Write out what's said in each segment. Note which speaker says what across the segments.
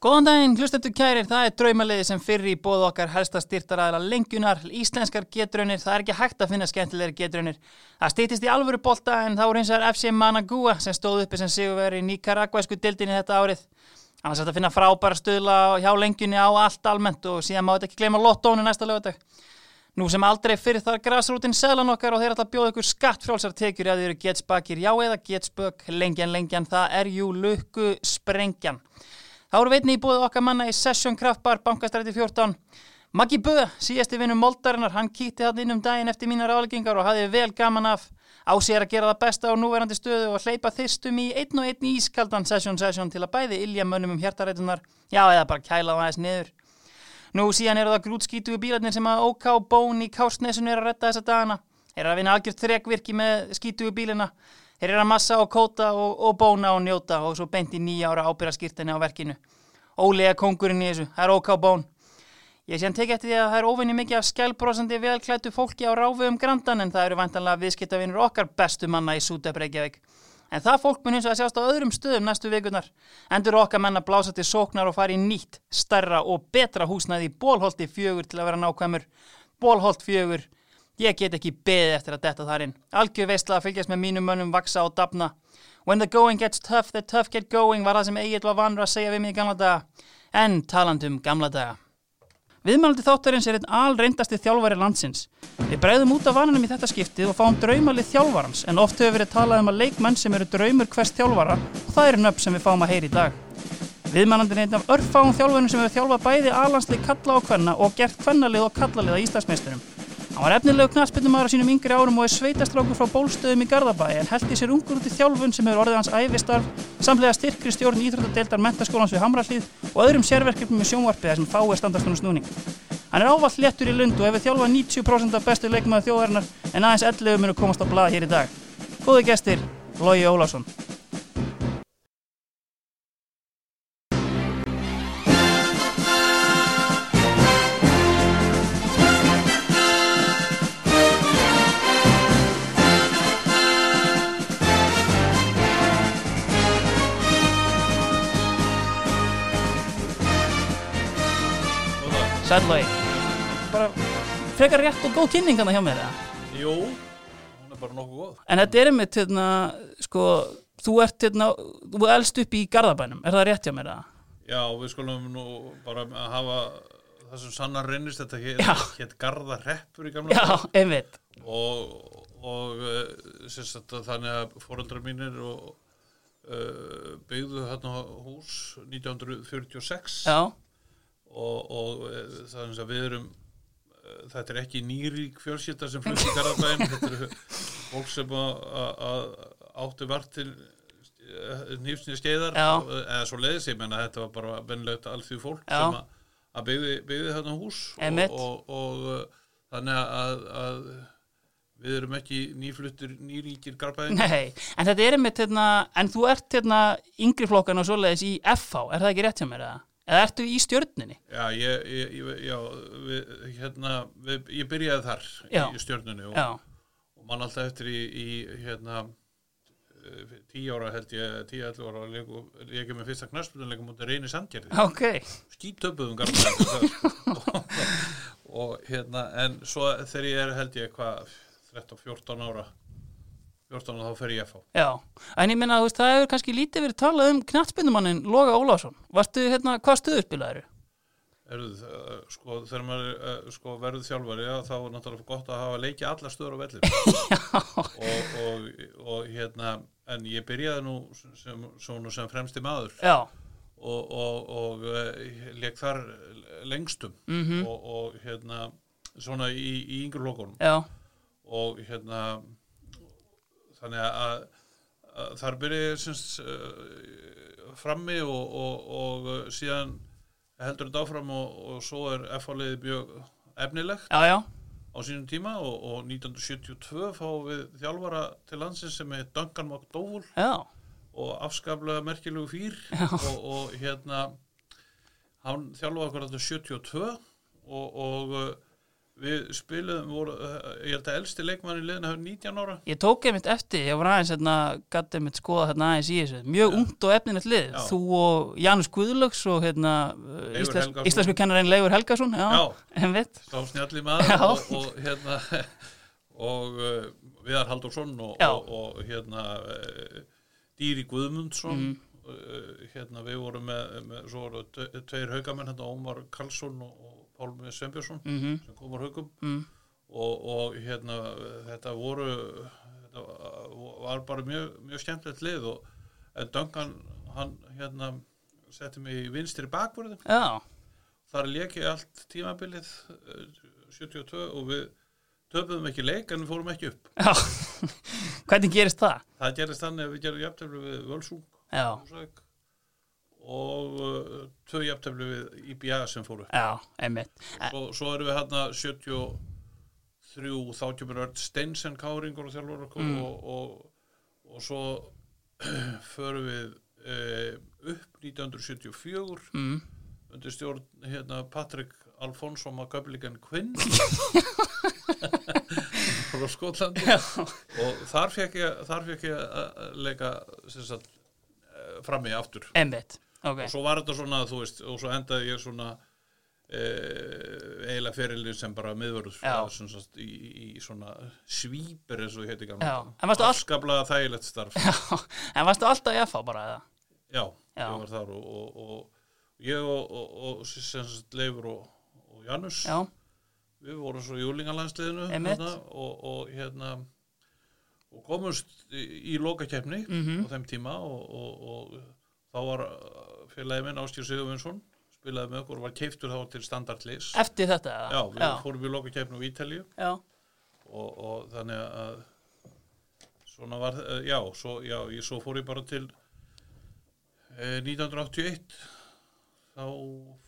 Speaker 1: Góðan daginn, hlustendur kærir, það er draumaliði sem fyrir í bóð okkar helsta styrtaræðila lengjunar, íslenskar getraunir, það er ekki hægt að finna skemmtilegri getraunir. Það stýttist í alvöru bolta en þá er eins og FC Managua sem stóð uppi sem sigurveri í Nicaragua-sku dildinni þetta árið. Annars er þetta að finna frábæra stöðla hjá lengjunni á allt almennt og síðan má þetta ekki gleyma lottónu næsta lögadag. Nú sem aldrei fyrir þar græsrútin selan okkar og þeir að bjóða ykkur skattfrjálsar tekjur að þið eru getspakir já eða getspök, lengjan, lengjan, það er jú lukku sprengjan. Þá eru veitni í búið okkar manna í Session Kraftbar, bankastræti 14. Maggi Böð, síðasti vinnu Moldarinnar, hann kýtti hann inn um daginn eftir mínar áleggingar og hafði vel gaman af á sér að gera það besta á núverandi stöðu og hleypa þyrstum í einn og einn ískaldan Session Session til að bæði ilja mönnum um hjartarætunar, já eða bara kæla það aðeins niður. Nú síðan eru það grútskítugu bílarnir sem að OK Bón í Kársnesun er að retta þessa dagana. Er að vinna algjört þrekvirki með skítugu bílina Þeir eru að massa og kóta og, og bóna og njóta og svo beint í nýja ára ábyrraskýrtinni á verkinu. Ólega kongurinn í þessu, það er óká bón. Ég sé hann tekið eftir því að það er óvinni mikið af skjálbrósandi velklættu fólki á ráfu um grandan en það eru vantanlega viðskiptavinur okkar bestu manna í Sútebreykjavík. En það fólk mun eins og að sjást á öðrum stöðum næstu vikunar. Endur okkar menna blása til sóknar og fari nýtt, starra og betra húsnæði í bólholti fjögur til að vera nákvæmur. Bólholt fjögur Ég get ekki beðið eftir að detta þar inn. Algjör veistla að fylgjast með mínum mönnum vaksa og dapna. When the going gets tough, the tough get going var það sem Egil var vanur að segja við mig í gamla daga. En talandum gamla daga. Viðmælandi þáttarins er einn alreindasti þjálfari landsins. Við breyðum út af vananum í þetta skiptið og fáum draumalið þjálfarans en oft hefur verið talað um að leikmenn sem eru draumur hvers þjálfara og það eru nöpp sem við fáum að heyri í dag. Viðmælandin er einn af örfáum þjálfarinn sem hefur þjálfað bæði alanslið kalla og kvenna og gert kvennalið og kallalið að Íslandsmeisturum. Hann var efnilegu knastbyttumæður á sínum yngri árum og er sveitastrákur frá bólstöðum í Garðabæi en held í sér ungur út í þjálfun sem hefur orðið hans æfistarf, samlega styrkri stjórn íþróttadeildar mentaskólans við Hamrallíð og öðrum sérverkefnum í sjónvarpiða sem fái standastunum snúning. Hann er ávallt léttur í lund og hefur þjálfað 90% af bestu leikmaðu þjóðarinnar en aðeins 11 munu komast á blað hér í dag. Góði gestir, Lógi Ólásson. Sællagi Bara frekar rétt og góð kynning hann hjá mér eða?
Speaker 2: Jú, hún er bara nokkuð góð
Speaker 1: En þetta er einmitt hérna, sko, þú ert hérna, þú elst upp í Garðabænum, er það rétt hjá mér eða?
Speaker 2: Já, við skulum nú bara að hafa það sem sannar reynist þetta hétt, Garðareppur í gamla
Speaker 1: Já, einmitt.
Speaker 2: Og, og uh, sagt, þannig að fóreldrar mínir og uh, byggðu hérna hús 1946
Speaker 1: Já,
Speaker 2: og, og uh, það er eins að við erum uh, þetta er ekki nýrík fjölsýta sem flutti Garðabæn þetta eru fólk sem að, áttu vart til nýfsnið skeiðar
Speaker 1: Já.
Speaker 2: eða svo leiðis, ég menna þetta var bara bennilegt alþjóð fólk
Speaker 1: Já.
Speaker 2: sem að, byggði, byggði þarna hús og, og, og, þannig að, að við erum ekki nýfluttur nýríkir Garðabæn
Speaker 1: nei, en þetta er einmitt hérna, en þú ert hérna yngri flokkan og svoleiðis í FH, er það ekki rétt hjá mér eða? Eða ertu í stjörninni?
Speaker 2: Já, ég, ég, ég, já við, hérna, við, ég byrjaði þar
Speaker 1: Já.
Speaker 2: í stjörnunni og, og mann alltaf eftir í, í hérna eh, tíu ára held ég, tíu, ellu ára leiku, leikum með fyrsta knaspunleikum mútið reyni sandgerði,
Speaker 1: ok,
Speaker 2: skítöpuðum og, og hérna en svo þegar ég er held ég hvað 13-14 ára 14 ára þá fer ég að fá
Speaker 1: já En ég minna, veist, það hefur kannski lítið verið talað um knattspindumannin Loga Ólásson Varstu hérna, hvað stöðu spilaður?
Speaker 2: Erðu, uh, sko, þegar maður uh, sko, verður þjálfari, já, þá er náttúrulega gott að hafa leikið alla stöður á vellir og, og, og hérna en ég byrjaði nú sem, sem, sem fremsti maður.
Speaker 1: Já,
Speaker 2: og, og, og uh, leik þar lengstum.
Speaker 1: Mhm.
Speaker 2: og, og hérna svona í, í yngur lokunum.
Speaker 1: Já,
Speaker 2: og hérna þannig að, að þar semst uh, frammi og, og, og uh, síðan heldur þetta áfram og, og svo er F-áliði mjög efnilegt.
Speaker 1: Já, já.
Speaker 2: Á sínum tíma og, og 1972 fáum við þjálfara til landsins sem er Duncan McDowell
Speaker 1: Já,
Speaker 2: og afskaplega merkilegu fýr og, og hérna hann þjálfaði okkur þetta 72 og, og við spiluðum voru, ég held að elsti leikmann í liðin hefur 19 ára
Speaker 1: Ég tók einmitt eftir, ég var aðeins hérna, gæti einmitt skoða hérna aðeins í þessu mjög ungt og efninett lið,
Speaker 2: Já.
Speaker 1: þú og Janus Guðlöks og hérna
Speaker 2: Helgason.
Speaker 1: íslensku kennarinn Leifur Helgason já,
Speaker 2: Já. sá snjalli maður og, og hérna og uh, Viðar Halldórsson og, og, og hérna uh, Dýri Guðmundsson
Speaker 1: Mhm.
Speaker 2: uh, hérna við vorum með, með tveir haugamenn hérna Ómar Karlsson og Pálmi Sveinbjörnsson
Speaker 1: mm
Speaker 2: sem komur haugum
Speaker 1: mm.
Speaker 2: og, og hérna þetta voru þetta var bara mjög, mjög skemmtilegt lið og en Duncan hann hérna setti mig í vinstri bakvörðu.
Speaker 1: Já,
Speaker 2: þar ég allt tímabilið eh, 72 og við töpuðum ekki leik en við fórum ekki upp.
Speaker 1: Já. Hvernig gerist það?
Speaker 2: það gerist þannig að við gerum jafntefli við Völsung
Speaker 1: Já,
Speaker 2: Húsavík, og uh, tvö jafntefli við IBA sem fóru
Speaker 1: já, einmitt.
Speaker 2: Svo, svo erum við hérna 73 þá kemur Örd Steinsen káringur og þjálfur
Speaker 1: Mm.
Speaker 2: og, og, og svo förum við uh, upp 1974
Speaker 1: mm.
Speaker 2: undir stjórn hérna Patrick Alfonso Magabligan Quinn. Frá Skotlandi. Og þar fekk ég þar fekk ég að leika sagt eh, frammi aftur.
Speaker 1: Einmitt, ok.
Speaker 2: Og svo var þetta svona þú veist og svo endaði ég svona e, eiginlega ferilin sem bara sagt, í, í svona svíper eins og ég heiti gamla
Speaker 1: En varstu all-
Speaker 2: afskaplega þægilegt starf.
Speaker 1: Já, en varstu alltaf í FH bara eða?
Speaker 2: já,
Speaker 1: Já.
Speaker 2: ég var þar og, og, og ég og, og, sagt Leifur og, og Janus
Speaker 1: Já,
Speaker 2: við vorum svo í júlingalandsliðinu þarna, og, og hérna og komumst í, í lokakeppni
Speaker 1: Mhm.
Speaker 2: á þeim tíma og, og, og þá var uh, félagi minn Áskjur Sigurvinsson spilaði með okkur og var keiftur þá til standardlis
Speaker 1: eftir þetta eða?
Speaker 2: já, við
Speaker 1: já,
Speaker 2: fórum í lokakeppni á Ítalíu
Speaker 1: já.
Speaker 2: og, og þannig að svona var, uh, já, svo, já, ég svo fór ég bara til eh, 1981 þá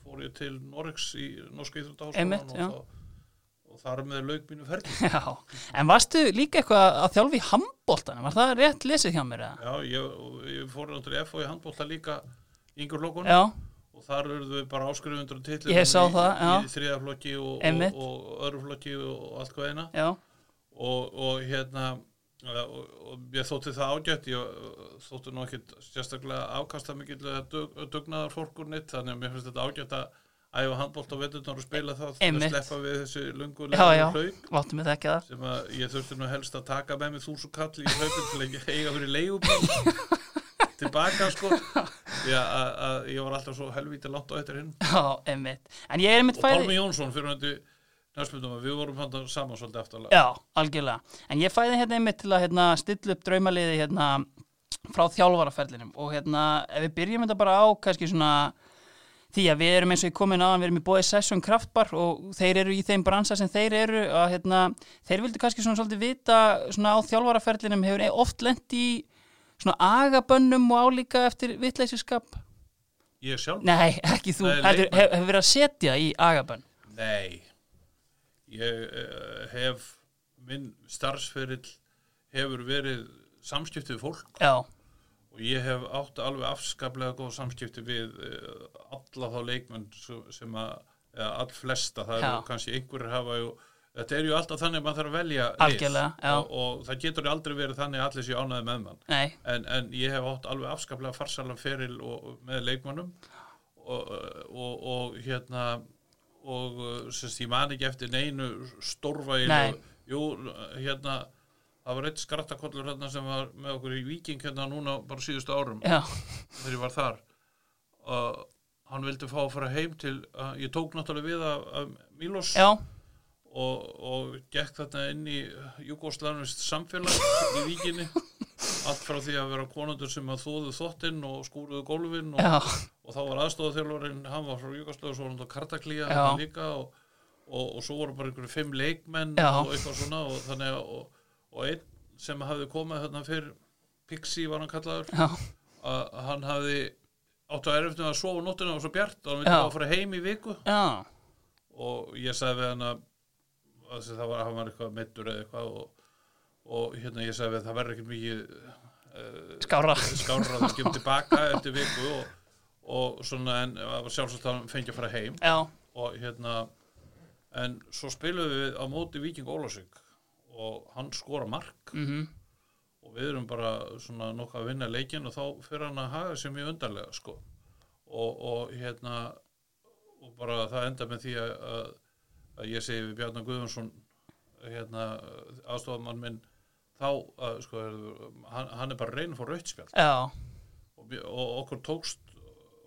Speaker 2: fór ég til Norregs í Norska
Speaker 1: já.
Speaker 2: og, þá- og þar með lauk mínu ferli.
Speaker 1: Já, en varstu líka eitthvað að þjálfa í handbóltanum? Var það rétt lesið hjá mér eða?
Speaker 2: Já, ég, ég fór náttúrulega F og í handbólta líka yngur lókun
Speaker 1: Já,
Speaker 2: og þar eruðu við bara áskrifundur og
Speaker 1: Ég sá
Speaker 2: í, í þriðaflokki og, og, og öðru flokki og allt hvað eina.
Speaker 1: Já,
Speaker 2: og, og hérna og, og ég þótti það ágætt. Ég þótti nú ekkit sérstaklega afkasta mikill dug, dugnaðar fórkur neitt þannig að mér finnst þetta ágætt að æfa handbólt á veturnar og spila það til að sleppa við þessi lungu
Speaker 1: já, já,
Speaker 2: hlaup. Sem að ég þurfti nú helst að taka með mig þúsund kall í hlaupin til að eiga fyrir leigubíl. Tilbaka sko. Því að, ég var alltaf svo helvíti langt á eftir hinn.
Speaker 1: Ég
Speaker 2: og Pálmi Jónsson fyrir næstmyndum að við vorum hann saman svolítið aftalega
Speaker 1: Já, algjörlega. En ég fæði hérna einmitt til að hérna, stilla upp draumaliði hérna, frá þjálfaraferlinum. Og hérna, ef við byrjum þetta bara á kannski svona því að við erum eins og ég komin aðan, við erum í bóði Session Kraftbar og þeir eru í þeim bransa sem þeir eru að hérna, þeir vildi kannski svona svolítið vita svona á þjálfaraferlinum hefur oft lent í svona agabönnum og álíka eftir vitleysiskap
Speaker 2: ég sjálf?
Speaker 1: Nei, ekki þú, hefur hef, hef verið að setja í agabönn?
Speaker 2: Nei. Ég uh, hef minn starfsferill hefur verið samskipti við fólk.
Speaker 1: Já,
Speaker 2: og ég hef átt alveg afskaplega góð samskipti við uh, alla þá leikmenn sem að, eða all flesta, það eru kannski einhverjir hafa ju, þetta er ju alltaf þannig að maður þarf að velja
Speaker 1: Algjörlega,
Speaker 2: og, og það getur aldrei verið þannig að allir séu ánæði með mann. En, en ég hef átt alveg afskaplega farsalan feril og, með leikmannum og, og, og hérna og semst ég man ekki eftir neinu stórvægil
Speaker 1: Nei.
Speaker 2: jú, hérna það var eitt skrattakollur hérna sem var með okkur í Víking hérna núna bara síðustu árum
Speaker 1: já,
Speaker 2: þegar ég var þar. Og hann vildi fá að fara heim til uh, ég tók náttúrulega við af, af Milos
Speaker 1: já,
Speaker 2: og, og gekk þarna inn í Jugoslavnist samfélag í Víkinni. Allt frá því að vera konundur sem að þóðu þottinn og skúruðu gólfin og, og þá var aðstofað hann var frá Jugoslavn svo var hann á Kartaklía
Speaker 1: Já.
Speaker 2: hann líka og, og, og svo voru bara einhverju fimm leikmenn
Speaker 1: Já.
Speaker 2: og eitthvað svona og þannig að og, einn sem hafði komið þarna fyrir Pixi var hann kallaður að hann hafði áttu að erfnum að sofa nóttina og svo bjart og hann bara að fara heim í viku.
Speaker 1: Já,
Speaker 2: og ég sagði við hann að að það var, hann var eitthvað meittur eða eitthvað og, og hérna ég sagði við það verður ekki mikið uh,
Speaker 1: skára
Speaker 2: skárra að það kemur tilbaka eftir viku og, og svona en sjálfsagt að hann fengi að fara heim.
Speaker 1: Já,
Speaker 2: og hérna en svo spiluðum við á móti Víking Ólásvík og hann skora mark.
Speaker 1: Mhm,
Speaker 2: og við erum bara svona nokkuð að vinna leikin og þá fyrir hann að haga sér mjög undarlega sko. Og, og hérna og bara það enda með því að, að, að ég segi við Bjarnar Guðmundsson hérna aðstofamann minn þá að sko hann, hann er bara reynið fór rautspjall
Speaker 1: já,
Speaker 2: og, og okkur tókst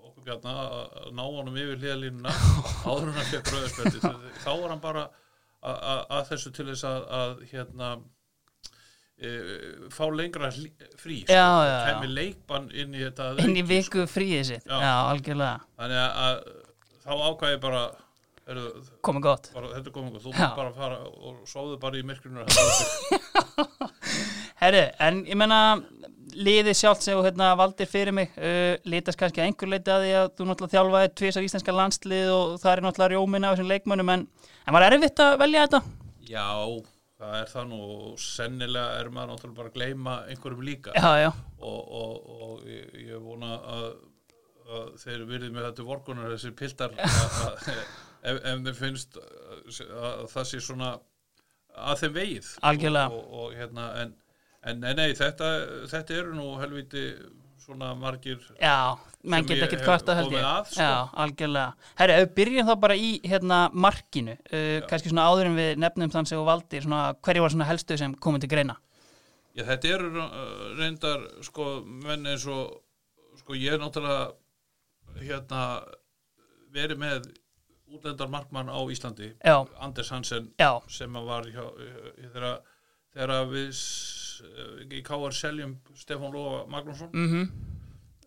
Speaker 2: okkur Bjarnar að ná honum yfir hliðalínuna áður hann fekk rauðspjalli þá var hann bara að, þessu til þess að, að hérna e, fá lengra frí sko. Kemur leikbann inn í þetta
Speaker 1: inn í
Speaker 2: auki, sko.
Speaker 1: viku fríið sitt,
Speaker 2: Já.
Speaker 1: já, algjörlega,
Speaker 2: þannig að, að þá ákvæði bara,
Speaker 1: komið gott.
Speaker 2: þetta er komið þú
Speaker 1: Já.
Speaker 2: mátt bara fara og sóðu bara í myrkrinu
Speaker 1: Herri, en ég menna liðið sjálft sem þú hérna, valdir fyrir mig uh, litast kannski að einhver leiti að því að þú náttúrulega þjálfaði tvís af íslenska landslið og það er náttúrulega rjómin af þessum leikmönnum en, en var erfitt að velja þetta?
Speaker 2: já, það er það nú. Og sennilega er maður náttúrulega bara að gleyma einhverjum líka.
Speaker 1: Já, já,
Speaker 2: og, og, og ég, ég vona að, að þeir virðið með þetta vorkunar að, að, ef, ef þeim finnst að, að það sé svona að þeim og, og, og hérna en, en nei, nei, þetta, þetta eru nú helviti svona margir
Speaker 1: já, menn get
Speaker 2: hef
Speaker 1: kvarta held ég.
Speaker 2: að, sko.
Speaker 1: Já, algjörlega. Herri, ef við byrjum þá bara í hérna markinu, uh, kannski svona áður en við nefnum þann sem þú valdir, svona hverju var svona helstu sem komið til greina?
Speaker 2: Já, þetta eru uh, reyndar sko, menn eins og sko, ég er náttúrulega hérna verið með útlendar markmann á Íslandi
Speaker 1: Já,
Speaker 2: Anders Hansen
Speaker 1: já,
Speaker 2: sem var hjá, eh, þegar, þegar við í K.R. seljum Stefán Lóa Magnússon
Speaker 1: mhm,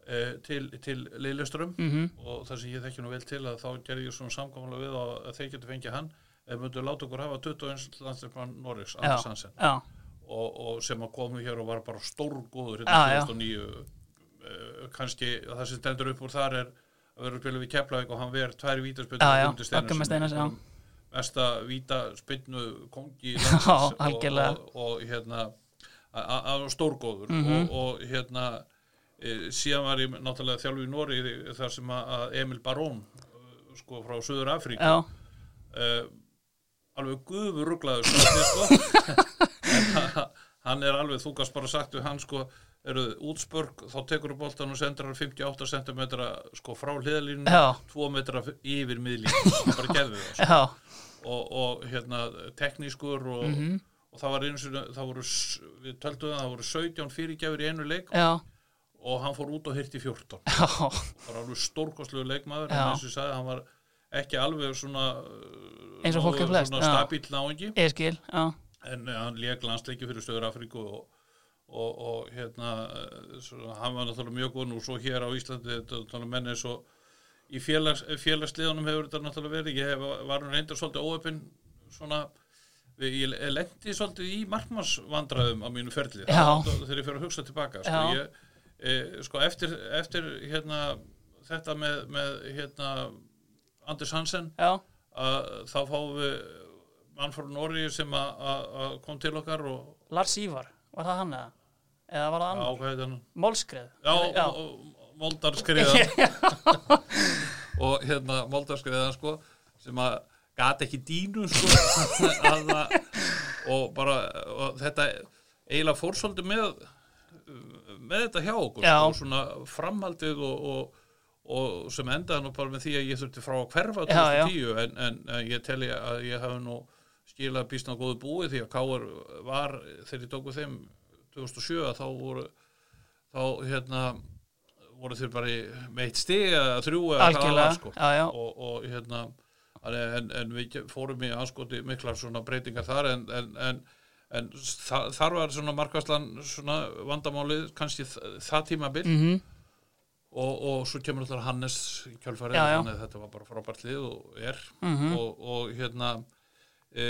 Speaker 2: eh, til, til Lilleström
Speaker 1: mhm,
Speaker 2: og það sem ég þekki nú vel til að þá gerði ég svona samkámulega við að, þeir getur fengið hann eða myndu láta okkur hafa 21 landsleikmann Norriks, Anders Hansen.
Speaker 1: já,
Speaker 2: og, og sem að komu hér og var bara stórgóður hérna 2009 uh, kannski það sem stendur upp úr þar er að vera að spila við Keflavík og hann verið tvær vítaspilnu
Speaker 1: Já, já, Bagga með Steinars, já.
Speaker 2: mesta vítaspilnu kongi og, og, og hérna að að var stórgóður
Speaker 1: Mhm.
Speaker 2: og, og hérna e, síðan var ég náttúrulega þjálfu í Nóri þar sem að Emil Barón uh, sko frá Suður Afríku
Speaker 1: já,
Speaker 2: uh, alveg guður rugglaður sko. Hann er alveg þú gast bara sagt við hann sko eru útspörk, þá tekur þú boltan og sendur hann 58 cm sko frá hliðalínu,
Speaker 1: Já.
Speaker 2: 2 metra yfir miðlínu, bara gerði það sko. og, og hérna teknískur og,
Speaker 1: Mhm.
Speaker 2: Og það var eins og það voru, við töldum það, það voru 17 fyrirgjafir í einu leik
Speaker 1: já,
Speaker 2: og hann fór út og hirti 14
Speaker 1: já,
Speaker 2: bara alveg stórkostlegu leikmaður en eins og ég sagði, hann var ekki alveg svona
Speaker 1: Eins og fólk er flest,
Speaker 2: stabíll náingi en eh, hann leik landsleiki fyrir Stöður Afríku og, og, og hérna eh, svo, hann var náttúrulega mjög góð og svo hér á Íslandi þetta er menn eins og í félags, félagsliðunum hefur þetta náttúrulega verið. Ég hef, var hann reyndar svolítið óöpinn svona ég lendi svolítið í markmannsvandræðum á mínu ferli þegar ég fyrir að hugsa tilbaka sko, ég, e, sko eftir, eftir hérna, þetta með, með hérna, Anders Hansen að þá fáum við mann frá Nóri sem að- að að kom til okkar og
Speaker 1: Lars Ívar, var það hann eða? Eða var það annar? Mólskreð?
Speaker 2: já,
Speaker 1: já.
Speaker 2: moldarskriðan og hérna moldarskriðan sko sem að gata ekki dínu sko að, að, og bara og þetta eiginlega fór svolítið með með þetta hjá okkur
Speaker 1: Já.
Speaker 2: sko, svona framhaldið og, og, og sem endaði nú bara með því að ég þurfti frá að hverfa
Speaker 1: Já, já.
Speaker 2: 2010 en, en, en ég telli að ég hafi nú skilað býstna góðu búið því að Káar var þegar ég tóku þeim 2007 að þá voru þá hérna voru þeir bara í- með eitt stig eða þrjú eða hvað það var, sko.
Speaker 1: já, já.
Speaker 2: Og, og hérna en, en við fórum í anskoti miklar svona breytingar þar en, en, en, en þa þar var svona markvæslan svona vandamálið kannski það tímabil.
Speaker 1: Mhm,
Speaker 2: og, og svo kemur alltaf Hannes
Speaker 1: já.
Speaker 2: þannig að þetta var bara frábært lið og er.
Speaker 1: Mhm,
Speaker 2: og, og hérna e,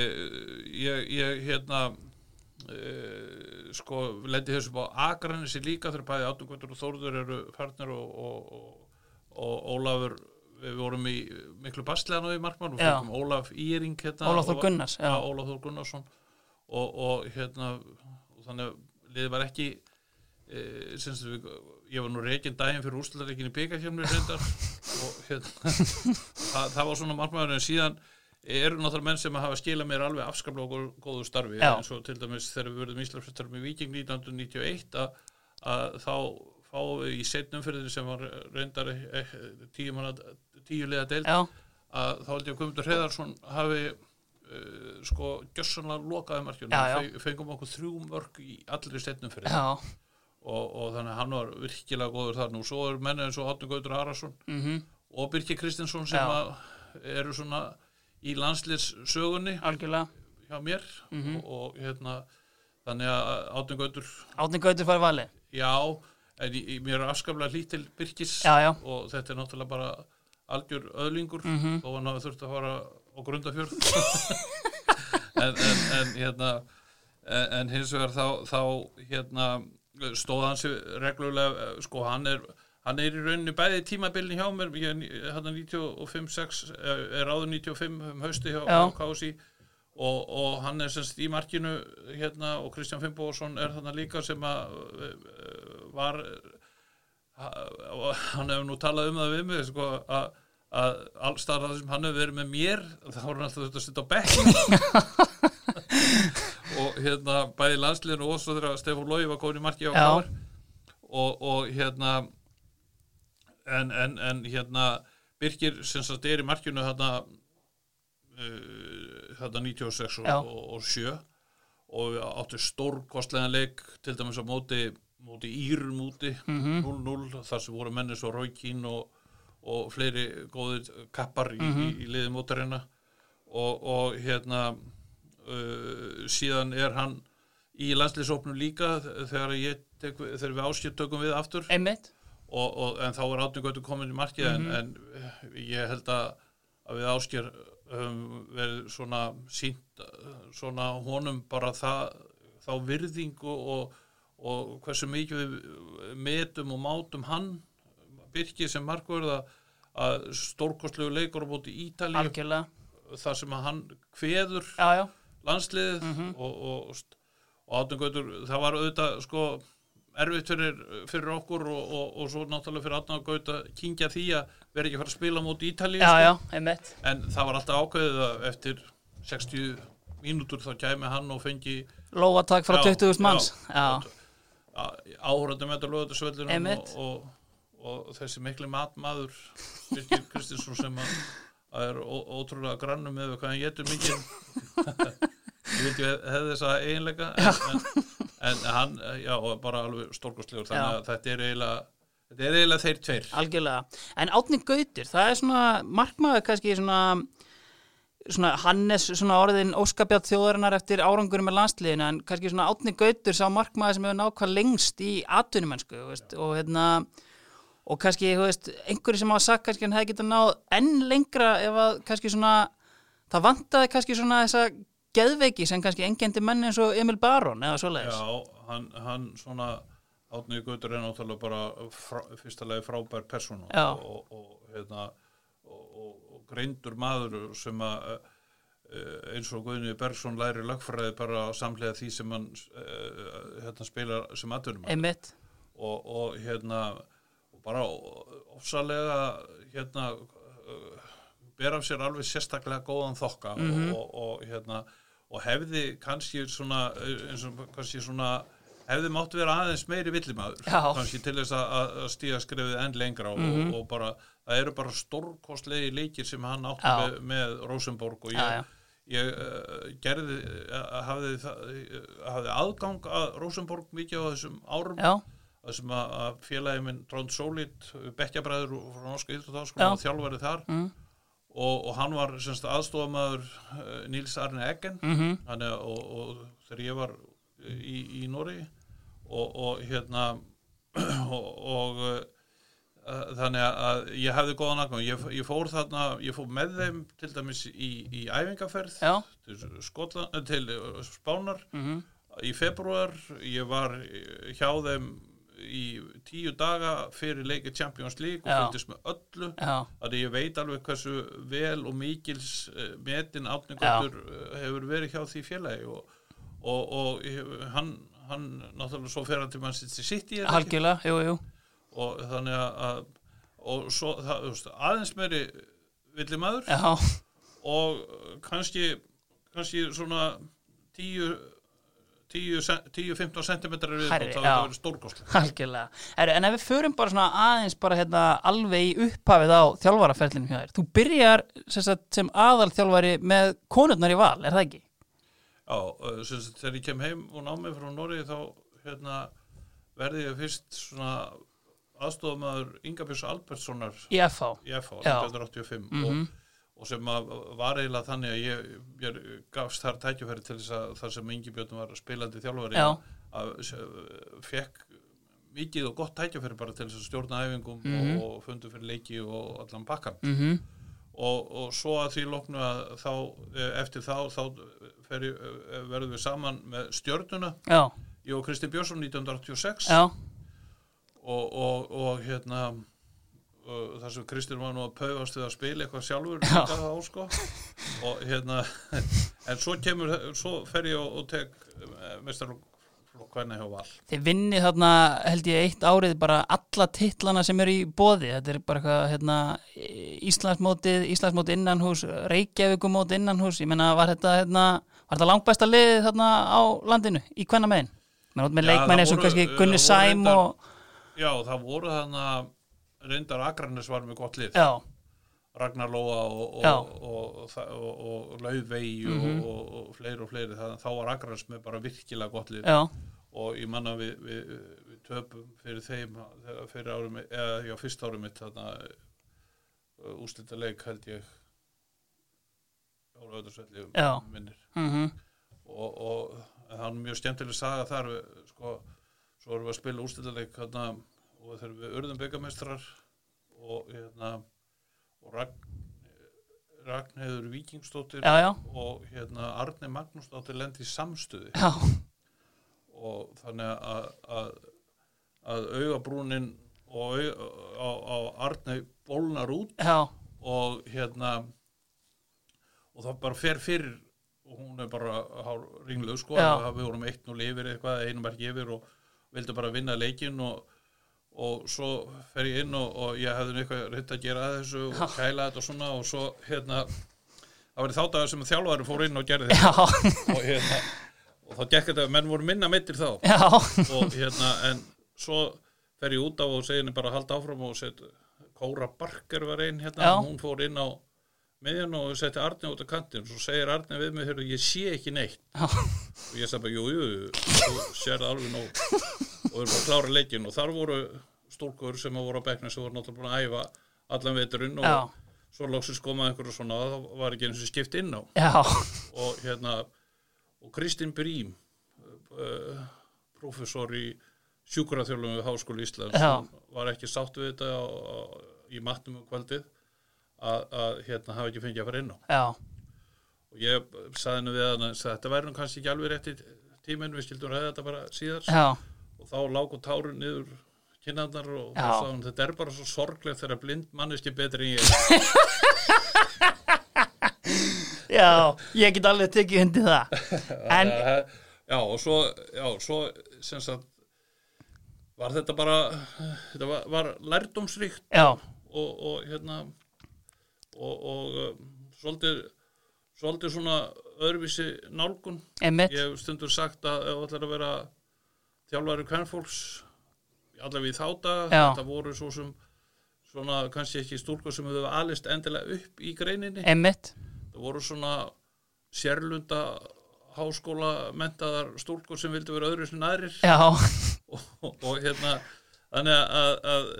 Speaker 2: ég, ég hérna e, sko lendi þessu á Akranessi líka þegar bæði Átungvöldur og Þórður eru farnir og, og, og, og Ólafur við vorum í miklu bastlega í markmann og fengum Ólaf Íring hérna,
Speaker 1: Ólaf Þór
Speaker 2: og-
Speaker 1: Gunnars. Já,
Speaker 2: Ólaf Þór Gunnarsson og, og hérna og þannig að liðið var ekki e, við ég var nú reygin daginn fyrir byggarkjörnum reyndar og hérna það, það var svona margmæður en síðan eru náttúrulega menn sem hafa skilað mér alveg afskaplega góð, góðu starfi
Speaker 1: Já.
Speaker 2: eins og til dæmis þegar við verðum Íslandsfjöldar með Viking 1991 að, að þá fáum við í setnum fyrir sem var reyndar eh, tíu, manna, tíu liða deild að þá held ég að Guðmundur Hreðarsson hafi uh, sko gjössanlega lokaði markjörnum. Fe, fengum okkur þrjú mörg í allri setnum fyrir
Speaker 1: já,
Speaker 2: og, og þannig að hann var virkilega góður þar. Nú svo er menni eins og Átni Gautur Arason
Speaker 1: mhm,
Speaker 2: og Birki Kristinsson sem að eru svona í landslýssögunni
Speaker 1: algjörlega.
Speaker 2: hjá mér.
Speaker 1: Mhm.
Speaker 2: og, og hérna þannig að Átni Gautur
Speaker 1: Átni Gautur farið valið.
Speaker 2: Já, en í, í, mér er afskaplega lít til Birkis
Speaker 1: Já, já,
Speaker 2: og þetta er náttúrulega bara algjör öðlingur
Speaker 1: Mhm.
Speaker 2: þó hann hafi þurft að fara á grundafjörð en, en, en hérna en, en hins vegar þá, þá hérna stóð hann sér reglulega eh, sko hann er hann er í rauninni bæði tímabilin hjá mér hann er 95-6 er áður 95 um hausti hjá
Speaker 1: Já.
Speaker 2: KSI og, og hann er semst í markinu hérna og Kristján Fimboðsson er þarna líka sem að eh, var hann hefur nú talað um það við mig sko, að að allstarða sem hann hefur verið með mér þá voru hann alltaf þetta að setja á bekk. Og hérna bæði landsliðinu og svo þegar Stefán Lói var komin í marki á. Káar og, og hérna en, en, en hérna Birkir sem sagt er í markinu uh, þarna 96 og, og, og 7 og við áttu stórkostlegan leik til dæmis á móti móti Írum úti
Speaker 1: Mhm.
Speaker 2: 0-0 þar sem voru menni svo Raukín og, og fleiri góðir kappar í,
Speaker 1: Mhm.
Speaker 2: í, í liði mótarina og, og hérna uh, síðan er hann í landslýsópnum líka þegar tek, þegar við áskjöld tökum við aftur og, og, en þá er átningötu komin í markið en, en ég held að, að við ásker um, verið svona sínt svona honum bara það, þá virðingu og, og hversu mikið við metum og mátum hann Birkir sem markverða að stórkostlegu leikur á móti Ítalíu
Speaker 1: algjörlega
Speaker 2: þar sem að hann kveður
Speaker 1: já, já,
Speaker 2: landsliðið
Speaker 1: Mhm.
Speaker 2: og, og, og átningautur, það var auðvitað sko erfitt fyrir, fyrir okkur og, og, og svo náttúrulega fyrir átningautur að kingja því að vera ekki að fara að spila móti Ítalíu sko. en það var alltaf ákveðið að eftir 60 mínútur þá kæmi hann og fengi
Speaker 1: Lóatak frá
Speaker 2: Já,
Speaker 1: 20.000 manns
Speaker 2: já.
Speaker 1: já,
Speaker 2: áhörðum lögðarsvöllunum
Speaker 1: Einmitt.
Speaker 2: og, og, og þessi mikli matmaður Birgir Kristinsson sem að, að er ó, ótrúlega grannum með hvað hann getur mikið ég veit ég hefði þessa eiginleika en, en, en hann, já, bara alveg stórkostlegur þannig að þetta er eiginlega þetta er eiginlega þeir tveir.
Speaker 1: Algjörlega. En Átni Gautur, það er svona markmaður kannski svona svona Hannes svona orðin óskapjátt þjóðarinnar eftir árangurum með landsliðinu en kannski svona Átni Gautur sá markmaður sem hefur nákvæm lengst í atvinnumennsku og hérna og kannski, veist, einhverju sem hafa sagt kannski hann hefði getað náð enn lengra ef að kannski svona, það vantaði kannski svona þessa geðveiki sem kannski engendi menn eins og Emil Baron eða svoleiðis.
Speaker 2: já, hann, hann svona Átni Gautur er náttúrulega bara frá, fyrsta lagi frábær persóna
Speaker 1: Já.
Speaker 2: og, og, hérna, og, og greindur maður sem að eh, eins og Guðni Bergson læri lögfræði bara samlega því sem hann uh, hérna, spilar sem
Speaker 1: Einmitt,
Speaker 2: og, og hérna og bara ofsalega hérna ber af sér alveg sérstaklega góðan þokka
Speaker 1: Mhm.
Speaker 2: og, og hérna og hefði kannski svona eh, eins og kannski svona hefði mátt vera aðeins meiri villimaður kannski til þess að, að stíga skrefið enn lengra og,
Speaker 1: Mhm.
Speaker 2: og bara það eru bara stórkostlegi leikir sem hann átti með, með Rosenborg og ég,
Speaker 1: Já, já.
Speaker 2: ég uh, gerði uh, hafði, það- hafði aðgang að Rosenborg mikið á þessum árum.
Speaker 1: Já,
Speaker 2: það sem að, félagi minn Trond Sólit, bekkjabræður frá Norska
Speaker 1: Já.
Speaker 2: Íþróttaháskóla og þjálfari þar.
Speaker 1: Mm,
Speaker 2: og, og hann var uh, Níls Arne Eggen.
Speaker 1: Mm
Speaker 2: hann, og, og þegar ég var í, í Nóri og, og hérna og, og uh, þannig að ég hefði góðan aðgang. Ég, ég fór þarna, ég fór með þeim til dæmis í, í æfingaferð
Speaker 1: já,
Speaker 2: til, Skotland, til uh, Spánar
Speaker 1: mm
Speaker 2: í februar ég var eh, hjá þeim í tíu daga fyrir leikið Champions League og
Speaker 1: Já.
Speaker 2: fylgdist með öllu. Þannig ég veit alveg hversu vel og mikils metin átningur uh, hefur verið hjá því félagi og, og, og hann, hann náttúrulega svo fer hann til mann sitt sitt í
Speaker 1: algjörlega, jú, jú,
Speaker 2: og þannig að- og svo það, veist, aðeins meiri villimaður. Og kannski kannski svona 10 10-15 cm við
Speaker 1: Hærri,
Speaker 2: þá þetta verið stórkostlega
Speaker 1: en ef við förum bara svona aðeins bara hérna alveg í upphafið á þjálfaraferlinu hjá þér. Þú byrjar sem, sagt, sem aðal þjálfari með konurnar í val, er það ekki?
Speaker 2: Já, þegar ég kem heim og námi frá Noregi þá hérna, verði ég fyrst svona aðstofamaður Ingabjörns Albertssonar
Speaker 1: Í FH.
Speaker 2: FH
Speaker 1: Já.
Speaker 2: 1985
Speaker 1: Mhm.
Speaker 2: og, og sem var eiginlega þannig að ég, ég gafst þar tækjufæri til þess að þar sem Ingi Björn var spilandi þjálfari
Speaker 1: Já.
Speaker 2: að fekk mikið og gott tækjufæri bara til þess að stjórna æfingum
Speaker 1: Mhm.
Speaker 2: og, og fundu fyrir leiki og allan pakkan
Speaker 1: Mm
Speaker 2: og, og svo að því loknu að þá eh, eftir þá þá fer, ég- eh, verðum við saman með stjörnuna.
Speaker 1: Já,
Speaker 2: ég og Kristi Björnsson 1986
Speaker 1: já,
Speaker 2: og, og, og hérna uh, þar sem Kristinn var nú að paufast við að spila eitthvað sjálfur þá, sko. og hérna en svo kemur, svo fer ég og, tek mestarlokk hvernig hjá Val
Speaker 1: þið vinnið þarna held ég eitt árið bara alla titlana sem eru í bóði. Þetta er bara eitthvað hérna, Íslandsmótið, Íslandsmótið innanhús, Reykjavíkumótið innanhús. Ég meina, var þetta, hérna, var þetta langbæsta liðið þarna á landinu í hvenna megin? Menn út með leikmenni og
Speaker 2: voru-
Speaker 1: kannski Gunni Sæm og...
Speaker 2: Já, það voru þannig að reyndar Akranes var með gott lið
Speaker 1: Já,
Speaker 2: Ragnar Lóa og, og, og, og, og, og Laufvei
Speaker 1: Mhm.
Speaker 2: og, fleiri og fleiri. Þannig að þá var Akranes með bara virkilega gott lið.
Speaker 1: Já,
Speaker 2: og ég manna við, við, við töpum fyrir þeim fyrir árum, eða já, fyrst árum mitt þarna úslita leik held ég. Á Rauðarsvelli
Speaker 1: Já.
Speaker 2: minnir.
Speaker 1: Mhm,
Speaker 2: og, og það er mjög skemmtileg saga þar sko, svo erum við að spila úslita leik og þegar við urðum byggamestrar og hérna og Ragn, Ragnheður Víkingsdóttir
Speaker 1: já, já,
Speaker 2: og hérna Arne Magnúsdóttir lendi í samstöði
Speaker 1: já,
Speaker 2: og þannig að, að, að augabrúnin og au, á, á Arnei bólnar út og hérna og það bara fer fyrir og hún er bara ringluð sko við vorum eitt nú yfir eitthvað einum ekki yfir og vildi bara vinna leikin og, og svo fer ég inn og, og ég hefði eitthvað reynd að gera að þessu og kæla þetta og svona og svo hérna það var þá dagar sem þjálfari fór inn og gerði þetta. Og hérna og þá gekk þetta, menn voru minna meittir þá.
Speaker 1: Já,
Speaker 2: og hérna en svo fer ég út á og segir henni bara að halda áfram og set Kóra Barker var einn hérna,
Speaker 1: Já.
Speaker 2: hún fór inn á miðjan og setti Arni út á kantinn. Og svo segir Arni við mig, heyrðu, ég sé ekki neitt. Og ég sagði bara, jú, jú, þú sér það alveg nóg. Og við erum bara að klára leikinn og þar voru stúlkur sem voru á bekkna sem voru náttúrulega búin að æfa allan veturinn og
Speaker 1: já,
Speaker 2: svo loksins komaði einhverju svona og það var ekki eins og skipt inn á.
Speaker 1: Já,
Speaker 2: og hérna og Kristinn Brím uh, professor í sjúkraþjálfum við Háskóli Íslands var ekki sátt við þetta á, á, í matnum um kvöldið að, að hérna hafa ekki fengið að fara inn á.
Speaker 1: Já,
Speaker 2: og ég sagði henni við hann að þetta væri nú kannski ekki alveg rétt í tíminn við skildum ræða þetta bara síðar.
Speaker 1: Já,
Speaker 2: og þá lágu tárun niður kinnarnar og þá sagði hann þetta er bara svo sorglegt þegar blind manneski betri en ég.
Speaker 1: Já, ég get alveg tekið hundi það. En,
Speaker 2: já, og svo, já, svo sem sagt var þetta bara þetta var, var lærdómsríkt
Speaker 1: já,
Speaker 2: og, og hérna og, og um, svolítið svolítið svona öðruvísi nálgun.
Speaker 1: Einmitt,
Speaker 2: ég hef stundur sagt að ef ætlar að vera þjálfari kvennfólks allavega í þá daga
Speaker 1: Já.
Speaker 2: þetta voru svo sem svona kannski ekki stúlkur sem hefur alist endilega upp í greininni.
Speaker 1: Einmitt,
Speaker 2: það voru svona sérlunda háskóla mentaðar stúlkur sem vildi vera öðru sem aðrir.
Speaker 1: Já,
Speaker 2: og, og, og hérna þannig að, að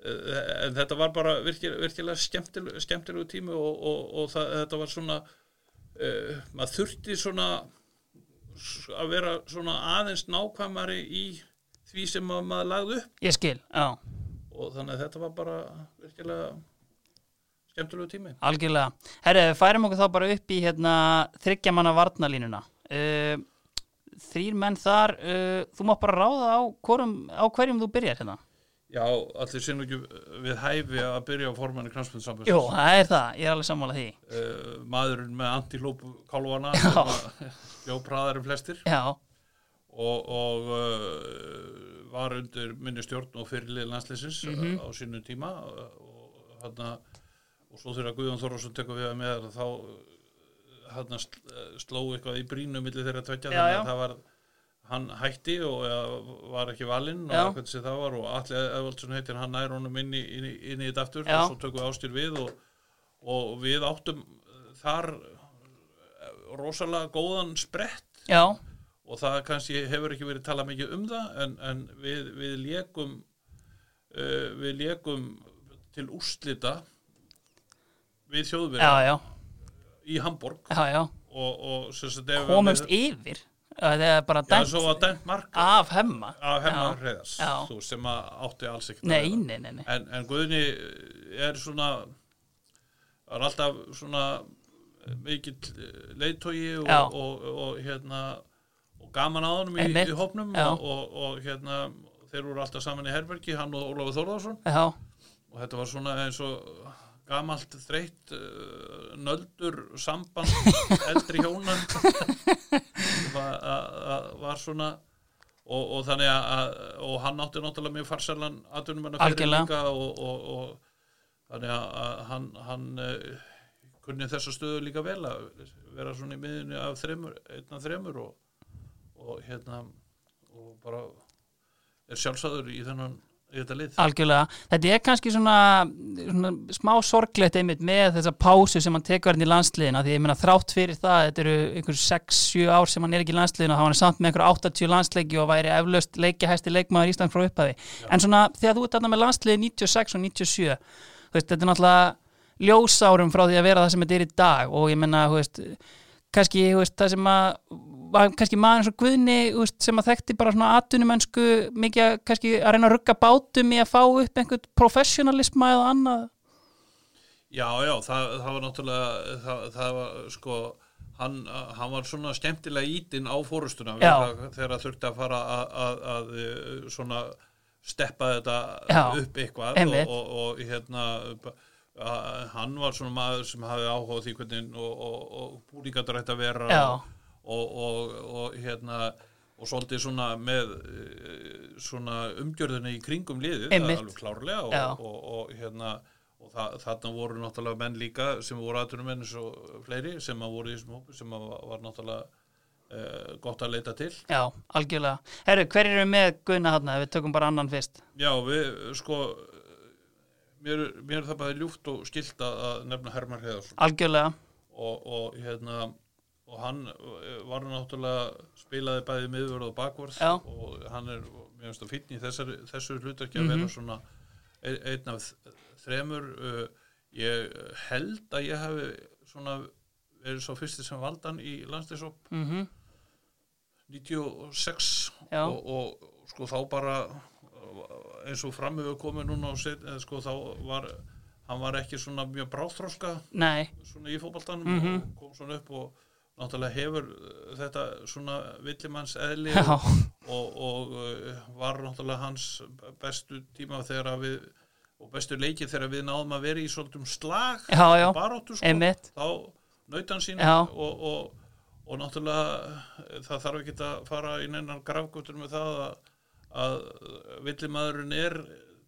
Speaker 2: en þetta var bara virkilega, virkilega skemmtilegu, skemmtilegu tími og, og, og það, þetta var svona uh, maður þurfti svona að vera svona aðeins nákvæmari í því sem að maður lagði upp
Speaker 1: ég skil, já,
Speaker 2: og þannig að þetta var bara virkilega skemmtilegu tími
Speaker 1: algjörlega. Herri, færum okkur þá bara upp í hérna þryggjamanna varnalínuna. Uh, þrýr menn þar, uh, þú mátt bara ráða á, hvorum, á hverjum þú byrjar hérna.
Speaker 2: Já, allir sinni ekki við hæfi að byrja á formanni knarspundssamband
Speaker 1: Jú, það er það, ég er alveg sammála því.
Speaker 2: uh, maðurinn með antilópu kálvana hljópraðar en flestir.
Speaker 1: Já,
Speaker 2: og, og uh, var undir minni stjórn og fyrirlið landsleysins
Speaker 1: Mhm.
Speaker 2: á sínum tíma. Og, hana, og svo þegar Guðjón Þorvarsson tekur við að með þá hann sló eitthvað í brínu millir þeirra tvekja
Speaker 1: Já,
Speaker 2: þannig að það var hann hætti og var ekki valinn og eitthvað sem það var og allir Eðvaldsson heitir hann nær honum inn í, inn í, inn í þetta aftur
Speaker 1: Já.
Speaker 2: og svo tökum við ástýr við og, og við áttum þar rosalega góðan sprett.
Speaker 1: Já,
Speaker 2: og það kannski hefur ekki verið talað mikið um það en, en við, við lékum uh, við lékum til úrslita við
Speaker 1: já,
Speaker 2: í Hamburg
Speaker 1: já, já.
Speaker 2: og, og
Speaker 1: komumst yfir
Speaker 2: já, svo var dæmt mark.
Speaker 1: af hemma.
Speaker 2: Af hemmar
Speaker 1: Já.
Speaker 2: þú, sem átti alls ekki
Speaker 1: nei, nei, nei, nei.
Speaker 2: en, en Guðni er svona er alltaf svona mikill leiðtogi og,
Speaker 1: Já.
Speaker 2: og, og, og hérna og gaman á honum í, í hópnum og, og, og hérna þeir voru alltaf saman í herbergi, hann og Ólafur Þórðarsson
Speaker 1: já,
Speaker 2: og þetta var svona eins og gamalt þreytt uh, nöldur samband eldri hjóna var, að- að- var svona og, og þannig að- að og hann átti náttúrulega mjög farsalan atvinnum fyrir
Speaker 1: Algjörlega.
Speaker 2: líka og, og, og þannig að, að hann, hann uh, kunni þessa stöðu líka vel að vera svona í miðunni af þremur, einn af þremur og, og hérna og bara er sjálfsæður í þennan
Speaker 1: algjörlega. Þetta er kannski svona, svona smá sorglegt einmitt með þessa pásu sem hann tekur hann í landsliðina því ég meina þrátt fyrir það þetta eru einhver 6-7 ár sem hann er ekki í landsliðina þá hann er samt með einhver 80 landsleiki og væri eflaust leikjahæsti leikmaður Ísland frá upphafi. En svona þegar þú ert þarna með landsliði 96 og 97 þú veist, þetta er náttúrulega ljósárum frá því að vera það sem þetta er í dag og ég meina, þú veist kannski, þú veist, það sem að var kannski maður eins og Guðni veist, sem að þekkti bara svona atvinnumennsku mikið að kannski að reyna að rugga bátum í að fá upp einhvern professionalisma eða annað?
Speaker 2: Já, já, það, það var náttúrulega það, það var sko hann, hann var svona skemmtilega ítinn á fórustuna þegar þegar þurfti að fara að, að, að eh, svona steppa þetta
Speaker 1: Já,
Speaker 2: upp eitthvað og, og, og hérna að, hann var svona maður sem hafði áhuga á því hvernig og, og, og búningatur ætti að vera
Speaker 1: Já.
Speaker 2: Og, og, og hérna og svolítið svona með eh, svona umgjörðinni í kringum liðið, það er alveg klárlega og, og, og hérna og það, þarna voru náttúrulega menn líka sem voru aðturum menn og fleiri sem að voru í þessum hópu sem að var, náttúrulega uh, gott að leita til
Speaker 1: Já, algjörlega. Herru, hver eru með Guðna þarna? Við tökum bara annan fyrst.
Speaker 2: Já, við sko mér, mér er það bara ljúft og skilt að að nefna Hermar Heðarsson
Speaker 1: Algjörlega.
Speaker 2: og, og hérna og hann eh, var náttúrulega spilaði bæði miðvörð og bakvörð
Speaker 1: Já.
Speaker 2: og hann er mjög finnst að fínn í þessari, þessu hlutarki að
Speaker 1: Mhm.
Speaker 2: vera svona ein- einn af þremur uh, ég held að ég hafi svona verið svo fyrsti sem valdan í landslýsop
Speaker 1: Mm
Speaker 2: 96
Speaker 1: Já.
Speaker 2: og, og sko þá bara uh, eins og fram hefur komið núna og set, sko þá var hann var ekki svona mjög bráþróska svona í fótboltanum
Speaker 1: Mhm.
Speaker 2: og kom svona upp og náttúrulega hefur uh, þetta svona villimanns eðli og, og, og uh, var náttúrulega hans bestu tíma þegar við og bestu leikið þegar við náðum að vera í svolítum slag
Speaker 1: já, já,
Speaker 2: baráttu sko. Þá naut hann sín og, og, og náttúrulega það þarf ekki að fara í neinar grafgötur með það að, að villimaðurinn er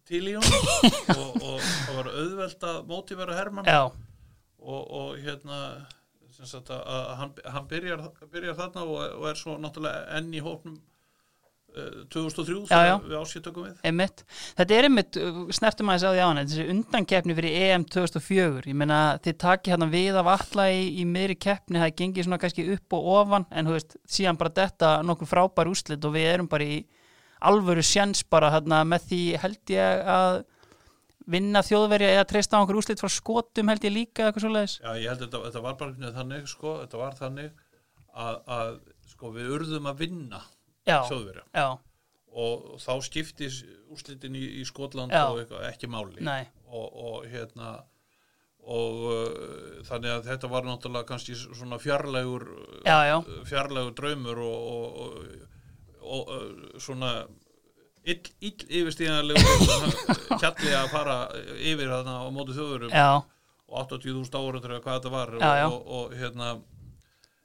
Speaker 2: til í honum. Og, það var auðvelt að mótivera Hermann.
Speaker 1: Já,
Speaker 2: og, og hérna sagt að, að hann, hann byrjar, byrjar þarna og, og er svo náttúrulega enn í hópnum uh, 2003
Speaker 1: Já, já.
Speaker 2: við ásýttökum við
Speaker 1: einmitt. Þetta er einmitt, uh, snertum aðeins á því á hann, þessi undankeppni fyrir EM 2004. Ég meina, þið takið hérna við af alla í, í miðri keppni, það gengið svona kannski upp og ofan, en þú veist, síðan bara þetta nokkuð frábær úslit og við erum bara í alvöru sjens bara hérna með því held ég að vinna þjóðverja eða treysta á einhver úslit frá skotum held ég líka eitthvað svoleiðis.
Speaker 2: Já, ég held að þetta, þetta var bara þannig sko, þetta var þannig að, að sko, við urðum að vinna
Speaker 1: Já,
Speaker 2: þjóðverja.
Speaker 1: já,
Speaker 2: og þá skiptis úrslitin í, í Skotland
Speaker 1: Já.
Speaker 2: og eitthvað, ekki máli. Og, og hérna og uh, þannig að þetta var náttúrulega kannski svona fjarlægur
Speaker 1: já,
Speaker 2: fjarlægur draumur og, og, og, og uh, svona ill, ill yfirstíðanlegu kjalli að fara yfir þarna á móti þjóðurum
Speaker 1: já,
Speaker 2: og 80.000 ára hvað þetta var
Speaker 1: Já, já.
Speaker 2: Og, og hérna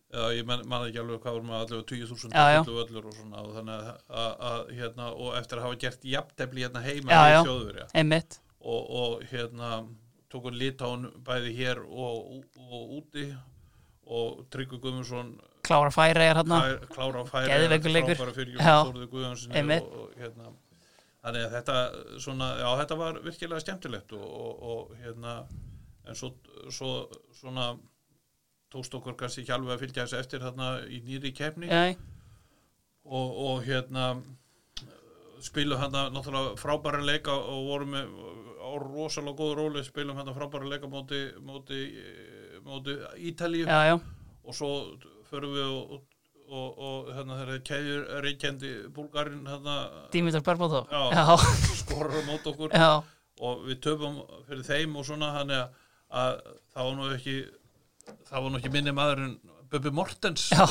Speaker 2: já, ég man, man ekki alveg hvað var maður allavega 20.000
Speaker 1: Já, já.
Speaker 2: fullu völlur og svona og að, að, að hérna og eftir að hafa gert jafntefli hérna heima
Speaker 1: Já,
Speaker 2: í
Speaker 1: einmitt,
Speaker 2: og, og hérna tóku Litáun bæði hér og, og úti og Tryggvi Guðmundsson
Speaker 1: klára færi er hérna
Speaker 2: klár, klára
Speaker 1: leikur.
Speaker 2: frábæra fyrir
Speaker 1: Já.
Speaker 2: Þórður Guðjónssoni
Speaker 1: Einmitt.
Speaker 2: og, og hérna þannig að þetta svona, já þetta var virkilega skemmtilegt og, og, og hérna en svo, svo svona tókst okkur kannski ekki alveg að fylgja þessu eftir þarna í nýri
Speaker 1: Nei,
Speaker 2: og, og hérna spilu hann náttúrulega frábæra leika og vorum með á rosalega góðu róli spilum hann frábæra leika móti, móti, móti Ítalíu og svo förum við og, og, og, hérna þegar keðjur reykjandi búlgarinn hérna
Speaker 1: Dimitar
Speaker 2: skorur á mót okkur.
Speaker 1: Já,
Speaker 2: og við töfum fyrir þeim og svona þannig að, að það var nú ekki það var nú ekki minni maður en Bubbi Mortens
Speaker 1: já,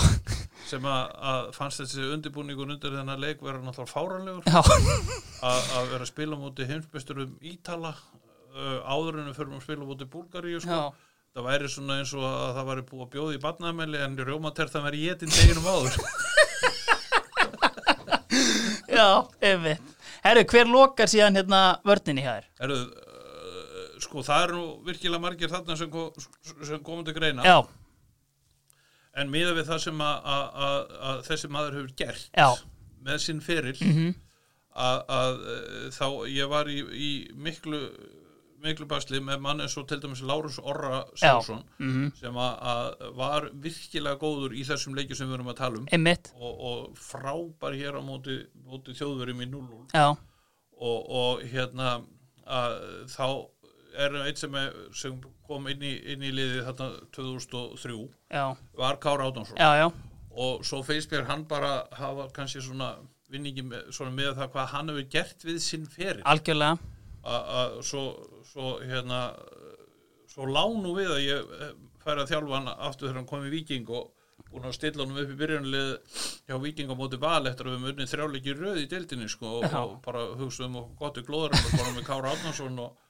Speaker 2: sem að, fannst þessi undirbúningur undir þennan leik vera náttúrulega fáranlegur að, vera að spila múti heimsbeisturum Ítala áður en við förum að spila múti Búlgaríu sko. Það væri svona eins og að það væri búið að bjóða í barnaðamæli en rjómater það væri jétin deginum áður
Speaker 1: Já, einmitt. Herru, hver lokar síðan hérna vörninni hér?
Speaker 2: Erðu, uh, sko það eru nú virkilega margir þarna sem, kom, sem komum til greina
Speaker 1: Já,
Speaker 2: en miða við það sem að, þessi maður hefur gert
Speaker 1: Já.
Speaker 2: með sinn feril
Speaker 1: Mhm.
Speaker 2: að, að uh, þá ég var í, í miklu miklu basli með mann eins og til dæmis Lárus Orra Sálsson
Speaker 1: mhm.
Speaker 2: sem að, var virkilega góður í þessum leiki sem við erum að tala um. Og, og frábær hér á móti, móti þjóðverjum í 0-0
Speaker 1: Já,
Speaker 2: og, og hérna að þá er eitt sem, er, sem kom inn í, inn í liðið þarna 2003
Speaker 1: já,
Speaker 2: var Kára Átnánsson og svo mér hann bara hafa kannski svona vinningi með, svona með það hvað hann hefur gert við sinn feril.
Speaker 1: Algjörlega.
Speaker 2: Að svo, svo hérna svo lánu við að ég eh, færi að þjálfa hann aftur þegar hann kom í Víking og búin að stilla hann upp í byrjunlið hjá Víking á móti val eftir að við höfum unnið þrjáleiki röð í deildinni sko og, og bara hugsaðum og gott í glóður og bara með Kára Átnarsson og,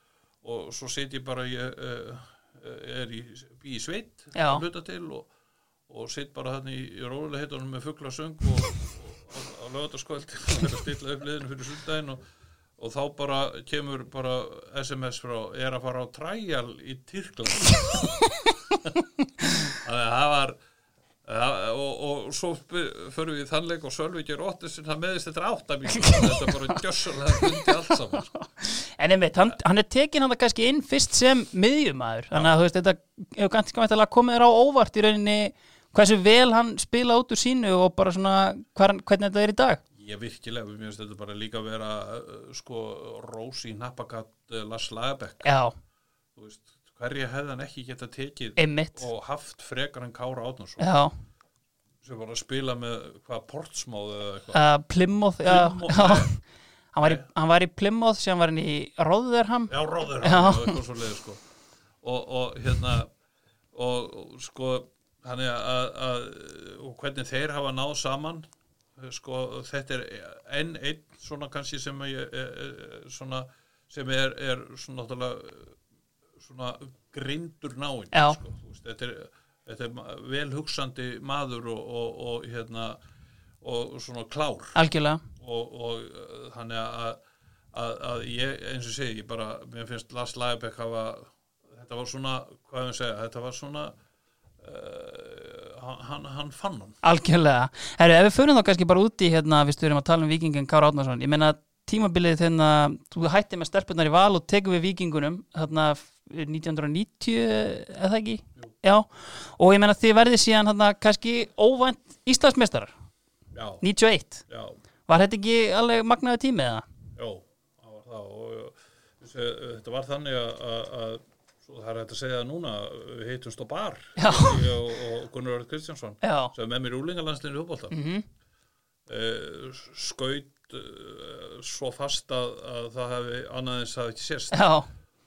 Speaker 2: og svo set ég bara ég uh, er í, í sveit að hluta til og, og set bara hann í, í rólega með fugglasöng og, og, og á lögataskvöld að stilla upp liðinu fyrir sundaginn og og þá bara kemur bara SMS frá er að fara á træjal í Tyrkland það var það, og, og svo förum við í þannleik og Sölvi ger óttis en það meðist þetta áttamíl þetta er bara gjössalega bundi allt saman sko.
Speaker 1: En einmitt, hann, hann er tekin hann kannski inn fyrst sem miðjumæður. Þannig að veist, þetta hefur kannski mættilega komið þér á óvart í rauninni hversu vel hann spila út úr sínu og bara svona hver, hvernig þetta er í dag.
Speaker 2: Ég virkilega, mér finnst þetta bara líka að vera uh, sko Rósi Nappagatt uh, Lars Lagerbäck. Hverja hefði hann ekki geta tekið
Speaker 1: einmitt.
Speaker 2: og haft frekar en Kára Átnarsson
Speaker 1: Já,
Speaker 2: sem var að spila með hvað portsmáð
Speaker 1: uh, já. Hann var, í, hann var í Plymouth sem var hann í Rotherham.
Speaker 2: Já, hann leið sko. og, og hérna og, sko þannig að, að og hvernig þeir hafa náð saman sko þetta er enn einn svona kannski sem ég er, er, svona sem er, er svona náttúrulega svona grindur náinn sko, þetta er, þetta er vel hugsandi maður og, og, og hérna og svona klár
Speaker 1: Algjörlega.
Speaker 2: og, og þannig að, að, að ég, eins og segi, ég bara mér finnst Lars Lagerbäck hafa þetta var svona, hvað ég segja, þetta var svona hann- hann, hann fann hann
Speaker 1: Algjörlega. Herru, ef við förum þá kannski bara úti hérna, við styrum að tala um vikingin Kára Átnarsson. Ég meina tímabilið þegar þú hætti með stelpunar í val og tekum við vikingunum þarna 1990, eða ekki?
Speaker 2: Jú.
Speaker 1: Já. Og ég meina þið verðið síðan þarna kannski óvænt Íslandsmeistarar,
Speaker 2: já,
Speaker 1: 91.
Speaker 2: já,
Speaker 1: Var þetta ekki alveg magnaði tími eða?
Speaker 2: já, það var það og uh, þessi, þetta var þannig að svo það er hægt að segja það núna við heitumst á bar og, og Gunnar Örð Kristjánsson
Speaker 1: Já.
Speaker 2: sem er mér í fótbolta.
Speaker 1: Mm -hmm.
Speaker 2: uh, skaut uh, svo fast að, að það hefði annaðins hafi ekki sést.
Speaker 1: Já,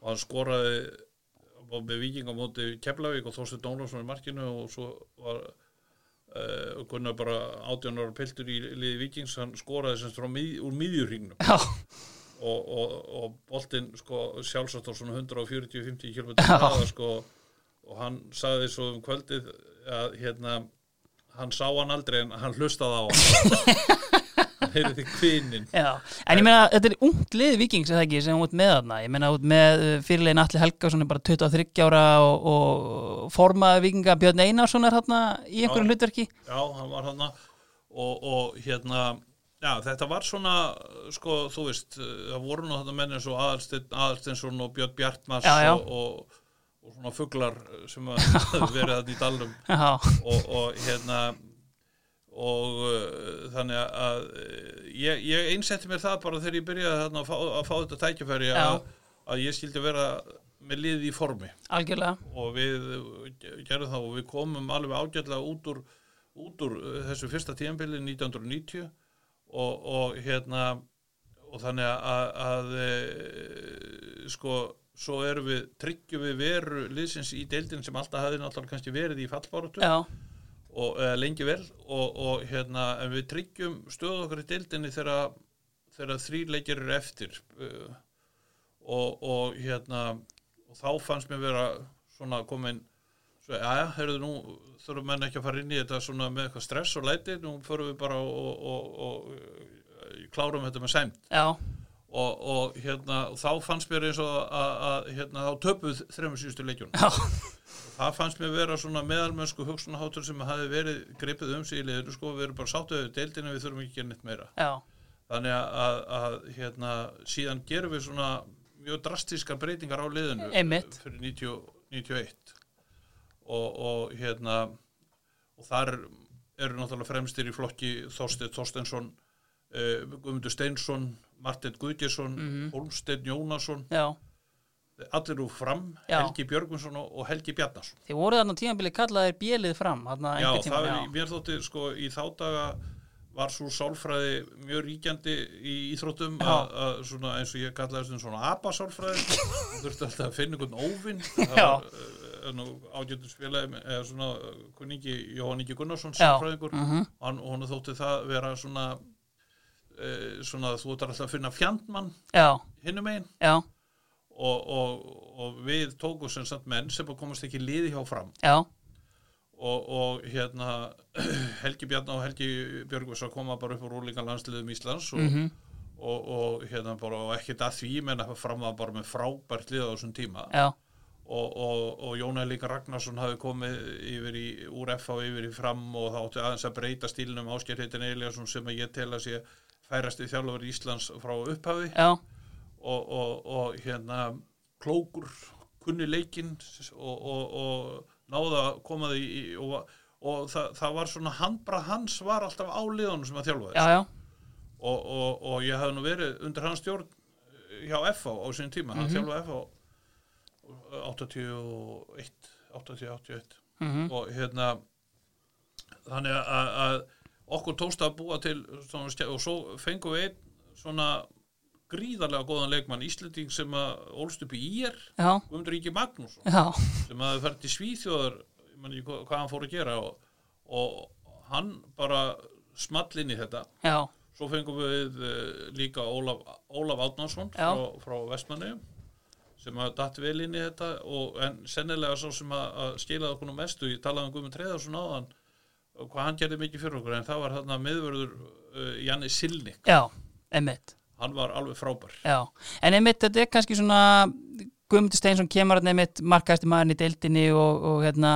Speaker 2: og hann skoraði með viking á móti Keflavík og Þorsteinn Dónarsson í markinu og svo var uh, Gunnar bara 18 ára piltur í liði vikings hann skoraði semst frá mið, úr miðjurringnum og, og, og boltinn sko sjálfsagt á svona 140-50 km hraða sko og hann sagði svo um kvöldið að hérna hann sá hann aldrei en hann hlustaði á hann. Hann heyrði því kvinin
Speaker 1: Já, en ég meina, þetta er ungt lið vikings sem út með þarna, ég meina út með uh, fyrirlegin Alli Helgason er bara 23 ára og, og formaði vikinga Björn Einarsson er þarna í einhverjum
Speaker 2: Já.
Speaker 1: hlutverki.
Speaker 2: Já, hann var hann og, og hérna já, þetta var svona, sko, þú veist það voru nú þetta menn eins og Aðalsteinn Aðalsteinsson og Björn Bjartmars
Speaker 1: Já, já.
Speaker 2: Og, og, og svona fuglar sem verið þetta í dalnum.
Speaker 1: Já,
Speaker 2: og, og hérna og uh, þannig að uh, ég, ég einsetti mér það bara þegar ég byrjaði þarna að fá, að fá þetta tækifæri
Speaker 1: Já.
Speaker 2: að, að ég skildi vera með liði í formi.
Speaker 1: Algjörlega.
Speaker 2: Og við gerðum það og við komum alveg ágætlega út úr, út úr þessu fyrsta tíðanbili 1990 og, og hérna og þannig að, að e, sko svo erum við, tryggjum við veru liðsins í deildin sem alltaf hafði náttúrulega kannski verið í fallbáratu og eða, lengi vel. Og, og hérna en við tryggjum stöðu okkar í deildinni þegar, þegar þrýr leikir eru eftir. Uh, og, og hérna og þá fannst mér vera svona komin svo, já, heyrðu nú þurfum menn ekki að fara inn í þetta svona með eitthvað stress og læti, nú förum við bara og, og, og, og klárum þetta með sæmt
Speaker 1: já,
Speaker 2: og, og hérna, þá fannst mér eins og að, hérna, þá töpuð þremur síðustu leikjunum.
Speaker 1: Já,
Speaker 2: það fannst mér vera svona meðalmennsku hugsunaháttur sem hafi verið gripið um sig í liður sko, við erum bara sáttuðið við deildinu við þurfum ekki að gera neitt meira.
Speaker 1: Já,
Speaker 2: þannig að, að, að hérna, síðan gerum við svona mjög drastískar breytingar á liðinu
Speaker 1: Einmitt.
Speaker 2: fyrir 90, 91 og, og hérna og þar eru náttúrulega fremstir í flokki Þorstein Þorsteinsson uh, Guðmundur Steinsson Martin Guðgjesson, mm Hólmsteinn Jónasson.
Speaker 1: Já.
Speaker 2: Allir úr fram,
Speaker 1: Já.
Speaker 2: Helgi Björgvinsson og, Helgi Bjarnason.
Speaker 1: Þið voru þarna á tímabili kallaðir bjelið fram
Speaker 2: Já, það er, mér þótti sko í þá daga var svo sálfræði mjög ríkjandi í íþróttum að, eins og ég kallaði þessum svona apasálfræði. Þú þurfti alltaf að finna einhvern óvinn það var uh, ágættusfélagi eða svona uh, kunningi Jóhann Ingi Gunnarsson
Speaker 1: Já.
Speaker 2: sálfræðingur
Speaker 1: Mhm.
Speaker 2: og hann, þótti það vera svona uh, svona þú ætlar alltaf að finna fjandmann hinnum einn og, og, og við tókum sem sagt menn sem komast ekki liði hjá fram.
Speaker 1: Já,
Speaker 2: og, og hérna Helgi Bjarnar og Helgi Björgvís að koma bara upp úr rúlinga landsliðum Íslands og,
Speaker 1: mhm,
Speaker 2: og, og hérna bara og ekkert að því menn að fram að bara með frábært lið á þessum tíma.
Speaker 1: Já,
Speaker 2: og, og, og Jóna Líka Ragnarsson hafi komið yfir í, úr F á yfir í fram og þá átti aðeins að breyta stílnum. Ásker heitin Eliasson sem að ég tel að sé færast í þjálfur Íslands frá upphafi. Og, og, og hérna klókur, kunni leikinn og, og, og náða að koma því í, og, og það, það var svona handbrað hans var alltaf á liðunum sem að þjálfa
Speaker 1: já,
Speaker 2: þess og, og, og ég hafði nú verið undir hans stjórn hjá FH á sinni tíma, hann
Speaker 1: Mhm.
Speaker 2: þjálfaði FH 81 80, 81
Speaker 1: mhm,
Speaker 2: og hérna þannig að, okkur tókst að búa til svona, og svo fengum við einn svona gríðarlega góðan leikmann Íslending sem að ólst upp í
Speaker 1: já,
Speaker 2: Guðmundur Ingi Magnússon
Speaker 1: já,
Speaker 2: sem að ferði til Svíþjóðar ég man ekki hvað, hann fór að gera og, og hann bara small inn í þetta.
Speaker 1: Já,
Speaker 2: svo fengum við uh, líka Ólaf, Ólaf Átnarsson frá, frá Vestmanni sem að datt vel inn í þetta og, en sennilega svo sem að, að skilaði okkur mestu, ég talaði um Guðmund Treðarsson áðan og hvað hann gerði mikið fyrir okkur en það var þarna miðvörður uh, Janni Silnik,
Speaker 1: já, einmitt,
Speaker 2: hann var alveg frábær.
Speaker 1: Já. En einmitt, þetta er kannski svona, Guðmundur Steinsson kemur hann einmitt markaðasti maðurinn í deildinni og, og hérna,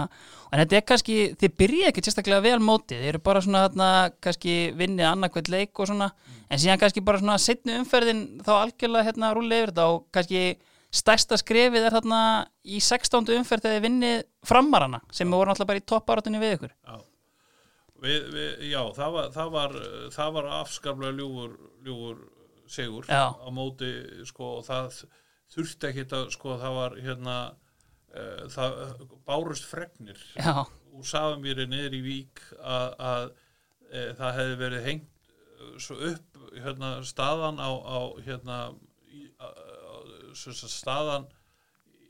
Speaker 1: en þetta er kannski, þið byrja ekki sérstaklega vel mótið, þið eru bara svona hérna, kannski vinnið annarkvæmt leik og svona, en síðan kannski bara svona setnu umferðin þá algjörlega hérna rúlega yfir þetta og kannski stærsta skrefið er þarna í 16. umferð þegar þið vinnið framarana sem voru náttúrulega bara í topparatunni við ykkur.
Speaker 2: Já, við, við, já það, var, það, var, það var afskaplega ljúfur, ljúfur sigur
Speaker 1: Já.
Speaker 2: á móti sko, og það þurfti ekki að sko, það var hérna uh, það bárust fregnir
Speaker 1: Já,
Speaker 2: úr Safamýri niður í Vík að, að e, það hefði verið hengt eh, svo upp hérna, staðan á, á hérna í, a, staðan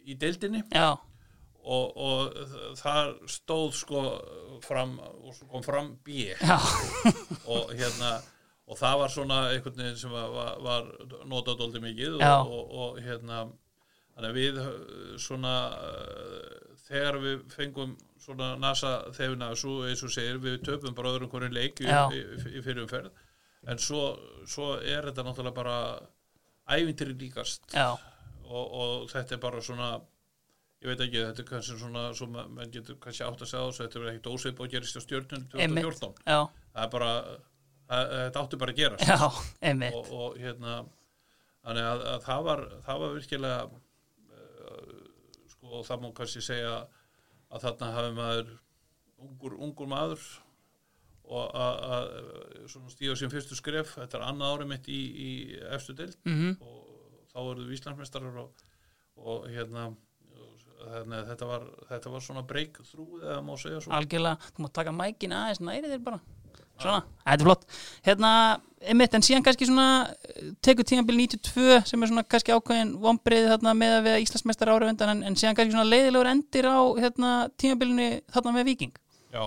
Speaker 2: í deildinni.
Speaker 1: Já,
Speaker 2: og, og þar stóð sko fram og svo kom fram B. Og hérna og það var svona einhvern veginn sem var, var, var notað dóldi mikið og, og, og hérna við uh, svona uh, þegar við fengum svona nasa þefina svo eins og segir við töpum bara öðrum hverju leik í, í, í, fyrirumferð en svo, svo er þetta náttúrulega bara ævintýri líkast.
Speaker 1: Já,
Speaker 2: og, og þetta er bara svona ég veit ekki, þetta er kannski svona svo ma- menn getur kannski átt að segja þessu þetta er ekkit ósveip og gerist á stjórnun
Speaker 1: einmitt.
Speaker 2: 2014
Speaker 1: já,
Speaker 2: það er bara, það, þetta átti bara að gerast.
Speaker 1: Já,
Speaker 2: og, og hérna þannig að, að það var það var virkilega uh, sko það má kannski segja að þarna hafi maður ungur, ungur maður og að, að stíða sem fyrstu skref þetta er annað árið mitt í, í efstu deild.
Speaker 1: Mm
Speaker 2: og þá eruðu Íslandsmeistarar og, og hérna þannig að þetta var, þetta var svona breakthrough eða má segja svo?
Speaker 1: Algjörlega, þú mátt taka mækin aðeins næri þér bara. Svona, þetta er flott. Hérna, einmitt, en síðan kannski svona eh, tekur tímabil 92 sem er svona kannski ákveðin vombriði þarna með að við Íslandsmeistar ára undan en, en síðan kannski svona leiðilegur endir á hérna, tímabilinu þarna með Viking
Speaker 2: Já.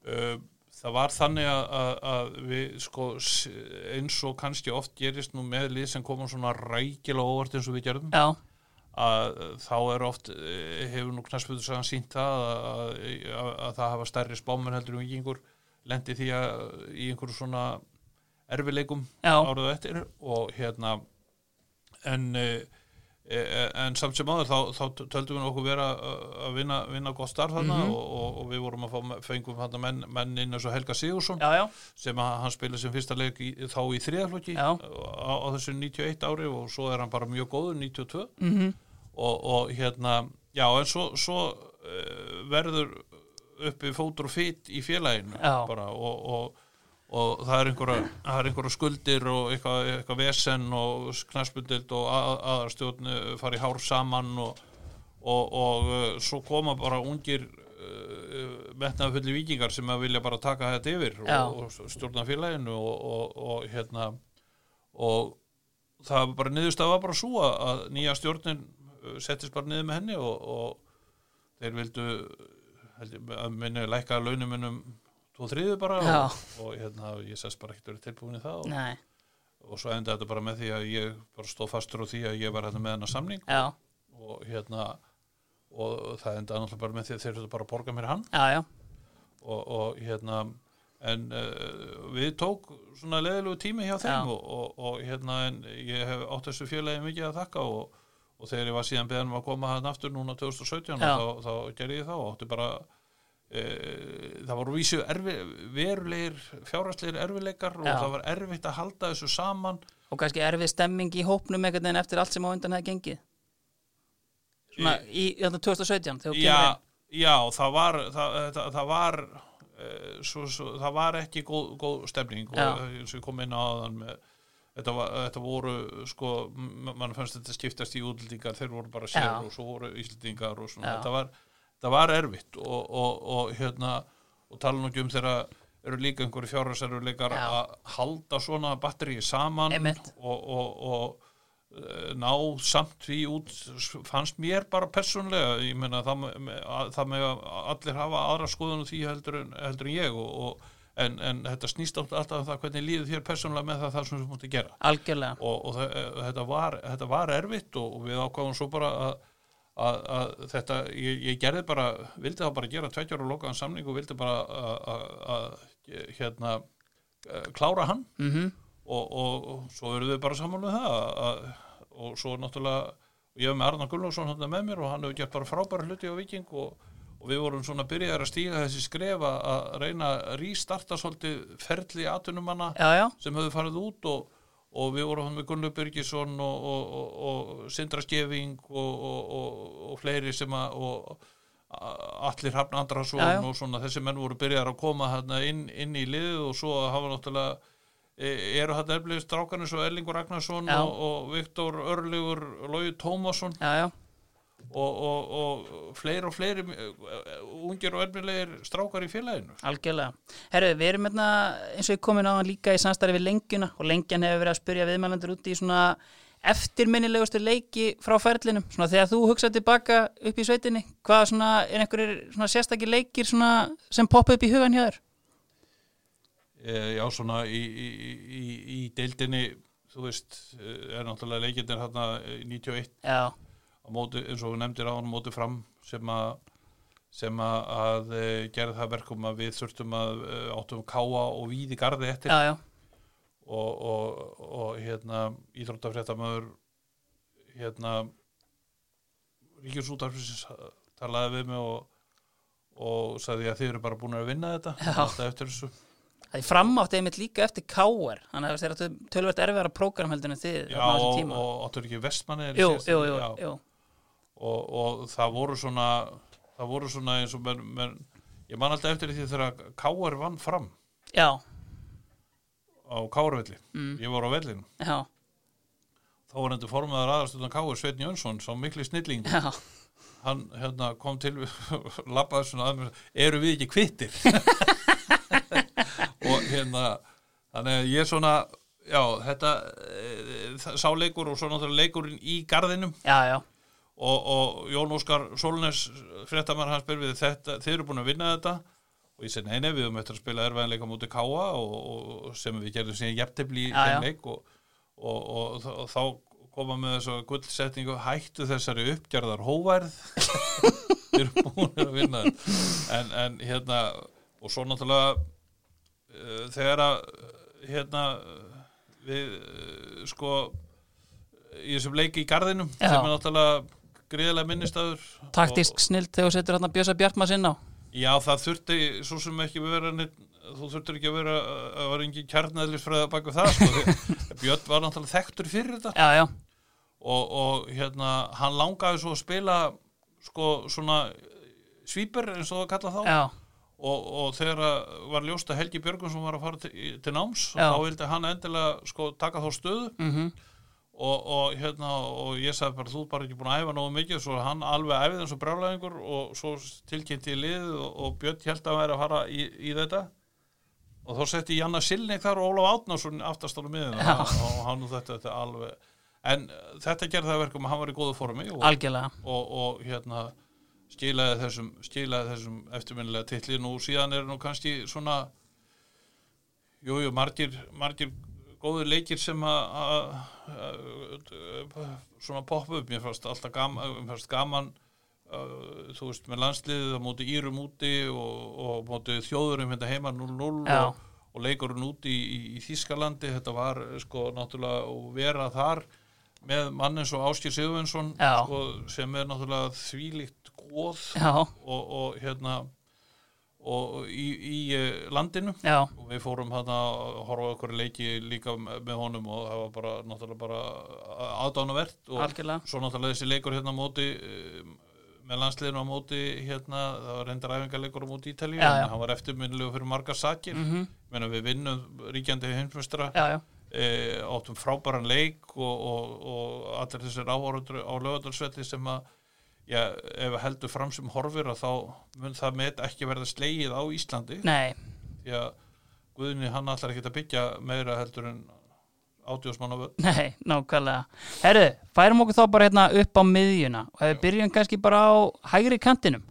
Speaker 2: Uh, það var þannig að, að, að við sko eins og kannski oft gerist nú með lið sem komum svona rækilega óvart eins og við gerðum
Speaker 1: já,
Speaker 2: að þá er oft eh, hefur nú knastbyrður sagan sínt það að, að, að það hafa stærri spámur heldur um vikingur lendi því að í einhverju svona erfileikum
Speaker 1: Já.
Speaker 2: árið á eftir og hérna en eh, eh, en samt sem áður þá, þá töldum við okkur vera að vinna, vinna gott starf þarna
Speaker 1: Mhm.
Speaker 2: og, og, og við vorum að fá fengum þarna menn, menn inn eins og Helga Sigursson
Speaker 1: já, já,
Speaker 2: sem að hann spila sem fyrsta leik í, þá í þriðaflokki á, á þessu 91 ári og svo er hann bara mjög góður 92
Speaker 1: mhm.
Speaker 2: Og, og hérna já en svo, svo verður uppi fótur og fytt í félaginu og, og, og það er einhverja, það er einhverja skuldir og eitthvað, eitthvað vesen og knarsbundild og að, aðarstjórn fara í hár saman og, og, og uh, svo koma bara ungir uh, metnaðfulli vikingar sem að vilja bara taka þetta yfir og, og stjórna félaginu og, og, og hérna og það var bara niðurstað var bara svo að, að nýja stjórnin settist bara niður með henni og, og þeir vildu að minni lækka launumunum tvo þriðu bara
Speaker 1: Já.
Speaker 2: og, og hérna, ég sest bara ekkert verið tilbúin í það og,
Speaker 1: nei,
Speaker 2: og svo endaði þetta bara með því að ég bara stóð fastur á því að ég var hérna með hennar samning
Speaker 1: já,
Speaker 2: og hérna og það endaði náttúrulega bara með því að þeir eru bara að borga mér hann
Speaker 1: já, já
Speaker 2: og, og hérna en uh, við tók svona leðilegu tími hjá þeim
Speaker 1: Já.
Speaker 2: og, og, og hérna en ég hef átt þessu félagi mikið að þakka og, og þegar ég var síðan beðan um að koma hann aftur núna 2017
Speaker 1: Já.
Speaker 2: þá, þá gerði ég það og átti bara það voru vísu erfi, verulegir fjárhastlegir erfileikar og
Speaker 1: Já.
Speaker 2: það var erfitt að halda þessu saman.
Speaker 1: Og kannski erfið stemming í hópnum einhvern veginn eftir allt sem á undan hefði gengið? Svona í þetta 2017 þegar
Speaker 2: já, já, það var það, það, það var eh, svo, svo, það var ekki góð, góð stemning og eins og ég kom inn á þann með Þetta, var, þetta voru, sko, mann fannst þetta skiptast í útlendingar, þeir voru bara sér og svo voru íslendingar og svona,
Speaker 1: Já.
Speaker 2: þetta var, þetta var erfitt og, og, og hérna, og tala nú ekki um þegar eru líka einhverju fjárhæsarleikar
Speaker 1: Já.
Speaker 2: að halda svona batteríi saman og, og, og eh, ná samt því út fannst mér bara persónlega ég meina það, að- það með allir hafa aðra skoðun á því heldur en, heldur en ég og, og, en, en þetta snýst alltaf um það hvernig líður þér persónlega með það það sem þú mútti gera.
Speaker 1: Algjörlega.
Speaker 2: Og, og það, þetta, var, þetta var erfitt og, og við ákváðum svo bara að, að, að þetta, ég, ég gerði bara vildi það bara gera tveggjar og lokaðan samning og vildi bara að, hérna eh, klára hann.
Speaker 1: Mhm.
Speaker 2: Og, og, og svo erum við bara saman með það að, og svo náttúrulega ég hef með Arnar Gunnlaugsson hann með mér og hann hefur gert bara frábæra hluti á Viking og, og við vorum svona byrjaðar að stíga þessi skref að, reyna að rístarta svolítið ferli atunumanna sem höfðu farið út og, og við vorum með Gunnlaug Byrgisson og, og, og, og Sindra Skeving og, og, og fleiri sem að og allir Hrafn Andrason
Speaker 1: Já, já.
Speaker 2: og svona þessi menn voru byrjar að koma hérna inn, inn í liðið og svo hafa náttúrulega e- eru þetta eflið strákarnir svo Erlingur Ragnarsson og, og Viktor Örlegur Lói Tómasson.
Speaker 1: Já, já
Speaker 2: og, og, og fleiri og fleiri eh, ungir og erfilegir strákar í félaginu
Speaker 1: Algjörlega. Herru, við erum hérna, eins og ég komin á hann líka í samstarfi við lengjuna og lengjan hefur verið að spyrja viðmælandur úti í svona eftirminnilegustu leiki frá ferlinum. Svona þegar þú hugsað tilbaka upp í sveitinni, hvað svona, er einhverjir svona sérstakir leikir svona sem poppa upp í hugan hjá þér?
Speaker 2: e, já svona í, í, í, í deildinni þú veist, eh, er náttúrulega leikirnir hérna í 91
Speaker 1: Já,
Speaker 2: móti, eins og nefndir á hann móti fram sem að sem að, að eh, gera það verkum að við þurftum að eh, áttum káa og víði garði eftir.
Speaker 1: Já, já,
Speaker 2: og, og, og hérna íþróttafréttamaður hérna ríkjusútarfisins talaði við mig og, og sagði að þið eru bara búin að vinna þetta
Speaker 1: Það er framátt einmitt líka eftir K.R. Þannig að það er tölvært erfiðara prógram heldur en þið
Speaker 2: Já, og áttur ekki vestmanni
Speaker 1: Jú, jú, jú, jú.
Speaker 2: Og, og það voru svona það voru svona eins og menn, menn, ég man alltaf eftir því þegar K.R. vann fram
Speaker 1: Já,
Speaker 2: á K.R. velli
Speaker 1: Mm.
Speaker 2: ég var á vellinu
Speaker 1: já,
Speaker 2: þá var hendur formaður aðarstundan K.R. Sveinn Jönsson sá mikli snilling
Speaker 1: já.
Speaker 2: hann hérna, kom til lappaði svona að mér eru við ekki kvittir og hérna þannig að ég svona já, þetta e, sá leikur og svo náttúrulega leikurinn í garðinum
Speaker 1: Já, já,
Speaker 2: og, og Jón Óskar Solnes fréttamar hans spyr við þetta, þið eru búin að vinna þetta? Og ég segi nei, nei, við höfum eftir að spila erfæðanleika mútið Káa og, og sem við gerðum síðan jæftefli í leik og, og, og, þá koma með þessu gullsetningu hættu þessari uppgerðar hóværð við erum búin að vinna þetta. En, en hérna og svo náttúrulega uh, þegar að hérna við uh, sko í þessum leiki í garðinum
Speaker 1: Já.
Speaker 2: sem er náttúrulega gríðilega minnistæður
Speaker 1: taktísk snild þegar þú setur hérna Bjösa Bjartmars inn á.
Speaker 2: Já, það þurfti svo sem ekki vera þú þurftir ekki að vera að vera engin kjarnæðlisfræða baku það sko, Björn var náttúrulega þekktur fyrir þetta.
Speaker 1: Já, já,
Speaker 2: og, og hérna, hann langaði svo að spila sko svona svíper eins og það kalla þá.
Speaker 1: Já,
Speaker 2: og, og þegar var ljóst að Helgi Björgunsson var að fara til, til náms
Speaker 1: Já.
Speaker 2: þá vildi hann endilega sko taka þá stöðu.
Speaker 1: Mhm,
Speaker 2: og, og hérna og ég sagði bara þú ert bara ekki búin að æfa nógu mikið svo hann alveg æfið eins og brjálæðingur og svo tilkynnti í lið og, og Björn held að væri að fara í, í þetta. Og þá setti Janna Silning þar og Ólaf Átnarsson aftastálu miðin og hann og þetta, þetta alveg en þetta gerði það verkum að hann var í góðu formi og,
Speaker 1: algjörlega.
Speaker 2: og, og hérna skilaði þessum, þessum eftirminnilega titli. Nú síðan er nú kannski svona jújú, jú, margir, margir góður leikir sem að- svona poppa upp. Mér fannst alltaf gaman, mér fannst gaman uh, þú veist, með landsliðið á móti Írum úti og, og móti þjóðurum hérna heima 0-0
Speaker 1: Já.
Speaker 2: og, og leikurinn úti í, í, í Þískalandi þetta var sko náttúrulega og vera þar með mann eins og Áskir Sigurvinsson sko, sem er náttúrulega þvílíkt góð og, og hérna og í, í eh, landinu.
Speaker 1: Já,
Speaker 2: og við fórum hérna að horfa okkur leiki líka með honum og það var bara náttúrulega bara aðdánavert og
Speaker 1: algjörlega.
Speaker 2: svo náttúrulega þessi leikur hérna móti eh, með landsliðinu á móti hérna, það var reyndar æfingarleikur á móti Ítalíu en hann var eftirminnilegu fyrir margar sakir. Mm -hmm. við vinnum ríkjandi
Speaker 1: já,
Speaker 2: e, áttum frábæran leik og, og, og allir þessir áhorundur á lögadalsvelli sem að já, ef heldur fram sem horfir að þá mun það með ekki verða slegið á Íslandi.
Speaker 1: Nei,
Speaker 2: því að Guðni hann ætlar ekki að byggja meira heldur en átjóðsmann á völd
Speaker 1: nei, nákvæmlega. Herru, færum okkur þá bara hérna upp á miðjuna og ef við byrjum kannski bara á hægri kantinum.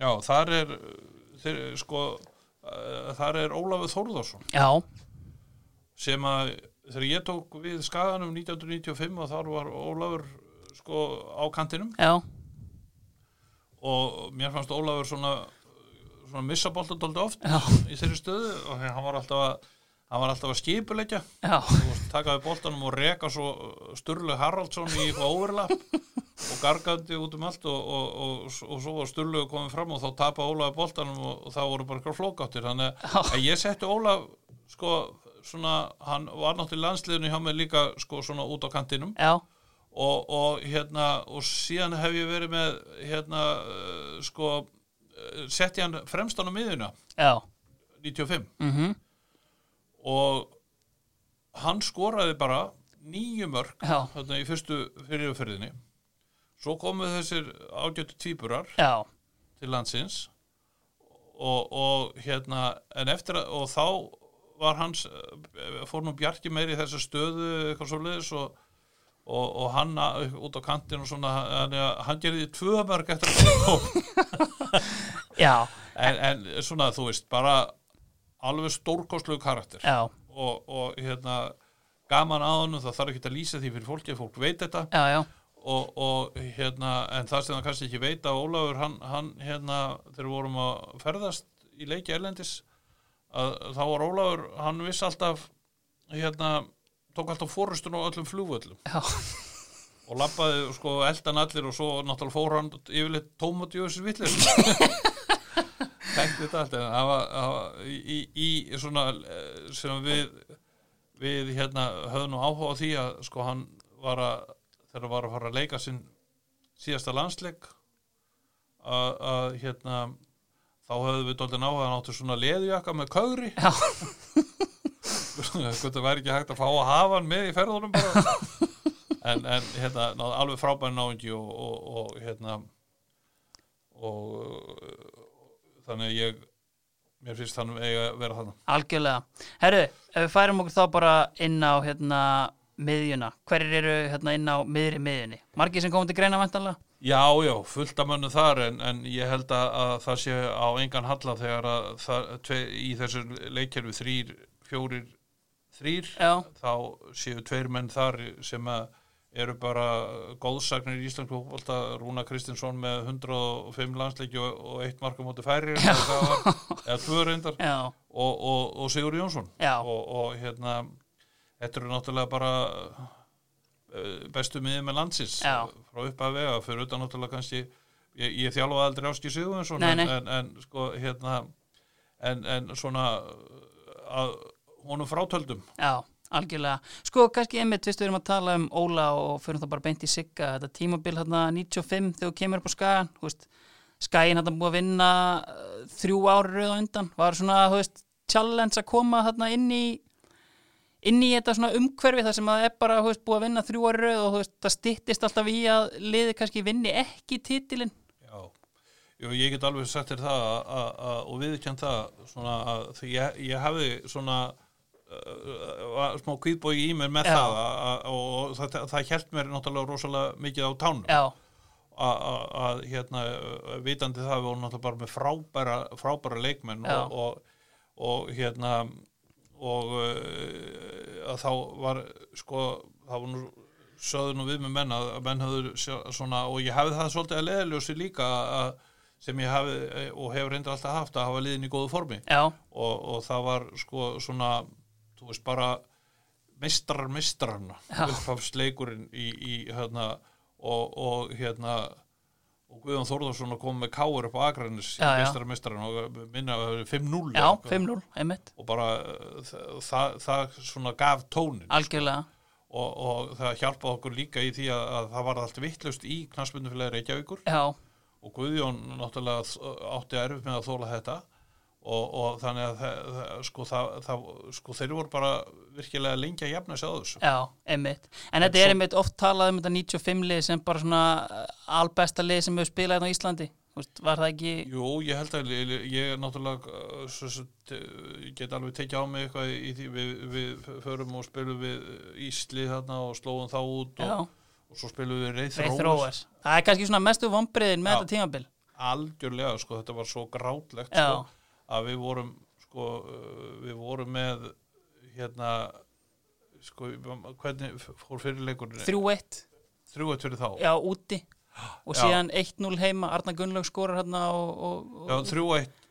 Speaker 2: Já, þar er þeir, sko, uh, þar er Ólafur Þórðarsson
Speaker 1: Já,
Speaker 2: sem að þegar ég tók við skaganum 1995 og þar var Ólafur sko á kantinum.
Speaker 1: Já,
Speaker 2: og mér fannst Ólafur svona, svona missa bolta dóldi oft
Speaker 1: Já.
Speaker 2: í þeirri stöðu og hann var alltaf að hann var alltaf að skipuleggja.
Speaker 1: Já,
Speaker 2: og taka við boltanum og reka svo Sturlu Haraldsson í eitthvað overlap og gargandi út um allt og, og, og, og svo var Sturlu komið fram og þá tapa Ólafur boltanum og, það voru bara eitthvað flókáttir. Þannig að ég setti Ólaf sko svona, hann var náttúrulega landsliðinu hjá mig líka sko svona út á kantinum.
Speaker 1: Já,
Speaker 2: og, og hérna og síðan hef ég verið með hérna uh, sko uh, setti hann fremstan á miðuna
Speaker 1: já,
Speaker 2: 95
Speaker 1: mhm,
Speaker 2: og hann skoraði bara nýju mörg þarna í fyrstu fyrirferðinni svo komu þessir ágjötu tvíburar
Speaker 1: já,
Speaker 2: til landsins. Og, og hérna en eftir að og þá var hans eh, fór nú Bjarki meiri í þessa stöðu eitthvað svo leiðis og, og, og hann að- út á kantin og svona hann, hann gerði tvö mörg eftir að hann kom.
Speaker 1: Já,
Speaker 2: en, en svona þú veist bara alveg stórkostlegu karakter. Og, og hérna gaman að honum, það þarf ekki að lýsa því fyrir fólki fólk veit þetta.
Speaker 1: Já, já,
Speaker 2: og, og hérna, en það sem það kannski ekki veit að Ólafur, hann, hann hérna þegar við vorum að ferðast í leiki erlendis að þá var Ólafur, hann viss alltaf hérna tók alltaf fórustun á öllum flugvöllum.
Speaker 1: Já,
Speaker 2: og lappaði sko eldan allir og svo náttúrulega fór hann yfirleitt tómat í þessu vitlis Þekkti þetta allt en það var, í, í, í svona eh, sem við við hérna höfðum nú áhuga á því að sko hann var að þegar hann var að fara að leika sinn síðasta landsleik að, hérna þá höfðum við dóldi náhuga hann áttu svona leðjaka með kaugri
Speaker 1: já,
Speaker 2: hvort það væri ekki hægt að fá að hafa hann með í ferðunum bara en, en hérna, náð, alveg frábæri náingi og, og, og hérna og þannig að ég mér finnst þannig eiga að vera þannig
Speaker 1: algjörlega. Herru, ef við færum okkur þá bara inn á hérna miðjuna. Hverjir eru hérna inn á miðri miðjunni? Margir sem komið til greina vantanlega?
Speaker 2: Já, já, fullt af mönnum þar en, en ég held að, að það sé á engan halla þegar að það, í þessu leikjörfi þrýr, fjórir, þrýr þá séu tveir menn þar sem eru bara góðsagnir í Íslands fótbolta. Rúna Kristinsson með 105 landsleiki og, og eitt marka móti færi eða tvö reyndar. Og, og, og Sigur Jónsson. Og, og hérna þetta eru náttúrulega bara eh, bestu miðið með landsins
Speaker 1: Já.
Speaker 2: frá upp að vega fyrir utan náttúrulega kannski ég, ég þjálfaði aldrei Áski Sigurðinsson
Speaker 1: Nei, nei.
Speaker 2: en, en, en sko hérna en, en svona að honum frátöldum
Speaker 1: já, algjörlega. Sko, kannski einmitt, við erum að tala um Óla og fyrir það bara beint í sigga, þetta tímabil hérna 95 þegar þú kemur upp á skagan, þú veist, skagin hérna búið að vinna uh, þrjú ári rauð á undan, var svona, þú veist, challenge að koma hérna inn í inn í þetta svona umhverfi þar sem að það er bara, veist, búið að vinna þrjú ári rauð og veist, það styttist alltaf í að liði kannski vinni ekki titilinn.
Speaker 2: Já, Jú, ég get alveg sagt þér það að, að, að, og viðkjönd það svona að ég, ég hafði svona smá kvíðbói í mér með
Speaker 1: Já.
Speaker 2: það að, að, og það, það held mér náttúrulega rosalega mikið á tánum. Að, hérna uh, vitandi það við vorum náttúrulega bara með frábæra, frábæra leikmenn og, og, og hérna og uh, að þá var sko það var nú sögðu nú við með menn að menn hafðu svona og ég hafði það svolítið að leðaljósi líka að, sem ég hafði eh, og hefur reynda alltaf haft að hafa liðin í góðu formi. Og, og það var sko svona þú veist bara mistrar mistrarna
Speaker 1: Já.
Speaker 2: upphafsleikurinn í, í hérna og, og hérna og Guðjón Þórðarsson að koma með káur upp á Akranis
Speaker 1: já.
Speaker 2: mistrar mistrarna og minna að það er 5-0
Speaker 1: já,
Speaker 2: eða eitthvað.
Speaker 1: 5-0, einmitt,
Speaker 2: og bara uh, það, það, svona gaf tónin
Speaker 1: algjörlega,
Speaker 2: og, og það hjálpaði okkur líka í því að, að það var allt vittlust í knastbundufélagi Reykjavíkur
Speaker 1: já,
Speaker 2: og Guðjón náttúrulega átti erfið með að þóla þetta og, og þannig að það, það, sko, það, sko, þeir voru bara virkilega lengi að jafna sig á þessu
Speaker 1: já, einmitt. En þetta er einmitt oft talað um þetta 95 lið sem bara svona uh, albesta lið sem hefur spilað hérna á Íslandi. Var það ekki,
Speaker 2: Jú, ég held að ég, er náttúrulega uh, svo, svo, ég get alveg tekið á mig eitthvað í því við, við förum og spilum við Ísli þarna og slóðum þá út og, og svo spilum við Rovers.
Speaker 1: Það er kannski svona mestu vombriðin með
Speaker 2: Já.
Speaker 1: þetta tímabil.
Speaker 2: algjörlega, sko, þetta var svo grátlegt sko, að við vorum sko, uh, við vorum með hérna sko, hvernig fór fyrirleikurinn
Speaker 1: 3-1,
Speaker 2: þrjú eitt fyrir þá
Speaker 1: já, úti. Og síðan 1-0 heima, Arna Gunnlaug skorar hérna og, og,
Speaker 2: Já,
Speaker 1: og
Speaker 2: þrjú eitt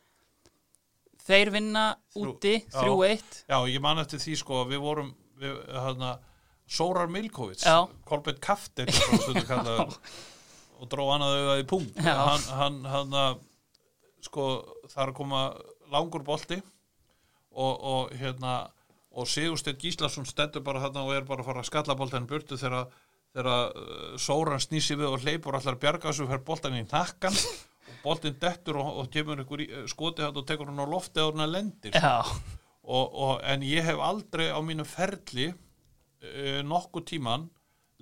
Speaker 1: þeir vinna úti,
Speaker 2: já.
Speaker 1: 3-1.
Speaker 2: Já, ég man eftir því sko við vorum við, hérna, Sórar Milkovits. Kolbett Kaftir og dró hann að auðvitað í punkt hann, hann, hann að, sko, það er að koma langur bolti og, og hérna og Sigursteinn Gíslason stendur bara þarna og er bara að fara að skalla boltan burtu þegar þegar uh, Sóran snýsi við og hleypur allar bjarga þessu fer boltan í nakkan og boltin dettur og, og kemur ykkur í, skoti og tekur hann á lofti og hann lendir. Og, og, en ég hef aldrei á mínu ferli uh, nokkuð tíman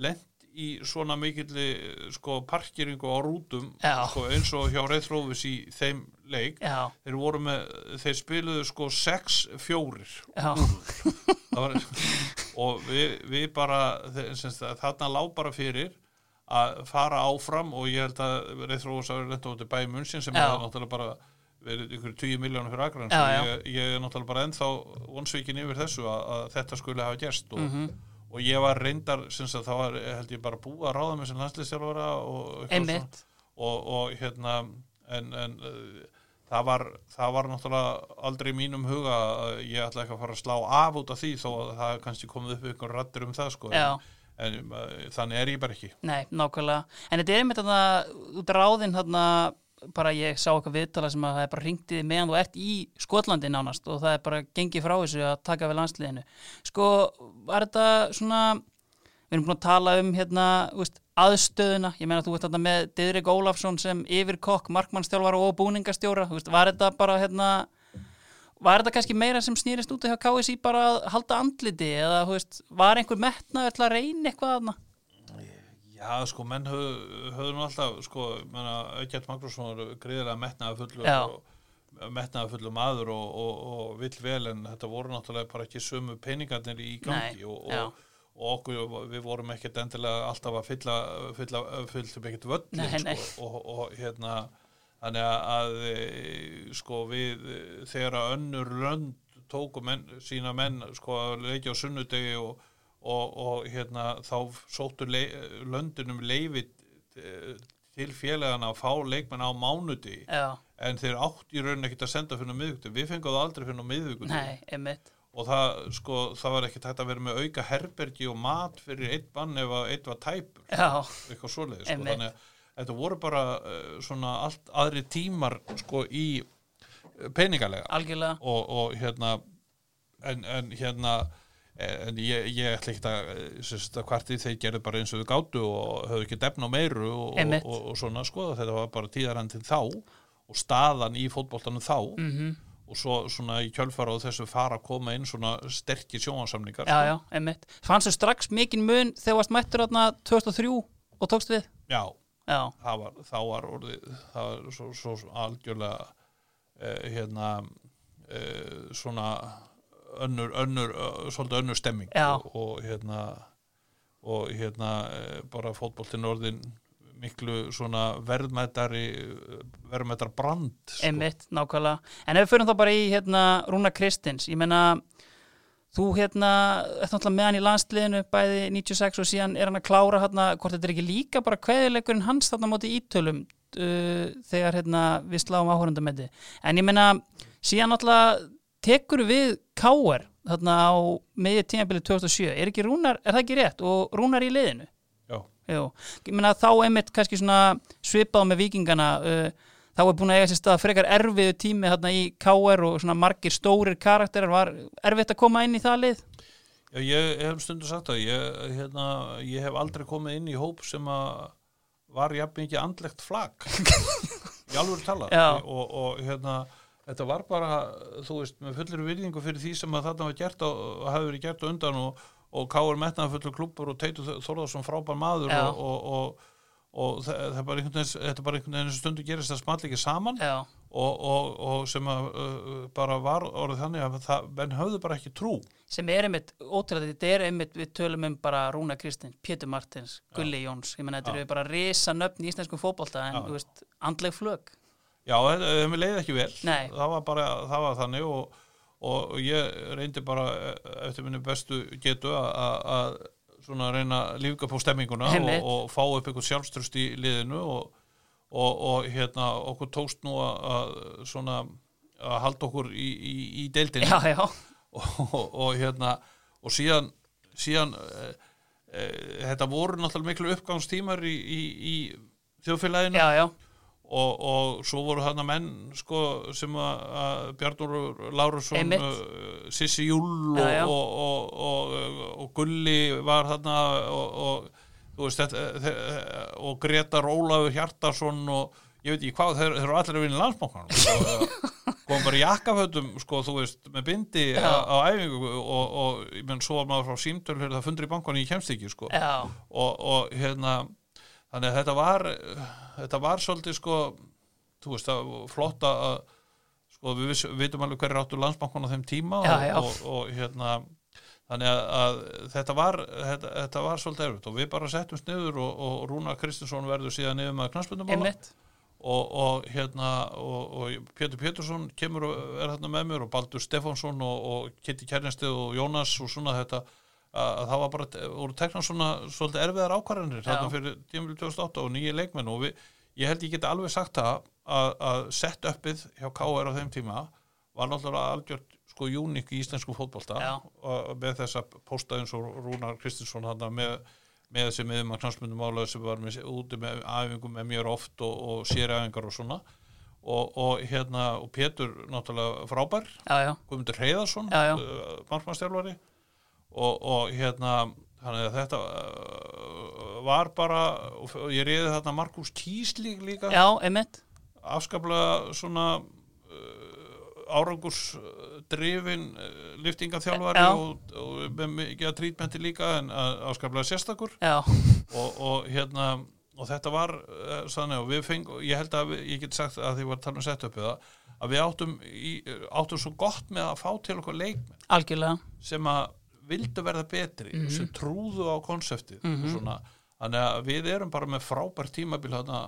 Speaker 2: lent í svona mikilli sko, parkeringu á rútum sko, eins og hjá Reithrófis í þeim leik.
Speaker 1: Já,
Speaker 2: þeir voru með, þeir spiluðu sko 6-4
Speaker 1: já,
Speaker 2: var, og við, við bara þarna lá bara fyrir að fara áfram og ég held að Reithrófis hafi lent á þetta bæði munsin sem er náttúrulega bara verið ykkur 10 miljónir fyrir
Speaker 1: já.
Speaker 2: ég, ég er náttúrulega bara ennþá vonsvikin yfir þessu að, að þetta skulle hafa gerst og,
Speaker 1: Mhm.
Speaker 2: Og ég var reyndar sem sagt, þá var held ég bara búið að ráða mig sem landslýstjálfara og, og, og hérna en, en uh, það var, það var náttúrulega aldrei mínum huga að ég ætla ekki að fara að slá af út af því þó að það kannski komið upp ykkur rattir um það sko. En, en uh, þannig er ég bara ekki.
Speaker 1: Nei, nákvæmlega. En þetta er einmitt þarna, út ráðinn þarna, bara ég sá eitthvað viðtala sem að það er bara ringtið meðan þú ert í Skotlandi nánast og það er bara gengið frá þessu að taka við landsliðinu. Sko, var þetta svona, við erum búin að tala um hérna, veist, aðstöðuna, ég meina þú veist þarna með Didrik Ólafsson sem yfirkokk, markmannstjálfara og búningastjóra, veist, var þetta bara hérna, var þetta kannski meira sem snýrist út hjá KSI bara að halda andliti eða, veist, var einhver metnaður til að reyna eitthvað þarna?
Speaker 2: Já, sko, menn höfðu höfðu nú alltaf, sko, menna, Eikert Magnússon er greiðilega metnaða fullur og metnaða fullur maður og, og, og vill vel en þetta voru náttúrulega bara ekki sömu peningarnir í gangi
Speaker 1: Nei,
Speaker 2: og, og, og okkur, við vorum ekkert endilega alltaf að fylla, fylla, fylla ekkert
Speaker 1: nei.
Speaker 2: sko, og, og hérna, þannig að, e, sko, við, e, þegar að önnur lönd tóku menn, sína menn, sko, að leikja á sunnudegi og og, og hérna þá sóttu lei, löndunum leifi eh, til félagana að fá leikmenn á mánuði
Speaker 1: Já,
Speaker 2: en þeir átt í raunin ekkert að senda fyrir miðvíkundi við fengum það aldrei fyrir
Speaker 1: einmitt.
Speaker 2: og það, sko, það var ekkert hægt að vera með auka herbergi og mat fyrir eitt bann ef eitt var tæpur.
Speaker 1: Já,
Speaker 2: eitthvað svoleiði sko. Þannig að þetta voru bara uh, svona allt aðri tímar sko í uh, peningalega.
Speaker 1: Algjörlega.
Speaker 2: og, og hérna en, en hérna en ég, ég ætla ekki að, að kvarti þeir gerðu bara eins og þau gátu og höfðu ekki defn á meiru og, og, og, svona sko. Þetta var bara tíðarandinn þá og staðan í fótboltanum þá.
Speaker 1: Mm
Speaker 2: og svo svona í kjölfara og þessu fara að koma inn svona sterkir sjónvarsamningar
Speaker 1: Já, já, einmitt. Fannst þú strax mikinn mun þegar varst mættur þarna 2003 og tókst við?
Speaker 2: já.
Speaker 1: Já,
Speaker 2: það var, þá var orðið það var svo, svo, algjörlega eh, hérna eh, svona önnur, önnur svolítið önnur stemming. Og, og hérna og hérna eh, bara fótboltinn orðin miklu svona verðmættari verðmættar brand sko.
Speaker 1: einmitt, nákvæmlega. En ef við fyrir þá bara í hérna Rúna Kristins, ég meina þú hérna, ert náttúrulega með hann í landsliðinu bæði 96 og síðan er hann að klára hérna, hvort þetta er ekki líka bara kveðilegurinn hans þarna móti ítölum uh, þegar hérna við sláum áhörundametti. En ég meina síðan náttúrulega tekur við Káar þarna á meðið tímabilið 2007, er ekki Rúnar, er það ekki rétt og Rúnar í liðinu? Jú, ég meina þá einmitt kannski svona svipað með vikingana uh, þá er búin að eiga sér stað frekar erfiðu tími þarna í KR og svona margir stórir karakterar. Var erfitt að koma inn í það lið?
Speaker 2: Já, ég hef stundu sagt að ég, hérna, ég hef aldrei komið inn í hóp sem að var jafn mikið andlegt flag í alveg tala og, og hérna þetta var bara, þú veist, með fullir virðingu fyrir því sem að þarna var gert og, hafi verið gert undan og, og Káur metnaði fullur klubbar og Teitur Þórðarsson frábær maður
Speaker 1: Já.
Speaker 2: og, og, og, og það, það er veginn, þetta er bara einhvern veginn stundu gerist það small ekki saman
Speaker 1: Já,
Speaker 2: og, og, og sem að uh, bara var orðið þannig að það, menn höfðu bara ekki trú
Speaker 1: sem er einmitt ótrúlega þetta er einmitt, við tölum um bara Rúna Kristins, Pétur Martins, Gulli Jóns ég meina þetta
Speaker 2: Já.
Speaker 1: eru bara risa nöfn í íslenskum fótbolta en
Speaker 2: Já.
Speaker 1: þú veist, andleg flög
Speaker 2: Já, þeim leiði ekki vel það var bara, það var þannig og, og ég reyndi bara eh, eftir minni bestu getu að- reyna að lífga på stemminguna og, og fá upp eitthvað sjálfströst í liðinu og, og, og hérna okkur tókst nú að, svona að halda okkur í, í, í deildinni.
Speaker 1: Já, já,
Speaker 2: og, og hérna og síðan, síðan e, e, þetta voru náttúrulega miklu uppgangstímar í, í, í þjóðfélaginu.
Speaker 1: Já, já
Speaker 2: og, og svo voru þarna menn sko, sem að, Bjarnur Lárusson, uh, Sissi Júl og, og, og, og Gulli var þarna og, og þú veist þetta þe- og Gretar Ólafur Hjartarsson og ég veit ekki hvað, þeir, eru allir að vinna landsmókan komum bara í jakkafötum sko, þú veist, með bindi á, á æfingu og, og ég menn svo var maður frá símtöl það fundur í bankan í kemst ekki sko. Og hérna þannig að þetta var þetta var svolítið sko þú veist það var flott að sko við viss, vitum alveg hverju áttu landsbankun á þeim tíma
Speaker 1: Já,
Speaker 2: og,
Speaker 1: já.
Speaker 2: Og, og hérna þannig að, að þetta var þetta, þetta var svolítið erfitt og við bara settumst niður og, og Rúna Kristinsson verður síðan niður með knastbundumála og, og hérna og, og Pétur Pétursson kemur og er þarna með mér og Baldur Stefánsson og, og Kitty Kernestið og Jónas og svona þetta að, að það var bara, voru tekna svona svolítið erfiðar ákvarðanir þarna fyrir tímafél 2008 og nýja leikmenn og við, ég held ég geti alveg sagt það að, að sett uppið hjá KR á þeim tíma var náttúrulega algjört sko júnik í íslensku fótbolta með þessa posta eins og Rúnar Kristinsson hann með, með þessi miðum að knastmyndum álega sem var með, úti með æfingum með mér oft og, og séræfingar og svona. Og, og hérna og Pétur náttúrulega frábær. Guðmundur Heiðarsson uh, markmannstjálfari og, og hérna þetta uh, var bara og ég reyði þarna Markus Kíslík líka.
Speaker 1: Já, einmitt.
Speaker 2: Afskaplega svona uh, árangurs drifin uh, liftingaþjálfari
Speaker 1: Já.
Speaker 2: og, og mikið að trítmenti líka en afskaplega sérstakur. Og, og hérna og þetta var sannig og við feng ég held að við, ég get sagt að því var að tala um sett uppið það að við áttum, í, áttum svo gott með að fá til okkur leikmenn.
Speaker 1: Algjörlega.
Speaker 2: Sem að vildu verða betri
Speaker 1: Mhm.
Speaker 2: sem trúðu á konseptið og svona, þannig að við erum bara með frábært tímabil þarna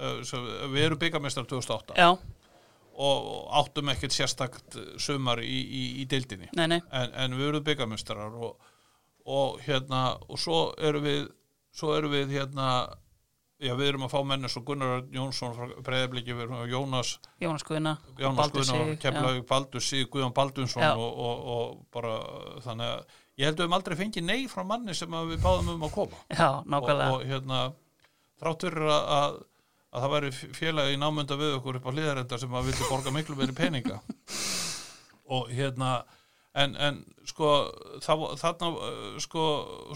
Speaker 2: uh, við erum byggamestrar 2008
Speaker 1: já,
Speaker 2: og og áttum ekkert sérstakt sumar í, í, í deildinni.
Speaker 1: Nei, nei,
Speaker 2: en, en við erum byggamestrar og, og hérna og svo erum við svo erum við hérna já við erum að fá menn eins og Gunnar Jónsson frá breyðabliki, við erum að Jónas
Speaker 1: Jónas Guðna
Speaker 2: Jónas
Speaker 1: Sig,
Speaker 2: Keflavík Baldur Sig, Guðjón Baldursson
Speaker 1: Já.
Speaker 2: og, og, og bara þannig að ég held að við höfum aldrei fengið nei frá manni sem við báðum um að koma.
Speaker 1: Já,
Speaker 2: og,
Speaker 1: nákvæmlega.
Speaker 2: Og hérna þrátt fyrir að, að, að það væri félagi námynda við okkur upp á hliðarenda sem að vildi borga miklu meiri peninga. Og hérna en, en sko það, þarna uh, sko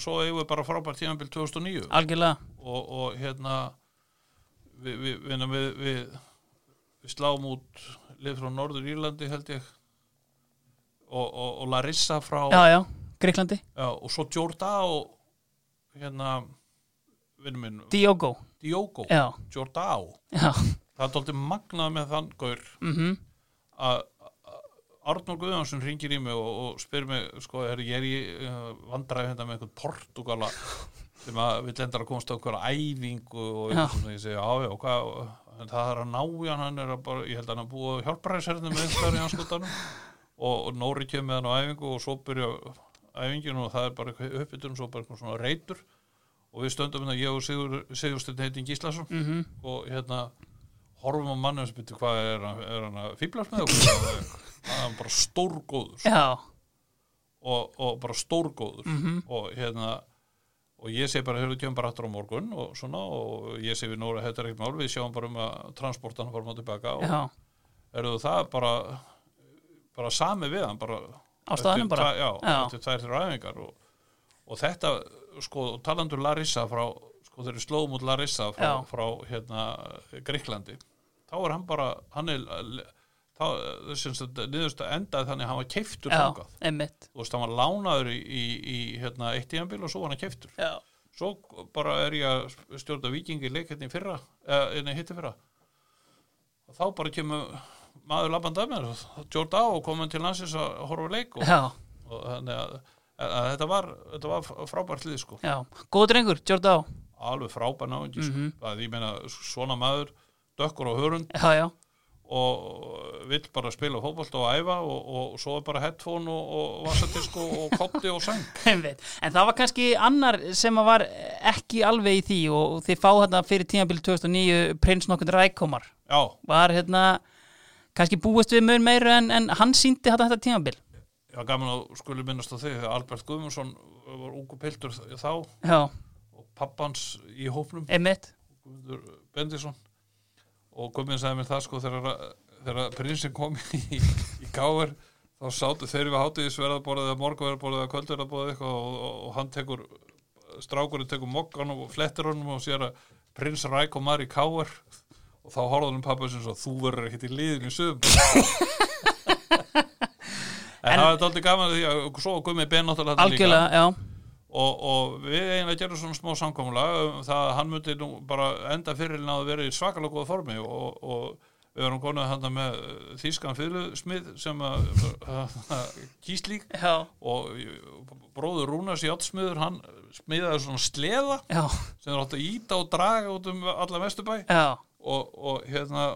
Speaker 2: svo eigum við bara frábært tímanbíl 2009
Speaker 1: algjörlega,
Speaker 2: og, og hérna við, við, við, við, sláum út lið frá Norður Írlandi held ég. Og, og, og Larissa frá
Speaker 1: já, já, Greiklandi
Speaker 2: og svo Jordao hérna vinnum minn,
Speaker 1: Diogo,
Speaker 2: Diogo.
Speaker 1: Já,
Speaker 2: Jordao,
Speaker 1: já.
Speaker 2: Það er dálítið magnað með þann gaur.
Speaker 1: Mhm,
Speaker 2: að að Arnór Guðjónsson ringir í mig og, og spyr mig sko, er, ég er í uh, vandræði hérna með einhvern Portugala sem að vill endara að komast á einhverja æfingu og ég segi, já, já, hvað það er að ná í hann, hann er að bara ég held að hann að búa hjálparæðisherðinu með einhverjar í anskutanum og, og Nóri kemur hann á æfingu og svo byrja æfingin og það er bara eitthvað uppbytun svo bara eitthvað svona reytur og við stöndum hérna, ég og Sigur, Sigursteinn heitin Gíslason
Speaker 1: mhm.
Speaker 2: og hérna horfum á mannum sem byrju hvað er hann, er hann að fýblast með okkur? Það er bara stórgóður. Og, og bara stórgóður.
Speaker 1: Mhm.
Speaker 2: Og hérna og ég segi bara, hefur kemur bara aftur á morgun og svona og ég segi við Nóra, þetta er ekkert mál við sjáum bara um að transportan fórum á tilbaka og
Speaker 1: já,
Speaker 2: eru það bara bara sami við hann bara
Speaker 1: á staðanum
Speaker 2: eftir
Speaker 1: bara?
Speaker 2: já,
Speaker 1: Já.
Speaker 2: eftir tvær þrjá æfingar og, og þetta, sko, talandur Larissa frá, sko, þeir eru slóðum út Larissa frá, frá hérna Gríklandi, þá er hann bara hann er niðurst að endaði þannig að hann var keiftur þangað, þú veist, hann var lánaður í, í, í hérna, eitt tíðanbíl og svo var hann keiftur.
Speaker 1: Já,
Speaker 2: svo bara er ég að stjórna vikingi leik hérna fyrra, eða hérna hitti fyrra. Og þá bara kemur maður labbandi að mér Jórda á og komin til landsins að horfa á leik og, og þannig að, að, að þetta var, þetta var frábært lið sko.
Speaker 1: Já. Góð drengur, Jordá
Speaker 2: alveg frábær náðingi
Speaker 1: Mhm.
Speaker 2: sko. að ég meina svona maður dökkur og hörund.
Speaker 1: Já, já,
Speaker 2: og vill bara spila fótbolt og æfa og, og svo er bara headphone og, og vassadisk og, kotti og sang
Speaker 1: en það var kannski annar sem var ekki alveg í því og þið fá hérna fyrir tímabil 2009 prins nokkur rækomar.
Speaker 2: Já,
Speaker 1: var hérna kannski búist við mun meira en, en hann síndi þetta, þetta tímabil?
Speaker 2: Já gaman að skuli minnast á þegar Albert Guðmundsson var ungu piltur þá
Speaker 1: já,
Speaker 2: og pappans í hópnum.
Speaker 1: Einmitt.
Speaker 2: Guðmundur Bendisson og Guðmund sagði mér það sko þegar, þegar prinsin kom í, í gáver þá sátu þeir við hátíðisverðarborðið eða morgunverðarborðið eða kvöldverðarborðið eitthvað og, og, og hann tekur strákurinn tekur mokkan og flettir honum og sér að prins Ræk og Mari káver og þá horfði hann pappa sem svo þú verður ekkert í liðinu í sögum en, það var aldrei gaman því að svo Guðmund Ben náttúrulega
Speaker 1: algjörlega, já,
Speaker 2: og, og við eiginlega gerum svona smá samkomulag um það að hann myndi nú bara enda fyrirlin að vera í svakalega góða formi og, og við erum konið hann með þýskan fyrirlusmið sem að, kýslík
Speaker 1: já,
Speaker 2: og bróður Rúnars Játsmiður hann smiðaði svona sleða
Speaker 1: já,
Speaker 2: sem er átt að íta og draga út um alla vesturbæ. Og, og hérna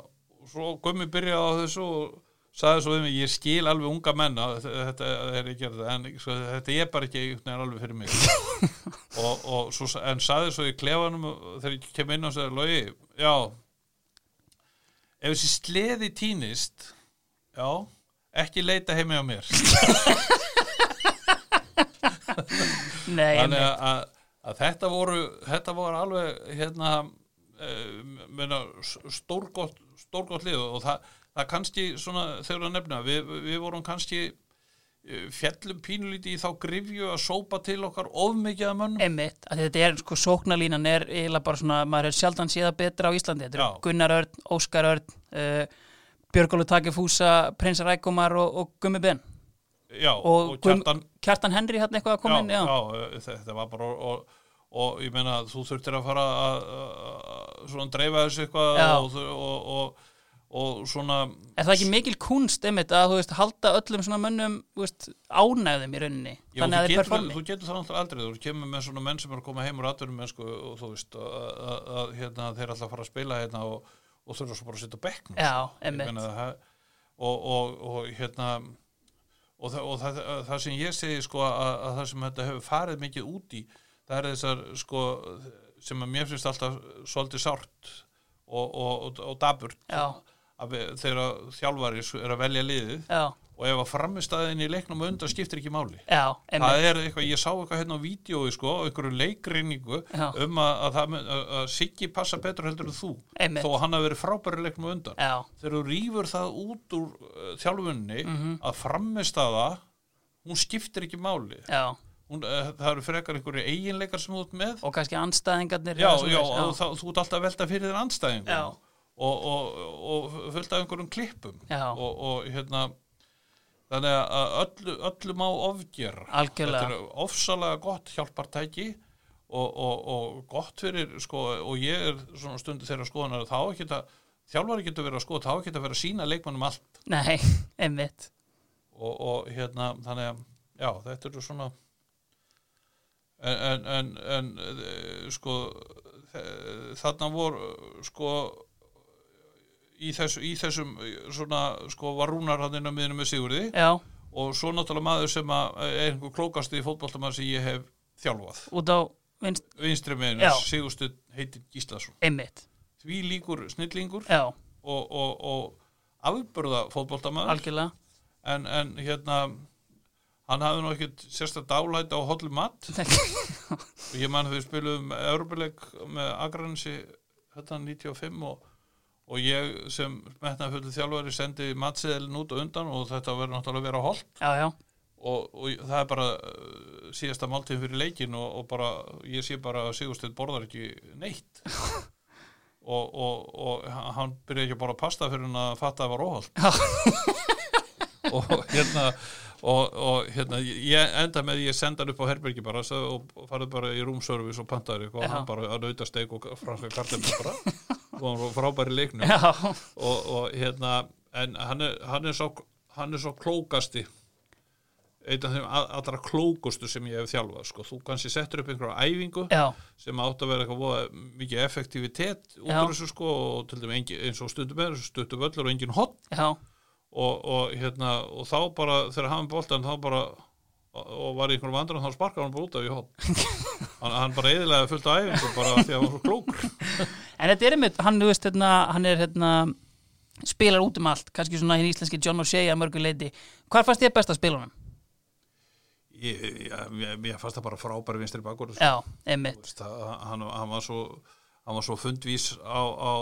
Speaker 2: svo gummi byrjaði á þessu og sagði svo við mig, ég skil alveg unga menna þetta er ekki þetta en svo, þetta er bara ekki veginn alveg fyrir mig. Og, og svo, en sagði svo í klefanum þegar ég kem inn og sagði, Lógi, já ef þessi sleði týnist já, ekki leita heimi á mér.
Speaker 1: Nei,
Speaker 2: þannig að, að, að þetta voru þetta voru alveg hérna uh, stórgott stórgott lið og það, það kannski svona þegar að nefna við, við vorum kannski eh, fjallum pínulíti í þá grifju að sópa til okkar of mikið að mönnum
Speaker 1: Einmitt, að þetta er sko sóknarlínan er eiginlega bara svona, maður er sjaldan séða betra á Íslandi, þetta
Speaker 2: Já.
Speaker 1: er Gunnar Örn, Óskar Örn uh, Björgólu Takifúsa, Prins Rækumar og, og Gummi Ben
Speaker 2: já,
Speaker 1: og,
Speaker 2: og kjartan
Speaker 1: Kjartan Henry hann eitthvað að koma inn,
Speaker 2: já, já, þetta var bara og, og ég meina þú þurftir að fara að, svona dreifa þessu eitthvað
Speaker 1: Já.
Speaker 2: og, og, svona
Speaker 1: Er það ekki mikil kunst einmitt að þú veist halda öllum svona mönnum þú veist, ánægðum í rauninni?
Speaker 2: Já,
Speaker 1: þannig að þeir performi
Speaker 2: þú getur það náttúrulega aldrei. Þú kemur með svona menn sem er að koma heim úr atvinnum mennsku og þú veist að, að, að hérna, þeir að fara að spila hérna og, og þurfa svo bara að setja það- og, og, og hérna og, það, og það, það sem ég segi sko að, að það sem þetta hefur farið mikið út í það er þessar sko sem að mér finnst alltaf svolítið sárt og, og, og, og daburt
Speaker 1: Já.
Speaker 2: Þegar þjálfari er að velja liðið
Speaker 1: já,
Speaker 2: og ef að framistæðin í leiknum undan skiptir ekki máli.
Speaker 1: Já,
Speaker 2: það er eitthvað, ég sá eitthvað hérna á vídjói sko, einhverju leikreiningu
Speaker 1: Já.
Speaker 2: um að, að, það að, að Siggi passa betur heldur en þú.
Speaker 1: Einmitt.
Speaker 2: þó að hann hafi verið frábæri leiknum á undan.
Speaker 1: Já,
Speaker 2: þegar þú rýfur það út úr uh, þjálfunni
Speaker 1: Mhm.
Speaker 2: að framistæða hún skiptir ekki máli.
Speaker 1: Já,
Speaker 2: hún, uh, það eru frekar einhverju eiginleikar sem þú ert með.
Speaker 1: Og kannski anstæðingarnir
Speaker 2: já,
Speaker 1: eða
Speaker 2: já,
Speaker 1: svoleiðis,
Speaker 2: og það, þú ert alltaf að velta fyrir þér andstæðingum.
Speaker 1: Já.
Speaker 2: Og, og, og fullt af einhverjum klippum. Og, og hérna þannig að öllu, öllu má
Speaker 1: Algjörlega.
Speaker 2: þetta er ofsalega gott hjálpartæki og, og, og gott fyrir sko, og ég er svona stundu þeirra skoðanar þá ekki að þjálfari getur verið að skoða, þá að vera að sína leikmannum allt.
Speaker 1: Nei, einmitt.
Speaker 2: Og, og hérna þannig að já, þetta eru svona en, en, en, en eh, sko þarna voru sko í, þessu, í þessum svona sko var Rúnar hann inn á miðinu með Sigurði.
Speaker 1: Já,
Speaker 2: og svo náttúrulega maður sem er einhver klókasti klókasti sem ég hef þjálfað.
Speaker 1: Út á vinst,
Speaker 2: vinstri miðinu,
Speaker 1: Já.
Speaker 2: Sigurstuð heitir Gíslason.
Speaker 1: Einmitt.
Speaker 2: Því líkur snillingur
Speaker 1: Já,
Speaker 2: og, og, og afburða fótboltamaður.
Speaker 1: Algjörlega.
Speaker 2: En, en hérna hann hafði nú ekkert sérstaklega dálæti á hollum mat. Og ég man þegar við spilum Európuleik með Agransi hérna 95 og, og ég sem metnaði fullu þjálfari sendi matseðilin út og undan og þetta verður náttúrulega að vera holt
Speaker 1: Já, já,
Speaker 2: og, og það er bara uh, síðasta máltíð fyrir leikin og, og bara, ég sé bara að Sigursteinn borðar ekki neitt. Og, og, og hann byrja ekki bara að pasta fyrir hann að fatta að það var óholt. Og hérna og, og hérna, ég enda með ég senda hann upp á herbergi bara og farið bara í roomservice og pantaði og hann bara að nauta steik og franska kartemni bara og frábæri leiknum. Og, og hérna en hann er, hann er svo hann er svo klókasti. Einn af þeim allra klókustu sem ég hef þjálfað sko. þú kannski settur upp einhverja æfingu
Speaker 1: já,
Speaker 2: sem átt að vera eitthvað mikið effektivitet út úr þessu sko og til dæmi eins og stundum er þessu stuttu völlur og engin hot og, og hérna og þá bara þegar hann boltan þá bara og var í einhverjum vandrun þá sparkaði hann bara út af í hot hann, hann bara eðilega fullt af æfingu bara því að hann var svo klókur.
Speaker 1: En þetta er einmitt, hann, veist, hérna, hann er hérna, spilar út um allt, kannski svona hinn íslenski John O'Shea að mörgu leiti. Hvar fannst þér best að spila honum?
Speaker 2: ég, ég, ég, fannst það bara frábæri vinstri bakur
Speaker 1: Já, einmitt,
Speaker 2: það, hann, hann var svo hann var svo fundvís á, á,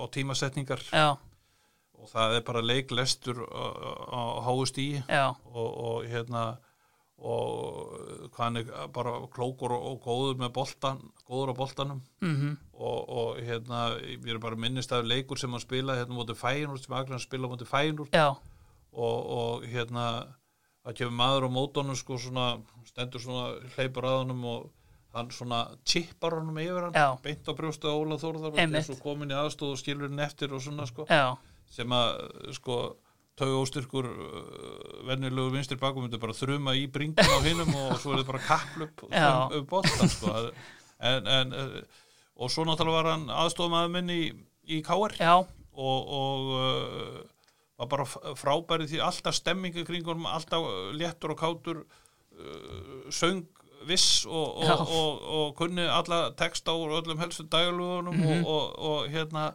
Speaker 2: á tímasetningar.
Speaker 1: Já,
Speaker 2: og það er bara leiklestur á, á háust í og, og hérna og hvað hann er bara klókur og, og góður með boltan góður á boltanum.
Speaker 1: Mhm,
Speaker 2: og, og hérna, ég er bara minnist af leikur sem hann spilaði hérna móti fænur sem Agran spila móti fænur
Speaker 1: já,
Speaker 2: og, og hérna það kemur maður á mótonum sko svona stendur svona hleypur að honum og hann svona chippar honum yfir hann
Speaker 1: Já.
Speaker 2: beint á brjóstu á Óla Þórðar
Speaker 1: Einmitt.
Speaker 2: og komin í aðstóð og skilur hann eftir og svona sko.
Speaker 1: Já,
Speaker 2: sem að sko tauga óstyrkur uh, venjulegu vinstri bakum myndi bara þruma í bringum á hinum og svo er þetta bara kapplup um, boltan sko. En, en, uh, og svo náttúrulega var hann aðstofmaður minn í, í
Speaker 1: já,
Speaker 2: og, og uh, var bara f- frábæri því alltaf stemmingu kringum, alltaf uh, léttur og kátur uh, söng viss og, og, og, og kunni alla texta úr öllum helstu daglugunum
Speaker 1: Mhm.
Speaker 2: og, og, og hérna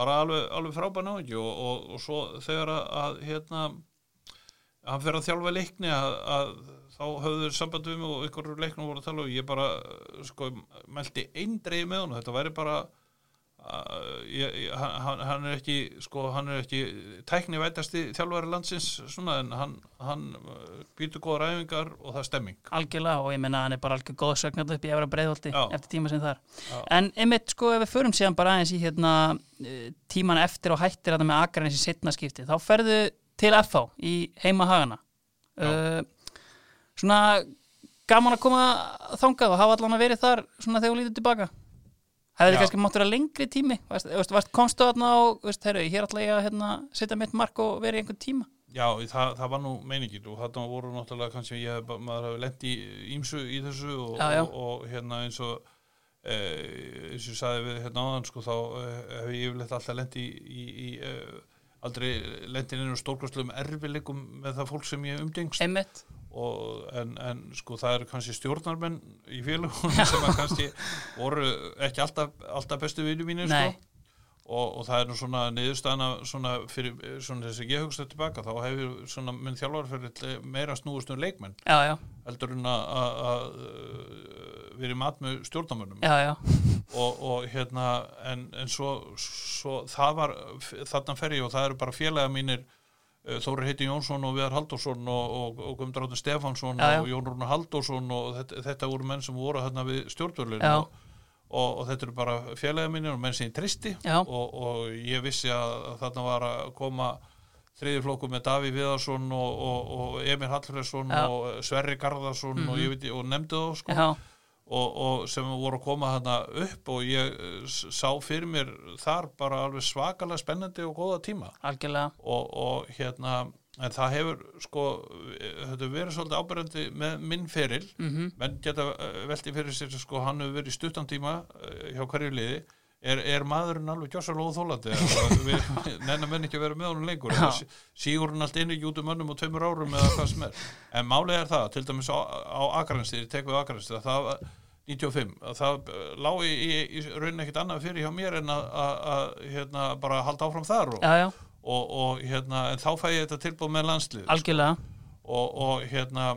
Speaker 2: bara alveg, alveg frábæð náðingi og, og, og svo þegar að, að hérna hann fer að þjálfa leikni að, að þá höfðu samband við mig og ykkur leiknum voru að tala og ég bara sko meldi eindreið með hann þetta væri bara ég, hann, hann er ekki sko hann er ekki tækni vætasti þjálfari landsins svona en hann, hann býtur góða ræfingar og það er stemming.
Speaker 1: Algjörlega og ég menna hann er bara algjör góð sögnað upp í efra breiðholti
Speaker 2: Já.
Speaker 1: eftir tíma sem þar.
Speaker 2: Já.
Speaker 1: en einmitt sko ef við förum síðan bara aðeins í hérna eh, tíman eftir og hættir þetta með Akranes í setna skipti þá ferðu til FH í heima hagana uh, svona gaman að koma þangað og hafa allan að verið þar svona þegar þú lítur tilbaka hefði þið kannski mátt vera lengri tími? Veist, veist, komstu þarna og veist, heru, hér ætla ég að hérna, setja mitt mark og vera í einhvern tíma?
Speaker 2: Já, það, það var nú meiningin og þarna voru náttúrulega kannski ég, maður hafi lent í ímsu í þessu og,
Speaker 1: Já, já.
Speaker 2: og, og hérna eins og e, eins og ég sagði við hérna áðan sko þá eh, hef ég yfirleitt alltaf lent í, í, í e, aldrei lent inn í stórkvæstlum erfileikum með það fólk sem ég umgengst.
Speaker 1: Einmitt,
Speaker 2: og, en, en sko það eru kannski stjórnarmenn í félagunum sem að kannski voru ekki alltaf, alltaf bestu vinnu mínir sko. Og, og það er nú svona niðurstaðana svona fyrir svona þess að ég hugsa tilbaka þá hefur svona minn þjálfarferð meira snúist um leikmenn
Speaker 1: já já,
Speaker 2: heldur en að- uh, verið mat með stjórnarmönnum.
Speaker 1: Já já.
Speaker 2: Og, og hérna en, en svo, svo það var þarna fer ég og það eru bara félaga mínir Þóri heiti Jónsson og Viðar Halldórsson og, og, og Guðmundur Áttur Stefánsson
Speaker 1: Já, já.
Speaker 2: og Jón Rúnar Halldórsson og þetta, þetta voru menn sem voru hérna við stjórnvörlun
Speaker 1: Já.
Speaker 2: og, og, þetta eru bara félaga mínir og menn sem ég tristi og, og ég vissi að þarna var að koma þriði flokku með Daví Viðarsson og, og, og Emil Hallfræsson og Sverri Garðarsson ég veit og nefndi þá sko og, og sem voru að koma þarna upp og ég eh, sá fyrir mér þar bara alveg svakalega spennandi og góða tíma. Og, og hérna en það hefur sko þetta verið svolítið ábyrjandi með minn feril.
Speaker 1: Mm
Speaker 2: menn geta eh, velti fyrir sér sko hann hefur verið stuttan tíma eh, hjá hverju liði. Er, er maðurinn alveg gjössalega óþólandi við nennar menn ekki að vera með honum lengur? Sígur hann allt inn í jútum mönnum og tveimur árum eða hvað sem er? En málið er það, til dæmis á, á Akranstíð tek við Akranstíð, það 95, að það eh, lá í, í, í raunin ekkit annað fyrir hjá mér en að, að, að hérna, bara halda áfram þar og,
Speaker 1: já já,
Speaker 2: og, og hérna, en þá fæ ég þetta tilbúð með landslið
Speaker 1: algjörlega.
Speaker 2: Og, og hérna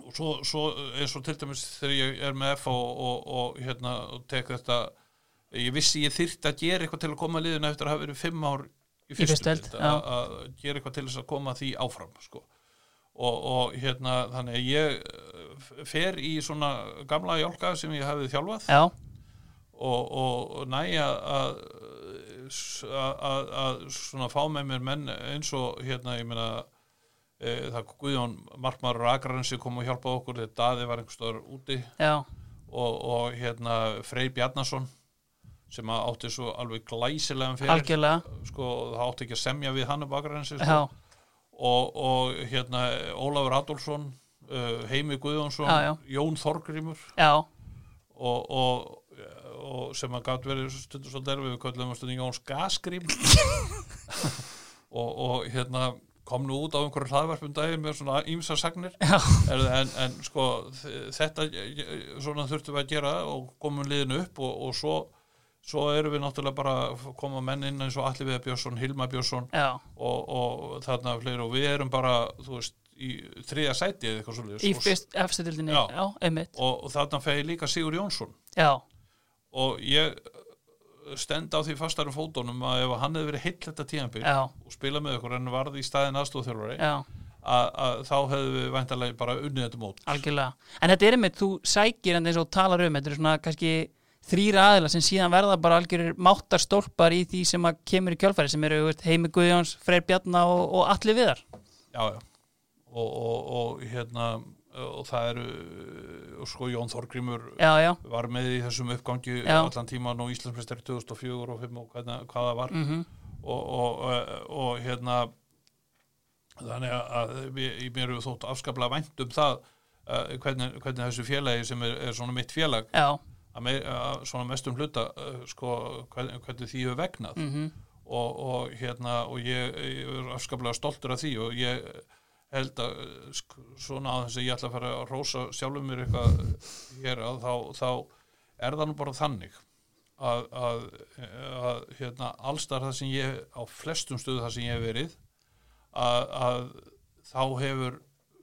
Speaker 2: og svo, svo eins og til dæmis þegar ég er með F og, hérna og tek þetta ég vissi ég þyrfti að gera eitthvað til að koma að liðinu eftir að hafa verið fimm ár í
Speaker 1: fyrstu
Speaker 2: að gera eitthvað til þess að koma því áfram sko. Og, og hérna þannig að ég eh, fer í svona gamla jálka sem ég hafði þjálfað.
Speaker 1: Já,
Speaker 2: og, og, næja að, að, svona fá með mér menn eins og hérna ég meina e, það Guðjón Markmaður og Akrarensi kom og hjálpaði okkur þegar Daði var einhverstaðar úti. Og, og hérna Frey Bjarnason sem átti svo alveg glæsilegan fyrir sko, það átti ekki að semja við hann upp Akrarensi sko. Og, og hérna Ólafur Adolfsson uh, Heimi Guðjónsson
Speaker 1: Já, já.
Speaker 2: Jón Þorgrímur.
Speaker 1: Já,
Speaker 2: og, og, og sem að gátt verið stundur svolítið erfið við köllum að stundin Jóns Gasgrím. Og, og hérna kom nú út á einhverju hlaðvarpum daginn með svona ímsa sagnir. En, en, en sko þetta svona þurftum við að gera og komum liðinu upp og, og svo svo erum við náttúrulega bara að koma menn inn eins og Alli Viða Björnsson, Hilma Björnsson og, og þarna fleiri. Og við erum bara þú veist, í þriða sæti eða eitthvað
Speaker 1: í
Speaker 2: svolítið
Speaker 1: fyrst efstildinni,
Speaker 2: Já.
Speaker 1: já, einmitt.
Speaker 2: Og, og þarna fegi líka Sigur Jónsson.
Speaker 1: Já,
Speaker 2: og ég stend á því fastarum fótunum að ef hann hefði verið heill þetta
Speaker 1: já,
Speaker 2: og spila með okkur en varði í staðin aðstofþjálfari
Speaker 1: já.
Speaker 2: að, að þá hefðu við væntalega bara unnið þetta mót.
Speaker 1: Algjörlega, en þetta er einmitt, þú sækir en eins og talar um, þetta er svona kannski þrýra aðila sem síðan verða bara algjörir máttarstólpar í því sem kemur í kjölfæri sem eru Heimi Guðjóns, Freyr Bjarna og, og allir viðar.
Speaker 2: Já, já. Og, og, og hérna og það eru og sko Jón Þorgrímur
Speaker 1: já, já,
Speaker 2: var með í þessum uppgangi
Speaker 1: Já.
Speaker 2: allan tíman og Íslandsmeistari 2004 og 2005 og hvernig, hvað það var.
Speaker 1: Mhm,
Speaker 2: og, og, hérna þannig að í mér eru þótt afskaplega vænt um það uh, hvernig, hvernig þessu félagi sem er, er svona mitt félag
Speaker 1: já,
Speaker 2: að, meir, að svona mestum hluta uh, sko, hvernig, hvernig því hefur vegnað.
Speaker 1: Mhm.
Speaker 2: Og, og hérna og ég, ég er afskaplega stoltur af því og ég held að sk- svona að þess að ég ætla að fara að rósa sjálfum mér eitthvað hér að þá, þá er það nú bara þannig að, að, að hérna, allstar það sem ég á flestum stöðu það sem ég hef verið að, að þá hefur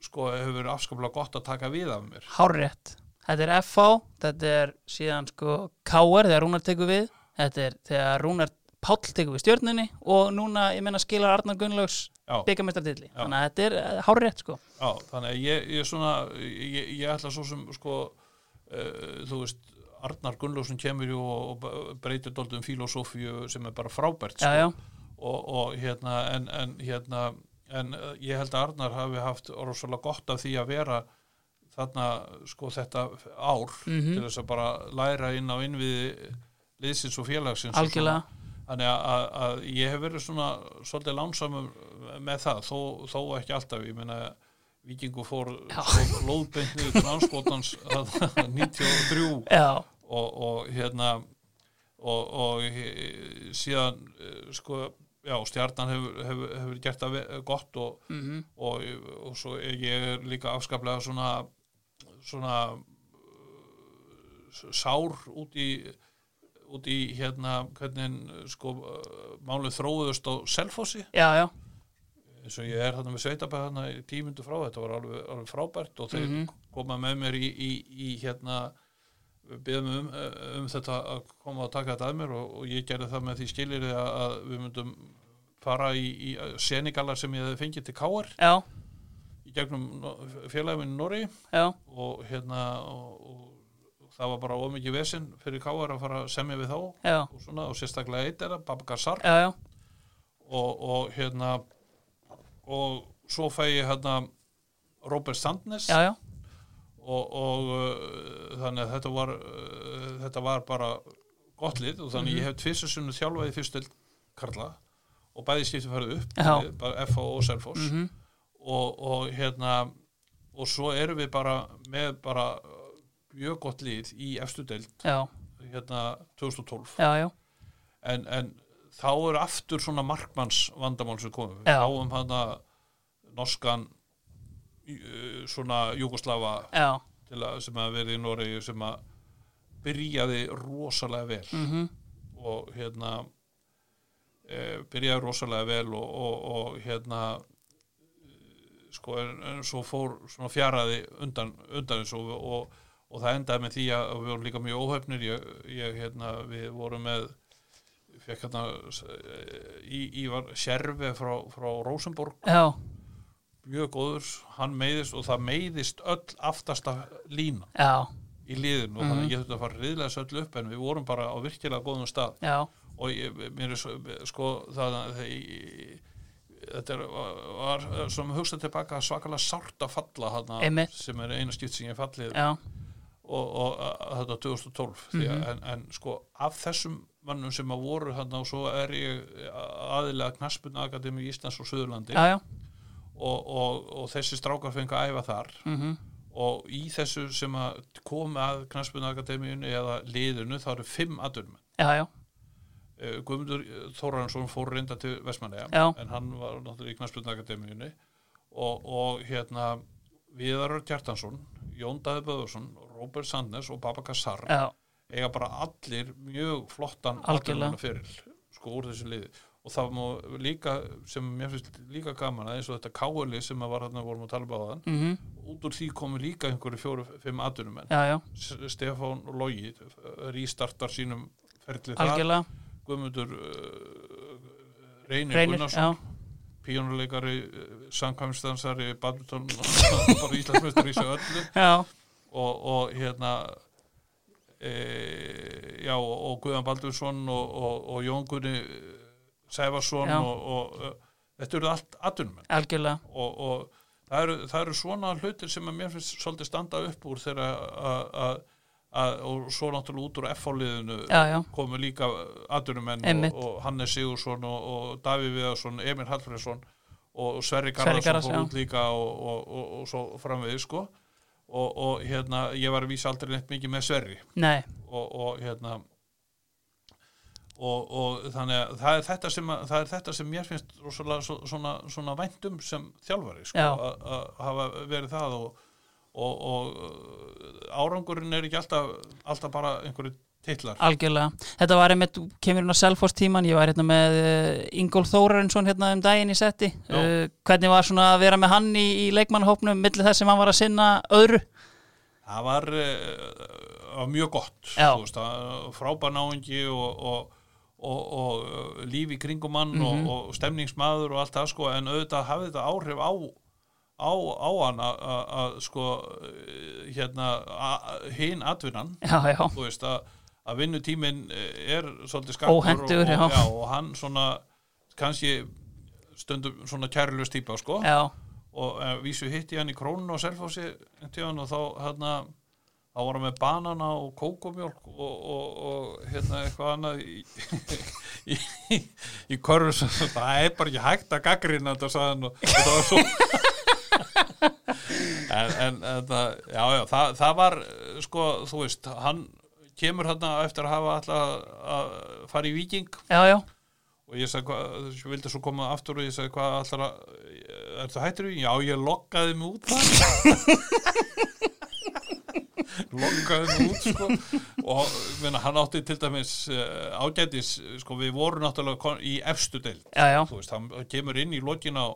Speaker 2: sko hefur afskaplega gott að taka við af mér.
Speaker 1: Hárrétt. Þetta er FH, þetta er síðan sko KR þegar Rúnar tekur við, þetta er þegar Rúnar Páll tekur við stjörnunni og núna, ég menna, skilar Arnar Gunnlaugs byggamestartilli. Þannig að þetta er eh, hárrétt sko.
Speaker 2: Já, þannig að ég, ég svona ég, ég ætla svo sem sko uh, þú veist Arnar Gunnlaugsson kemur ju og, breytir doldum filosófíu sem er bara frábært sko.
Speaker 1: Já, já,
Speaker 2: og, og hérna en, en hérna en uh, ég held að Arnar hafi haft rosalega gott af því að vera þarna sko þetta ár
Speaker 1: Mhm.
Speaker 2: til þess að bara læra inn á innviði liðsins og félagsins
Speaker 1: algjörlega.
Speaker 2: þannig að, að, að ég hef verið svona svolítið lánsamur með það þó, þó ekki alltaf, ég meina Víkingu fór lóðbeint niður til anskotans 93
Speaker 1: Já,
Speaker 2: og, og hérna og, og eh, síðan eh, sko, já, stjarnan hefur, hefur, hefur gert það gott og,
Speaker 1: mhm,
Speaker 2: og, og svo ég er líka afskaplega svona svona uh, sár út í út í hérna hvernig sko uh, málið þróðust á
Speaker 1: já,
Speaker 2: eins og ég er þarna með sveitabæð þarna í tímundu frá, þetta var alveg, alveg frábært og þeir
Speaker 1: Mhm.
Speaker 2: koma með mér í, í, í hérna byggðum um, um þetta að koma og taka þetta að mér og, og ég gerði það með því skilir að, að við myndum fara í, í Senegala sem ég hefði fengið til Káar
Speaker 1: já,
Speaker 2: gegnum félaginu Norri
Speaker 1: já,
Speaker 2: og hérna og, og, það var bara ómikið vesinn fyrir Káar að fara að semja við þá og svona og sérstaklega eitt er að Babakar Sar
Speaker 1: já, já,
Speaker 2: og, og hérna og svo fæ ég hérna Robert Sandnes.
Speaker 1: Já, já,
Speaker 2: og, og uh, þannig að þetta var uh, þetta var bara gott lið og þannig
Speaker 1: Mhm.
Speaker 2: ég hef tvisarsunni þjálfaði fyrst til Karla og bæði skipti farið upp FH og Selfoss.
Speaker 1: Mhm,
Speaker 2: og, og hérna og svo erum við bara með bara uh, mjög gott lið í
Speaker 1: já,
Speaker 2: hérna 2012
Speaker 1: já, já,
Speaker 2: en, en þá er aftur svona markmanns vandamál sem komum við fáum hann að norskan uh, svona Júgoslava sem að verið í Noregi sem að byrjaði rosalega vel.
Speaker 1: Mhm,
Speaker 2: og hérna e, byrjaði rosalega vel og, og, og hérna sko en, en svo fór svona fjaraði undan, undan þessu og, og, og það endaði með því að við vorum líka mjög óhefnir. Ég, ég hérna, við vorum með fekk hérna eh, í, Ívar Sjerve frá, frá Rosenborg
Speaker 1: já,
Speaker 2: mjög góður, hann meiðist og það meiðist öll aftasta lína
Speaker 1: já,
Speaker 2: í liðinu og
Speaker 1: Mhm.
Speaker 2: þannig að ég þurfti að fara riðlega svo öll upp en við vorum bara á virkilega góðum stað.
Speaker 1: Já,
Speaker 2: og ég, mér er svo, sko það, það ég, þetta er, var, var sem hugsa tilbaka svakalega sárt að falla hana, sem er eina skipt sem ég fallið. Og, og þetta 2012 því að,
Speaker 1: Mhm.
Speaker 2: en, en sko af þessum mannum sem að voru þarna og svo er ég aðilega knaspun Akademi Íslands og Suðurlandi.
Speaker 1: Já, já,
Speaker 2: og, og, og þessi strákar fengu að æfa þar.
Speaker 1: Mhm,
Speaker 2: og í þessu sem að komi að knaspunakademíunni eða liðinu þá eru fimm aðurmenn Eh, Guðmundur Þóransson fór reynda til Vestmanneja
Speaker 1: Já.
Speaker 2: en hann var náttúrulega í knaspunakademíunni og, og hérna Viðarar Kjartansson, Jón Daði Böðursson Robert Sandnes og Baba Kassar
Speaker 1: já,
Speaker 2: eiga bara allir mjög flottan atvinnuna fyrir sko úr þessu liði. Og það má líka sem mér finnst líka gaman að eins og þetta káali sem var hann vorum að tala um á þann
Speaker 1: mhm,
Speaker 2: út úr því komu líka einhverju fjóru, fimm atvinnumenn.
Speaker 1: Já, já,
Speaker 2: S- Stefán Logi rístartar sínum ferli þar.
Speaker 1: Algjörlega,
Speaker 2: Guðmundur uh, Reynir, Gunnarsson píjónuleikari, uh, samkvæmstansari badminton, bara Íslandsmeistar í sig öllu. Og, og hérna e, já og, og Guðan Baldursson og, og, og Jón Gunni Sæfarsson og, og uh, þetta eru allt og, og það, eru, það eru svona hlutir sem að mér finnst svolítið standa upp úr þegar að- að og svo náttúrulega út úr F-fáliðinu komu líka
Speaker 1: Einmitt.
Speaker 2: og, og Hannes Sigursson og, og Davíð Viðarsson, Emil Hallfriðsson og Sverri Garðarsson
Speaker 1: Garðars,
Speaker 2: fór út líka og, og, og, og svo framvegið sko. Og, og hérna ég var að vísa aldrei neitt mikið með Sverri. Og, og hérna og, og þannig að það er þetta sem, að, er þetta sem mér finnst rosalega svo- svona, svona væntum sem þjálfari sko, að hafa verið það og, og, og uh, árangurinn er ekki alltaf, alltaf bara einhverju titlar
Speaker 1: algjörlega. Þetta var einmitt, kemur inn á Selfoss tíman, ég var hérna með uh, Ingól Þórarinsson hérna um daginn í setti. Uh, hvernig var svona að vera með hann í, í leikmannahópnum millir þess sem hann var að sinna öðru?
Speaker 2: það var, uh, var mjög gott veist, að frábær náingi og, og, og, og uh, líf í kringum hann
Speaker 1: Mhm.
Speaker 2: og, og stemningsmaður og allt það sko, en auðvitað hafði þetta áhrif á á, á hann að- sko uh, hérna hinn atvinnan að, vinnutíminn eh, er svolítið skakkur og, og, og hann svona kannski stundum svona kærlust típa sko.
Speaker 1: Já,
Speaker 2: og uh, vísu hitti hann í krónun og selfási og þá hérna þá var hann með banana og kókomjólk og, og, og hérna eitthvað annað í, í, í, í körfu sem það er bara ekki hægt að gaggrina þetta hann og þetta var svo en, en, en það, já, já, það, það var eh, sko, þú veist, hann kemur þarna eftir að hafa alltaf að fara í viking
Speaker 1: já, já,
Speaker 2: og ég sagði ég vildi svo koma aftur og ég sagði hvað allar að er það hættur í? Já, ég lokkaði mig út lokkaði mig út sko. Og menna, hann átti til dæmis uh, ágætis, sko við vorum náttúrulega í efstu deild, þú veist, hann kemur inn í lokin á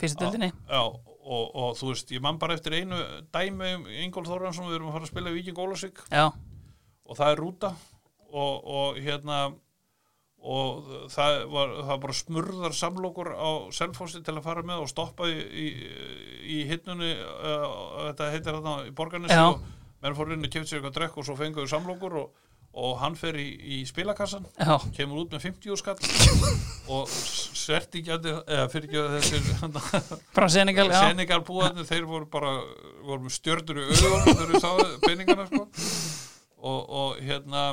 Speaker 1: fyrstu dildinni.
Speaker 2: Og, og þú veist, ég man bara eftir einu dæmi um Ingól Þóransson, við erum að fara að spila í Víking Ólafsvík.
Speaker 1: Já,
Speaker 2: og það er rúta og, og hérna og það var, það var bara smurðar samlokur á Selfossi til að fara með og stoppa í, í, í hinnunni uh, þetta heitir þarna í borgarnesi og menn fór inn að kemta sér eitthvað drekk og svo fenguðu samlokur og, og hann fer í, í spilakassan
Speaker 1: já,
Speaker 2: kemur út með 50 skall og sverti ekki eða fyrir ekki þessir
Speaker 1: frá Senegal,
Speaker 2: Senegal búðarnir, þeir voru bara voru með stjördur í auðvunum þegar þeir sáðu peningana sko. og, og hérna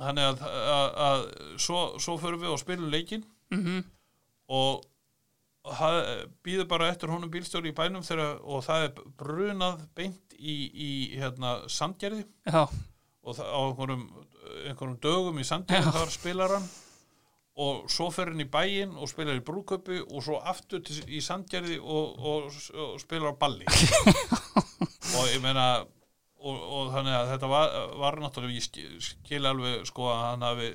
Speaker 2: þannig að, að, að svo, svo förum við og spilum leikinn.
Speaker 1: Mhm,
Speaker 2: og býður bara eftir honum bílstjóri í bænum þegar, og það er brunað beint í, í hérna, sandgerði.
Speaker 1: Já,
Speaker 2: og það, á einhverjum, einhverjum dögum í sandgerði þar spilar hann. Og svo fer hann í bæinn og spilar í brúköpi og svo aftur til, í sandgerði og, og, og spilar á balli. Og ég meina og, og þannig að þetta var, var náttúrulega ég skil, alveg sko að hann hafi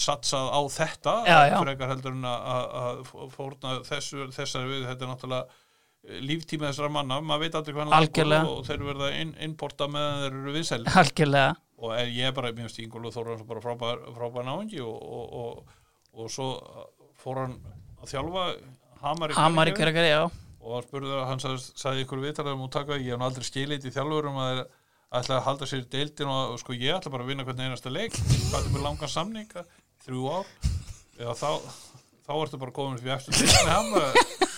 Speaker 2: satsað á þetta
Speaker 1: Já, já.
Speaker 2: frekar heldur en að, fórna þessu, þessari við. Þetta er náttúrulega líftíma þessara manna. Maður veit aldrei
Speaker 1: Algjörlega.
Speaker 2: og þeir verða inn, innporta meðan þeir eru vinsæl
Speaker 1: algjörlega,
Speaker 2: og ég er bara, mér finnst Ingólu Þóransson bara frábær, frábær náingi og, og, og, og svo fór hann að þjálfa Hamar í
Speaker 1: Hamar já,
Speaker 2: og hann spurði að hann sagði, sagði ykkur viðtalið um að taka, ég hef aldrei skilið í þjálfurum að þeir ætla að halda sér deildin og sko ég ætla bara að vinna hvern einasta leik. Hvað er með langan samning? Þrjú ár. Já þá, þá ertu bara komin fyrir eftir deildin Hamar.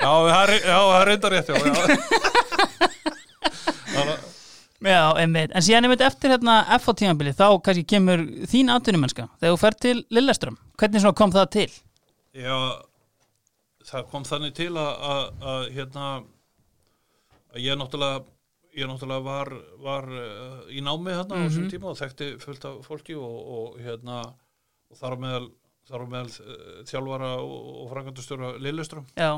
Speaker 2: Já, það það reyndar rétt já, já.
Speaker 1: Já, einmitt, en síðan einmitt eftir hérna F á tímabili, þá kannski kemur þín atvinnumennska, þegar þú fer til Lilleström, hvernig kom það til?
Speaker 2: Já, það kom þannig til að, að, að hérna að ég náttúrulega ég náttúrulega var, var uh, í námi hérna á þessum tíma og þekkti fullt af fólki og, og hérna og þar á meðal, meðal uh, þjálfara og, og frangandastjóra Lilleström
Speaker 1: Já,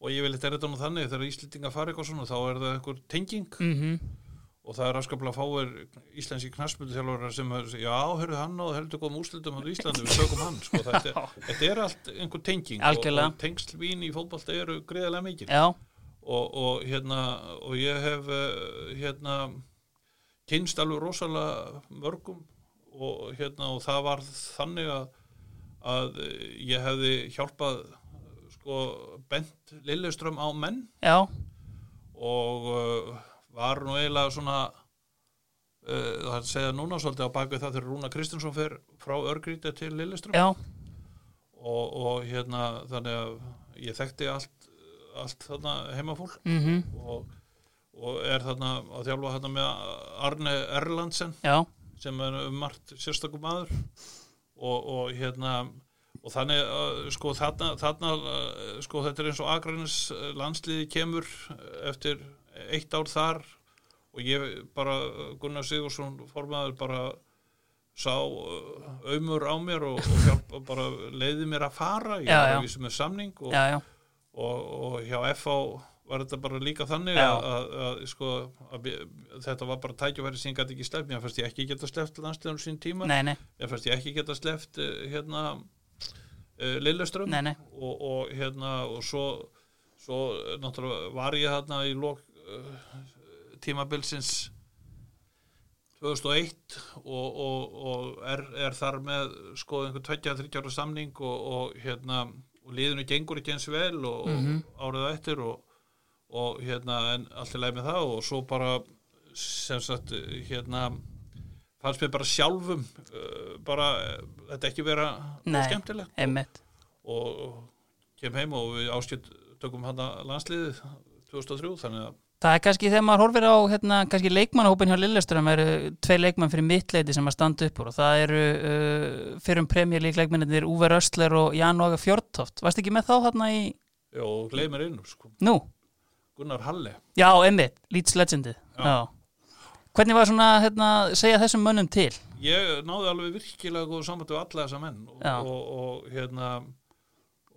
Speaker 2: og ég vil nú þannig þegar Íslendinga fari eitthvað svona þá er það einhver tenging.
Speaker 1: Mhm,
Speaker 2: og það er afskaplega fáir íslenski knarsmyndu þjálfara sem já, hörðu hann og heldur góðum hann í Íslandi, við tökum hann. Sko, þetta, þetta er allt einhver tenging og,
Speaker 1: Algjörlega.
Speaker 2: og tengsl vín í fótbolta eru greiðlega mikil. Og, og hérna og ég hef eh, hérna kynst alveg rosalega mörgum og hérna og það var þannig að, að ég hefði hjálpað sko bent Lilleström á menn.
Speaker 1: Já,
Speaker 2: og uh, var nú eiginlega svona uh, það að segja núna svolítið á bakvið það þegar Rúna Kristinsson fer frá Örgríti til Lilleström og, og hérna þannig að ég þekkti allt, allt þarna heimafólk.
Speaker 1: Mhm,
Speaker 2: og, og er þarna að þjálfa þarna með Arne Erlandsen
Speaker 1: já,
Speaker 2: sem er um margt sérstakum maður. Og, og hérna og þannig uh, sko þarna, þarna uh, sko þetta er eins og Akranis landsliði kemur eftir eitt ár þar og ég bara Gunnar Sigursson formaður bara sá uh, aumur á mér og, og hjálp, bara leiði mér að fara ég var að vísa með samning og,
Speaker 1: já, já,
Speaker 2: og, og hjá FH var þetta bara líka þannig að, að, að, sko, að þetta var bara tækjafæri sem ég gæti ekki sleppt. Mér fannst ég ekki geta sleppt landsliðum sín tíma.
Speaker 1: Nei, nei,
Speaker 2: mér fannst ég ekki geta sleppt uh, hérna uh, Lilleström
Speaker 1: nei, nei.
Speaker 2: Og, og hérna og svo, svo eh, náttúrulega var ég þarna í lok uh, tímabilsins 2001 og, og, og er, er þar með sko einhver 20-30 ára samning og, og hérna og liðinu gengur ekki eins vel og,
Speaker 1: Mhm.
Speaker 2: og árið á eftir og, og hérna en allt er leið með það og svo bara sem sagt hérna fannst mér bara sjálfum uh, bara uh, þetta ekki vera
Speaker 1: Nei.
Speaker 2: skemmtilegt
Speaker 1: einmitt,
Speaker 2: og kem heim og við áskilt tökum hann landsliðið 2003 þannig að
Speaker 1: Það er kannski þegar maður horfir á hérna, kannski leikmannahópin hjá Lilleström eru tvei leikmann fyrir mittleiti sem að standa upp úr og það eru uh, fyrir um premjörlík leikmennir Uwe Röstler og Jan Óga Fjordtoft Varst ekki með þá hérna í,
Speaker 2: já, og gleymir inn sko.
Speaker 1: nú,
Speaker 2: Gunnar Halle
Speaker 1: já, einmitt, Leeds.
Speaker 2: Já.
Speaker 1: Hvernig var svona, hérna, segja þessum mönnum til?
Speaker 2: ég náði alveg virkilega góð samband við alla þessa menn og, og, og hérna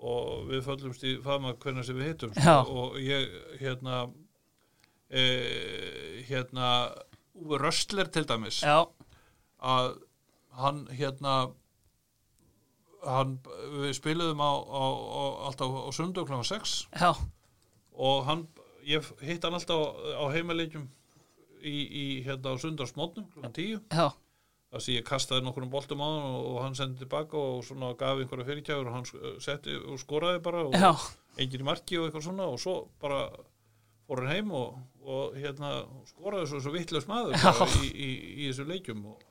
Speaker 2: og við föllumst í faðma hvernig sem við hittum og ég hérna e, hérna Uwe Röstler til dæmis.
Speaker 1: Já,
Speaker 2: að hann hérna hann, við spiluðum á, á, á alltaf á sundu kl. 6
Speaker 1: já,
Speaker 2: og hann, ég hitt hann alltaf á, heimaleikjum í, í hérna á sundarsmótnum kl. 10
Speaker 1: já,
Speaker 2: þar sem ég kastaði nokkur um boltum á hann og, hann sendi tilbaka og svona gaf einhverja fyrirkjæður og hann setti og skoraði bara og
Speaker 1: já,
Speaker 2: engin í marki og eitthvað svona. Og svo bara fór hann heim og, og hérna skoraði svo, svo vittlaus maður
Speaker 1: Já.
Speaker 2: bara, í, í, í þessu leikjum og,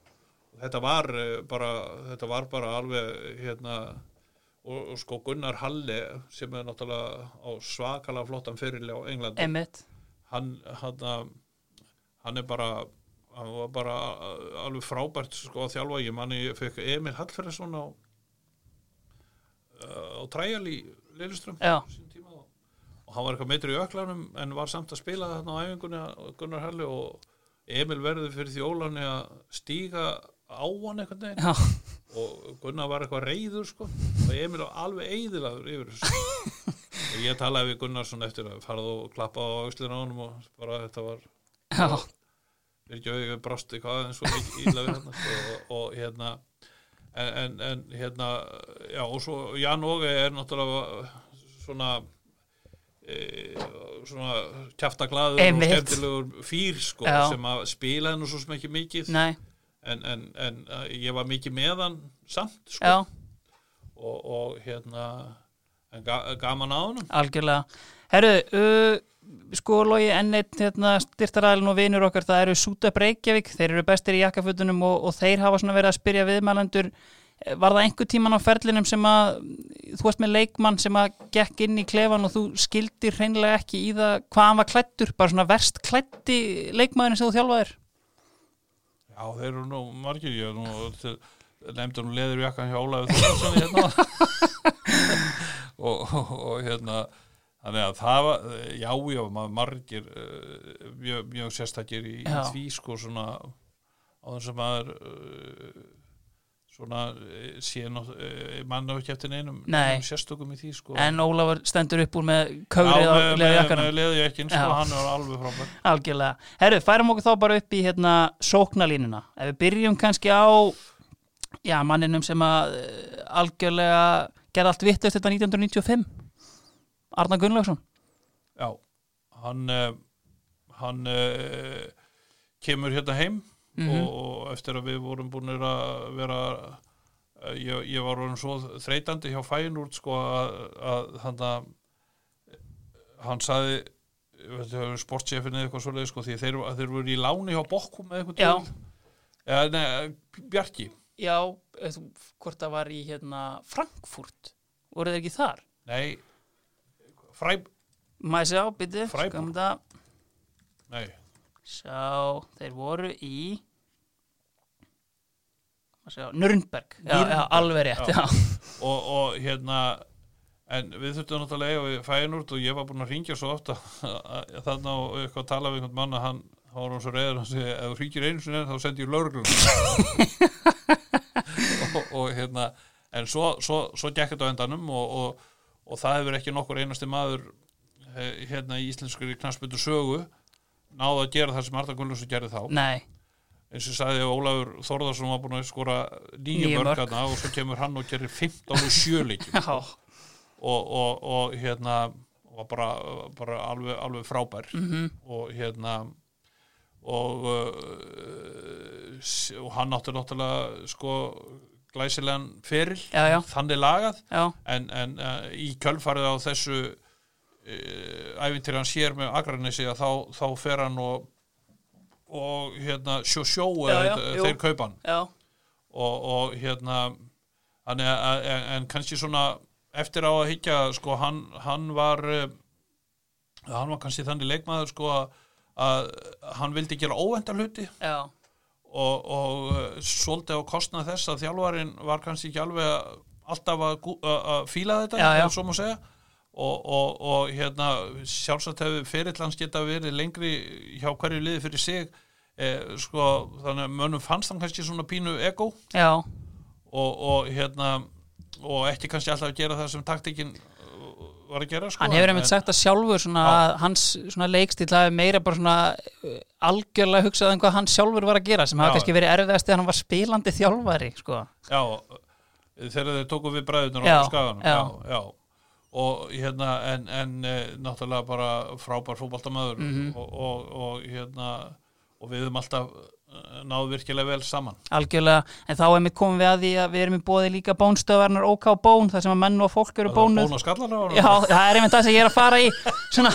Speaker 2: þetta var eh, bara þetta var bara alveg hérna og, og sko Gunnar Halle sem er náttúrulega á svakalega flottan fyrirlega á Englandi hann, hann, hann er bara hann var bara alveg frábært sko að þjálfa ég manni. Ég fekk Emil Hallferðsson á á træjal í Lilleström
Speaker 1: Já.
Speaker 2: sín tíma og, hann var eitthvað meitri í öklanum en var samt að spila þarna á æfingunni Gunnar Halli og Emil verður fyrir þjólanni að stíga á hann einhvern veginn.
Speaker 1: Já,
Speaker 2: og Gunnar var eitthvað reyður sko. Og Emil var alveg eyðilaður yfir þessu. Og ég talaði við Gunnar svona eftir að farað og klappa á auslinu á honum og bara þetta var
Speaker 1: já,
Speaker 2: virkja auðvitað brást eitthvað aðeins svo mikið íla við hérna sko, og, og hérna en, en, en hérna já og svo Jan Óge er náttúrulega svona svona kjafta glaður og skemmtilegur fýr sko
Speaker 1: Já.
Speaker 2: sem að spilaði nú svo sem ekki mikið. En, en, en uh, ég var mikið með hann samt sko. Og, og hérna gaman að honum.
Speaker 1: Algjörlega. Herru, uh, sko logi enn eitt hérna, styrtaræðin og vinur okkar það eru Súta Breykjavík, þeir eru bestir í jakkafutunum og, og þeir hafa svona verið að spyrja viðmælendur Eh, var það einhver tíman á ferlinum sem að þú varst með leikmann sem að gekk inn í klefan og þú skildir hreinlega ekki í það hvað hann var klættur, bara svona verst klætti leikmannin sem þú þjálfaðir?
Speaker 2: Já, þeir eru nú margir ég er nú nefndi nú leður jakkan hjá Ólafi Þorðarsson hérna. Og, og, og hérna þannig að það var, já, já, maður margir uh, mjög, mjög sérstakir í, í því sko svona á þess að maður uh, svona uh, sé uh, mann á ekki eftir neinum,
Speaker 1: Nei.
Speaker 2: neinum sérstökum í því sko.
Speaker 1: En Ólafur stendur upp úr með kaurið á leðjakkanum
Speaker 2: sko, hann er alveg frábær.
Speaker 1: Algjörlega. Herru, færum okkur þá bara upp í hérna sóknalínuna. Ef við byrjum kannski á já, manninum sem að uh, algjörlega gerði allt vittlust þetta 1995 Arna Gunnlaugsson.
Speaker 2: Já, hann hann uh, kemur hérna heim
Speaker 1: Mhm.
Speaker 2: og, og eftir að við vorum búin að vera uh, ég, ég var orðin svo þreytandi hjá Fænúrt sko að, að hann að hann saði sportchefin eða eitthvað svoleið sko því þeir, þeir voru í láni hjá Bokkum eða eitthvað
Speaker 1: Já.
Speaker 2: til. Eða, nei, Bjarki
Speaker 1: Já, eh, þú- hvort það var í hérna Frankfurt, voru þeir ekki þar?
Speaker 2: nei, Fræ
Speaker 1: Maður sjá, byttu,
Speaker 2: Freiburg.
Speaker 1: skamum þetta
Speaker 2: nei,
Speaker 1: Sjá, þeir voru í Nürnberg, alveg rétt,
Speaker 2: já.
Speaker 1: já,
Speaker 2: og, og hérna en við þurftum náttúrulega að eiga við fænúrt og ég var búin að ringja svo ofta þarna og eitthvað að tala við einhvern mann að hann var hann svo reyður hann segi ef þú ringir einu sinni þá sendi ég lögreglun og, og hérna en svo, svo, svo gekk þetta á endanum og, og, og það hefur ekki nokkur einasti maður eh, hérna í íslenskur knarsbyttu sögu náðu að gera það sem Arda Gunnlaugsson gerði þá.
Speaker 1: Nei,
Speaker 2: eins og sagði Ólafur Þórðarsson var búin að skora nýju mörkarna og svo kemur hann og gerir 15 og 7 leikjum.
Speaker 1: Já,
Speaker 2: og, og, og hérna var bara, bara alveg, alveg frábær.
Speaker 1: Mhm,
Speaker 2: og hérna og uh, og hann átti náttúrulega sko glæsilegan feril.
Speaker 1: Já, já.
Speaker 2: þannig lagað.
Speaker 1: Já,
Speaker 2: en, en uh, í kjölfarið á þessu æfintir hann sér með Akranesi að þá, þá fer hann og og hérna sjó sjó eða þeir kaupa hann.
Speaker 1: Já,
Speaker 2: og, og hérna er, en, en kannski svona eftir á að higgja sko hann, hann var uh, hann var kannski þannig leikmaður sko að, hann vildi gera óvenda hluti.
Speaker 1: Já,
Speaker 2: og, og uh, svolítið á kostnað þess að þjálfarinn var kannski ekki alveg alltaf að, að, fíla þetta
Speaker 1: Já,
Speaker 2: ef svo má segja og, og, og hérna sjálfsagt hefur fyrirlans geta verið lengri hjá hverju liði fyrir sig eh, sko þannig að mönnum fannst hann kannski svona pínu ego og, og hérna og ekki kannski alltaf að gera það sem taktikinn uh, var að gera sko,
Speaker 1: hann hefur
Speaker 2: en-
Speaker 1: einmitt sagt að sjálfur svona, að hans svona leikstíl hafi meira bara svona uh, algjörlega hugsað um hvað hann sjálfur var að gera sem hafa kannski verið erfiðast þegar hann var spilandi þjálfari sko.
Speaker 2: já, þegar þeir tóku við bræðunar á skaganum
Speaker 1: já.
Speaker 2: já, já. Og hérna en, en eh, náttúrulega bara frábær fótboltamöður
Speaker 1: Mhm.
Speaker 2: og, og, og hérna og við höfum alltaf eh, náð virkilega vel saman.
Speaker 1: Algjörlega, en þá er við komum við að því að við erum í bóði líka bónstöðvarnar OK Bón, þar sem að menn og fólk eru bónuð.
Speaker 2: bóna skallar á
Speaker 1: Já, það er einmitt það sem ég er að fara í. Svona,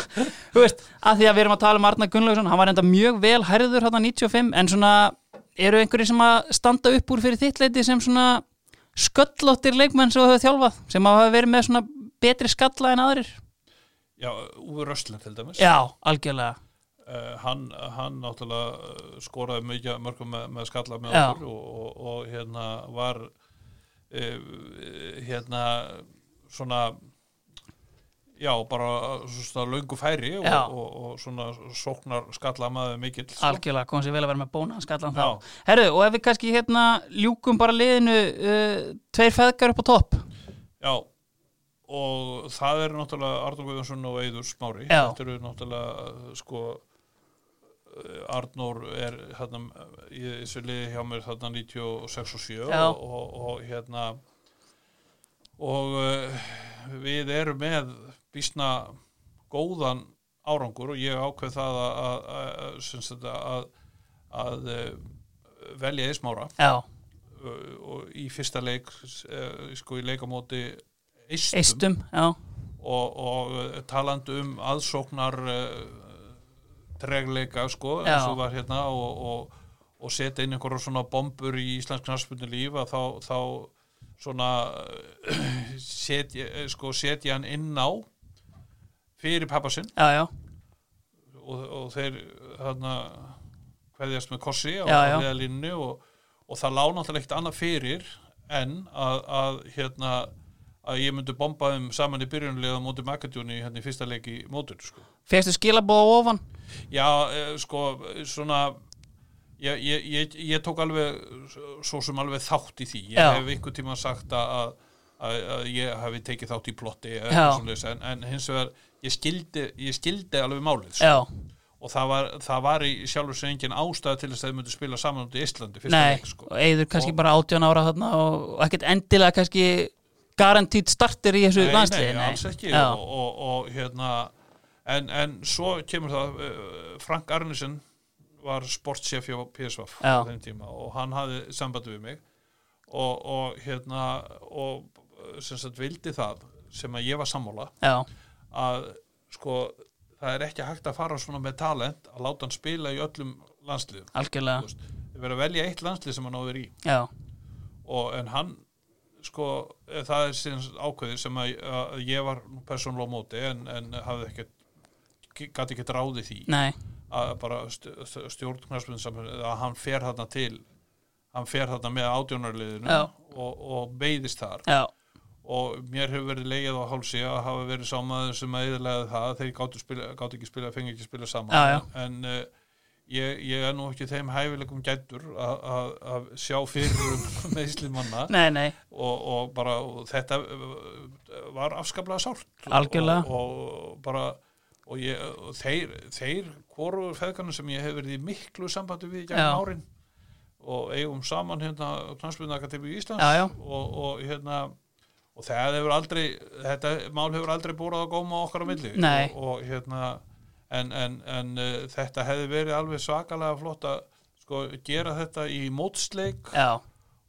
Speaker 1: þú veist, að því að við erum að tala um Arnar Gunnlaugsson, hann var enda mjög vel hærður hérna 95, en svona eru einhverjir sem að standa upp úr fyrir þitt leiti sem svona sköllóttir leikmenn sem þú hefur þjálfað, sem hafa verið með svona betri skalla en aðrir?
Speaker 2: Já, Úvi Röstlin til dæmis.
Speaker 1: Já, algjörlega.
Speaker 2: Uh, hann, hann náttúrulega eh, skoraði mikið mörgum með, með skalla með okkur og, og, og hérna var uh, hérna svona já, bara svona löngu færi og, og, og svona sóknar skalla maður mikill sko.
Speaker 1: Algjörlega, kom sér vel að vera með bóna skallan þá.
Speaker 2: Já.
Speaker 1: Herru, og ef við kannski hérna ljúkum bara liðinu uh, tveir feðgar upp á topp?
Speaker 2: Já, og það er náttúrulega Arnur Guðjónsson og Eiður Smári
Speaker 1: Já.
Speaker 2: þetta eru náttúrulega sko eh, Arnór er hérna í þessu liði hjá mér þarna 96 og 7
Speaker 1: Já.
Speaker 2: og, og, og hérna og uh, við erum með býsna góðan árangur og ég ákveð það að, að, að, að, að uh, velja eðsmára
Speaker 1: Já,
Speaker 2: uh, og í fyrsta leik uh, sko í leikamóti eistum,
Speaker 1: eistum,
Speaker 2: og, og uh, talandi um aðsóknar uh, tregleika sko eins og var hérna og, og, og setja inn einhverja svona bombur í Íslensk knarspunni líf að þá, þá svona uh, setja, eh, sko, setja hann inn á fyrir pappa sinn.
Speaker 1: Já, já.
Speaker 2: Og, og þeir þarna hverjast með kossi á hliðalínu og, og það lá náttúrulega ekkert annað fyrir en að, að hérna að ég myndi bomba þeim saman í byrjunlega móti Makadjóni hérna í fyrsta leik í mótur sko.
Speaker 1: Fyrstu skilabóða ofan
Speaker 2: Já, eh, sko, svona ég, ég, ég, ég tók alveg svo sem alveg þátt í því ég
Speaker 1: Já.
Speaker 2: hef einhvern tíma sagt að, að, að ég hafi tekið þátt í plotti en, en hins vegar ég skildi, ég skildi alveg málið sko og það var, það var í sjálfur sem engin ástæða til þess að þau myndu spila saman út í Íslandi fyrsta
Speaker 1: nei,
Speaker 2: leik sko.
Speaker 1: og eigður kannski
Speaker 2: Og-
Speaker 1: bara 18 ára og ekkert endilega kannski garantít starter í þessu
Speaker 2: nei,
Speaker 1: landsliði
Speaker 2: nei, alls ekki. Og, og, og hérna en, en svo kemur það uh, Frank Arnesen var sportchef hjá PSV á þeim tíma og hann hafði sambandi við mig. Og, og hérna og uh, sem sagt vildi það sem að ég var sammála
Speaker 1: Já,
Speaker 2: að sko það er ekki hægt að fara svona með talent að láta hann spila í öllum landsliðum.
Speaker 1: Algjörlega.
Speaker 2: Þið verður að velja eitt landslið sem hann áður í.
Speaker 1: Já,
Speaker 2: og en hann sko, eh, það er síðan ákveði sem að, að ég var persónulega móti en, en hafði ekkert gæti ekkert ráði því.
Speaker 1: Nei,
Speaker 2: að bara stjórn knarspinn að hann fer þarna til hann fer þarna með átjónarliðinu
Speaker 1: Já.
Speaker 2: og, og beigðist þar.
Speaker 1: Já,
Speaker 2: og mér hefur verið leigið á hálsi að hafa verið sámaður sem að eðalega það þeir gáttu, spila, gáttu ekki spila, fengi ekki spila saman.
Speaker 1: Já, já.
Speaker 2: en uh, ég, ég er nú ekki þeim hæfileikum gættur að- að að sjá fyrir um meðsli manna.
Speaker 1: Nei, nei.
Speaker 2: Og, og bara og þetta uh, var afskaplega sárt.
Speaker 1: Algjörlega.
Speaker 2: og, og bara og, ég, og þeir, þeir hvoru feðgarnir sem ég hef verið í miklu sambandi við í gegn árin og eigum saman hérna Knarsbyrna Akademi Íslands
Speaker 1: Já, já.
Speaker 2: Og, og hérna og það hefur aldrei þetta mál hefur aldrei búrað á góma okkar á milli. Og hérna en, en, en uh, þetta hefði verið alveg svakalega flott að sko gera þetta í mótsleik
Speaker 1: já,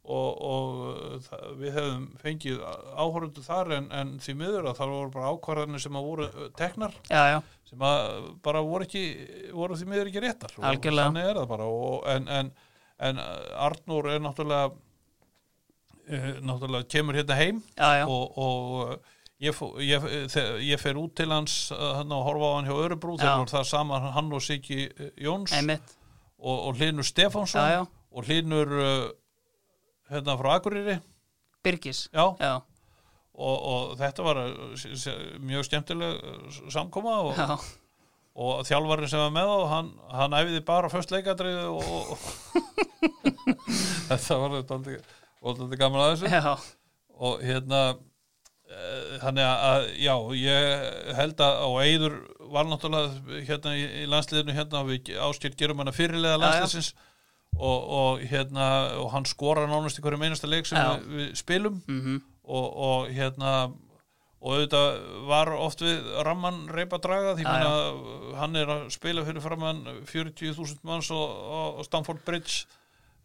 Speaker 2: og, og uh, það, við hefum fengið áhörundu þar en, en því miður að það voru bara ákvarðanir sem að voru uh, teknar
Speaker 1: já, já,
Speaker 2: sem að bara voru ekki voru því miður ekki réttar. Þannig er það bara. Og, en, en, en Arnur er náttúrulega uh, náttúrulega kemur hérna heim
Speaker 1: já,
Speaker 2: og, og ég, ég, þe- ég fer út til hans uh, hann og horfa á hann hjá Örubrú
Speaker 1: Já.
Speaker 2: þegar það saman hann og Siggi uh, Jóns.
Speaker 1: Einmitt,
Speaker 2: og, og Hlinur Stefánsson.
Speaker 1: Já, já.
Speaker 2: og Hlinur uh, hérna frá Akureyri.
Speaker 1: Birgis,
Speaker 2: já, og, og þetta var mjög skemmtileg samkoma og, og þjálfarinn sem var með og hann, hann æfiði bara först leikadrið og, þetta var aldrei gaman að þessu. Og hérna eh, þannig að já ég held að og Eidur var náttúrulega hérna í, landsliðinu hérna við áskýrt gerum hana fyrirlega
Speaker 1: Já, já.
Speaker 2: landsliðsins og, og hérna og hann skorar nánast í hverju einasta leik sem
Speaker 1: Já.
Speaker 2: við, spilum
Speaker 1: mhm,
Speaker 2: og, og hérna og auðvitað var oft við ramman reypa draga því
Speaker 1: Já,
Speaker 2: meina hann er að spila fyrir framann 40.000 manns og Stamford Bridge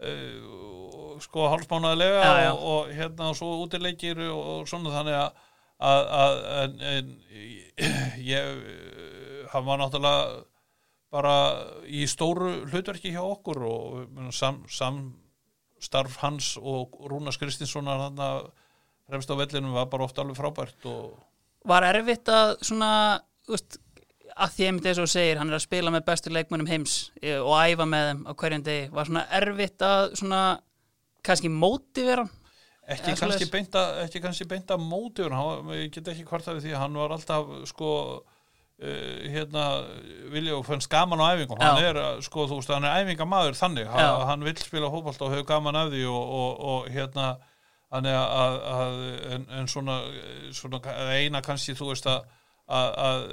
Speaker 2: uh, sko hálfsmánaðilega
Speaker 1: Já, já.
Speaker 2: og, og hérna og svo útileikir og, og svona þannig að, að, að en, en ég hann var náttúrulega bara í stóru hlutverki hjá okkur og meina, sam, samstarf hans og Rúnas Kristinssonar hann að fremst á vellinum var bara ofta alveg frábært og
Speaker 1: var erfitt að svona, þú veist að því einmitt eins og segir, hann er að spila með bestu leikmönnum heims eh, og æfa með þeim á hverjum degi, var svona erfitt að svona, kannski mótivera hann?
Speaker 2: ekki kannski beinta ekki kannski beinta móti hann, ég get ekki hvort af því hann var alltaf sko uh, hérna vilja og fannst gaman á æfingum. Hann er sko þú veist hann er æfingamaður þannig. Hann, hann vill spila fótbolt og hefur gaman af því og, og, og hérna hann er að, að en, en svona, svona eina kannski þú veist að, að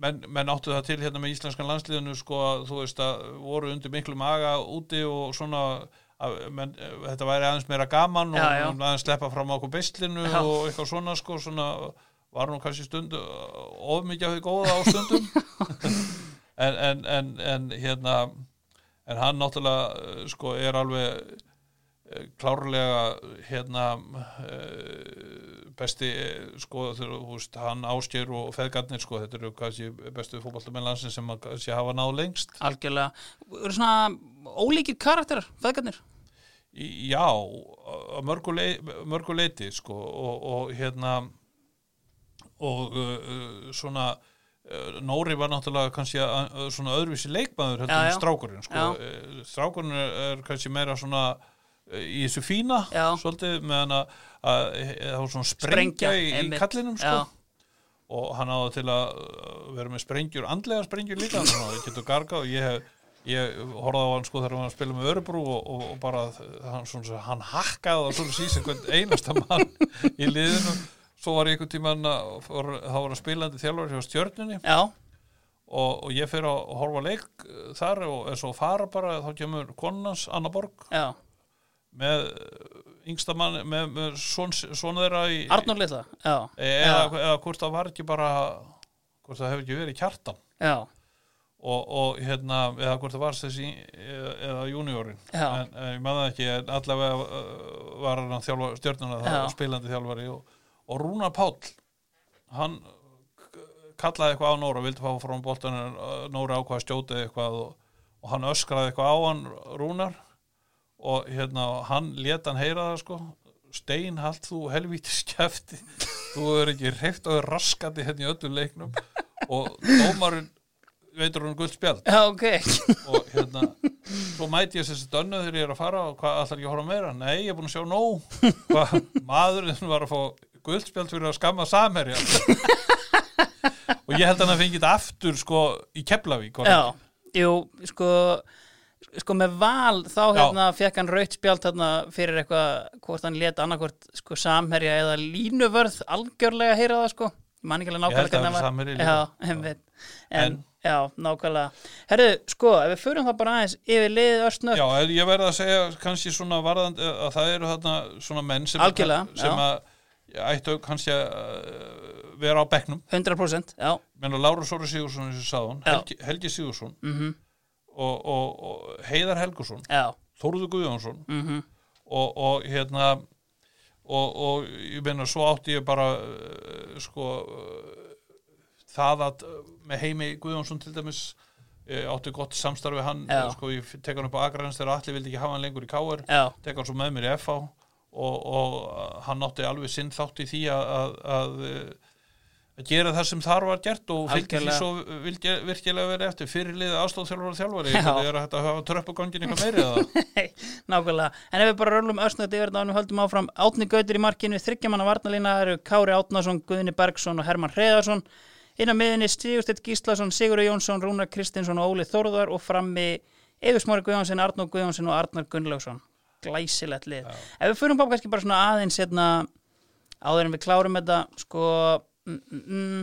Speaker 2: menn, menn áttu það til hérna með íslenskan landsliðinu sko að þú veist að voru undir miklu maga úti og svona að, menn, þetta væri aðeins meira gaman og
Speaker 1: Já, já.
Speaker 2: aðeins sleppa fram á okkur beislinu og eitthvað svona sko svona var nú kannski stundu of mikið af því góða á stundum en, en, en, en hérna en hann náttúrulega sko er alveg klárlega hérna eh, besti eh, sko veist hann ásker og feðgarnir sko þetta eru kannski bestu fótballtumenn landsins sem að kannski hafa náð lengst
Speaker 1: Algjörlega, eru svona ólíkir karakterar, feðgarnir?
Speaker 2: Já, að mörgu, lei, mörgu leiti sko og, og hérna og uh, svona Nóri var náttúrulega kannski svona öðruvísi leikmaður heldur en
Speaker 1: já.
Speaker 2: strákurinn sko. Strákurinn er, kannski meira svona í þessu fína
Speaker 1: Já.
Speaker 2: svolítið meðan að, að, að það var svona sprengja,
Speaker 1: Sprengja,
Speaker 2: í, í kallinum sko. Og hann áða til að uh, vera með sprengjur, andlega sprengjur líka þannig að það getur gargað. Og ég hef ég horfði á hann sko þegar hann spila með Örubrú og, og, og bara hann, svona, hann hakkaði það svona síðan hvern einasta mann í liðinu. Svo var ég einhvern tímann að þá var hann spilandi þjálfur hjá stjörnunni. Og, og ég fyrir að horfa leik uh, þar og svo að fara bara þá kemur konans Anna Borg.
Speaker 1: Já,
Speaker 2: með uh, yngsta mann með, með son þeirra í
Speaker 1: Arnór litla, já,
Speaker 2: eða,
Speaker 1: já,
Speaker 2: eða hvort það var ekki bara hvort það hefur ekki verið kjartan.
Speaker 1: Já,
Speaker 2: og, og hérna, eða hvort það var þessi eða, eða juniorin
Speaker 1: Já.
Speaker 2: en, en ég maður ekki, en allavega uh, var hann þjálfa stjörnuna það spilandi þjálfari og, og Rúna Páll hann kallaði eitthvað á Nóra vildi fá frá uh, Nóra ákvað að stjóta eitthvað og, og hann öskraði eitthvað á hann Rúnar og hérna, hann leta hann heyra það sko. Stein hald þú helvíti skefti þú er ekki hreift og er raskandi hérna í öllum leiknum. Og dómarinn veitur hún guld spjald?
Speaker 1: Já, ok,
Speaker 2: og hérna svo mæti ég þessi dönnu þegar ég er að fara og hvað allar að horfa meira, nei ég er búin að sjá nóg. Hvað maðurinn var að fá guldspjald fyrir að skamma samherja. Og ég held að hann fengi þetta aftur sko í Keflavík
Speaker 1: jú, sko, sko með val þá hérna fekk hann raut spjald hérna fyrir eitthvað, hvort hann leta annarkvort sko samherja eða línuvörð algjörlega heyra það sko, Ég man ekki alveg
Speaker 2: Ég held
Speaker 1: nákvæmlega
Speaker 2: að.
Speaker 1: Já, En,
Speaker 2: En-
Speaker 1: já, nákvæmlega. Herru, sko, ef við förum það bara aðeins yfir liðið östnögt
Speaker 2: Já, ég verð að segja kannski svona varðand að það eru þarna svona menn sem,
Speaker 1: Algjörlega,
Speaker 2: sem að ættu kannski að uh, vera á bekknum.
Speaker 1: 100% Já,
Speaker 2: menna Láru Sóri Sigursson eins og
Speaker 1: Já.
Speaker 2: Helgi, Helgi Sigursson
Speaker 1: mhm,
Speaker 2: og, og, og Heiðar Helgusson Þóruður Guðjónsson
Speaker 1: mhm.
Speaker 2: og, og hérna og, og ég meina svo átti ég bara uh, sko uh, það að uh, með heimi Guðjónsson til dæmis átti gott samstarfi hann sko ég tek hann upp á Akraðins þegar allir vildi ekki hafa hann lengur í
Speaker 1: Já,
Speaker 2: tek hann svo með mér í FH og, og hann átti alveg sinn þátt í því að, að, að, að gera það sem þar var gert og fylgdi því svo vildi, virkilega verið eftir fyrirliðið aðstofþjálfari og þjálfari.
Speaker 1: Já.
Speaker 2: það er að þetta hafa tröppugangin eitthvað meiri
Speaker 1: nákvæmlega. En ef við bara röllum östnögt yfir þetta og höldum áfram. Átni Gautur í markinu, þryggjamanna varnalína eru Kári Átnason, Guðni Bergson og Hermann Hreðarsson inn á miðinni Stigurstedt Gíslason, Sigurður Jónsson, Rúnar Kristinsson og Óli Þórðar og frammi Eður Smári Guðjónsson, Arnór Guðjónsson og Arnar Gunnlaugsson. Glæsilegt lið. Ef við fyrir bara kannski bara svona aðeins hérna, áður en við klárum þetta sko mm,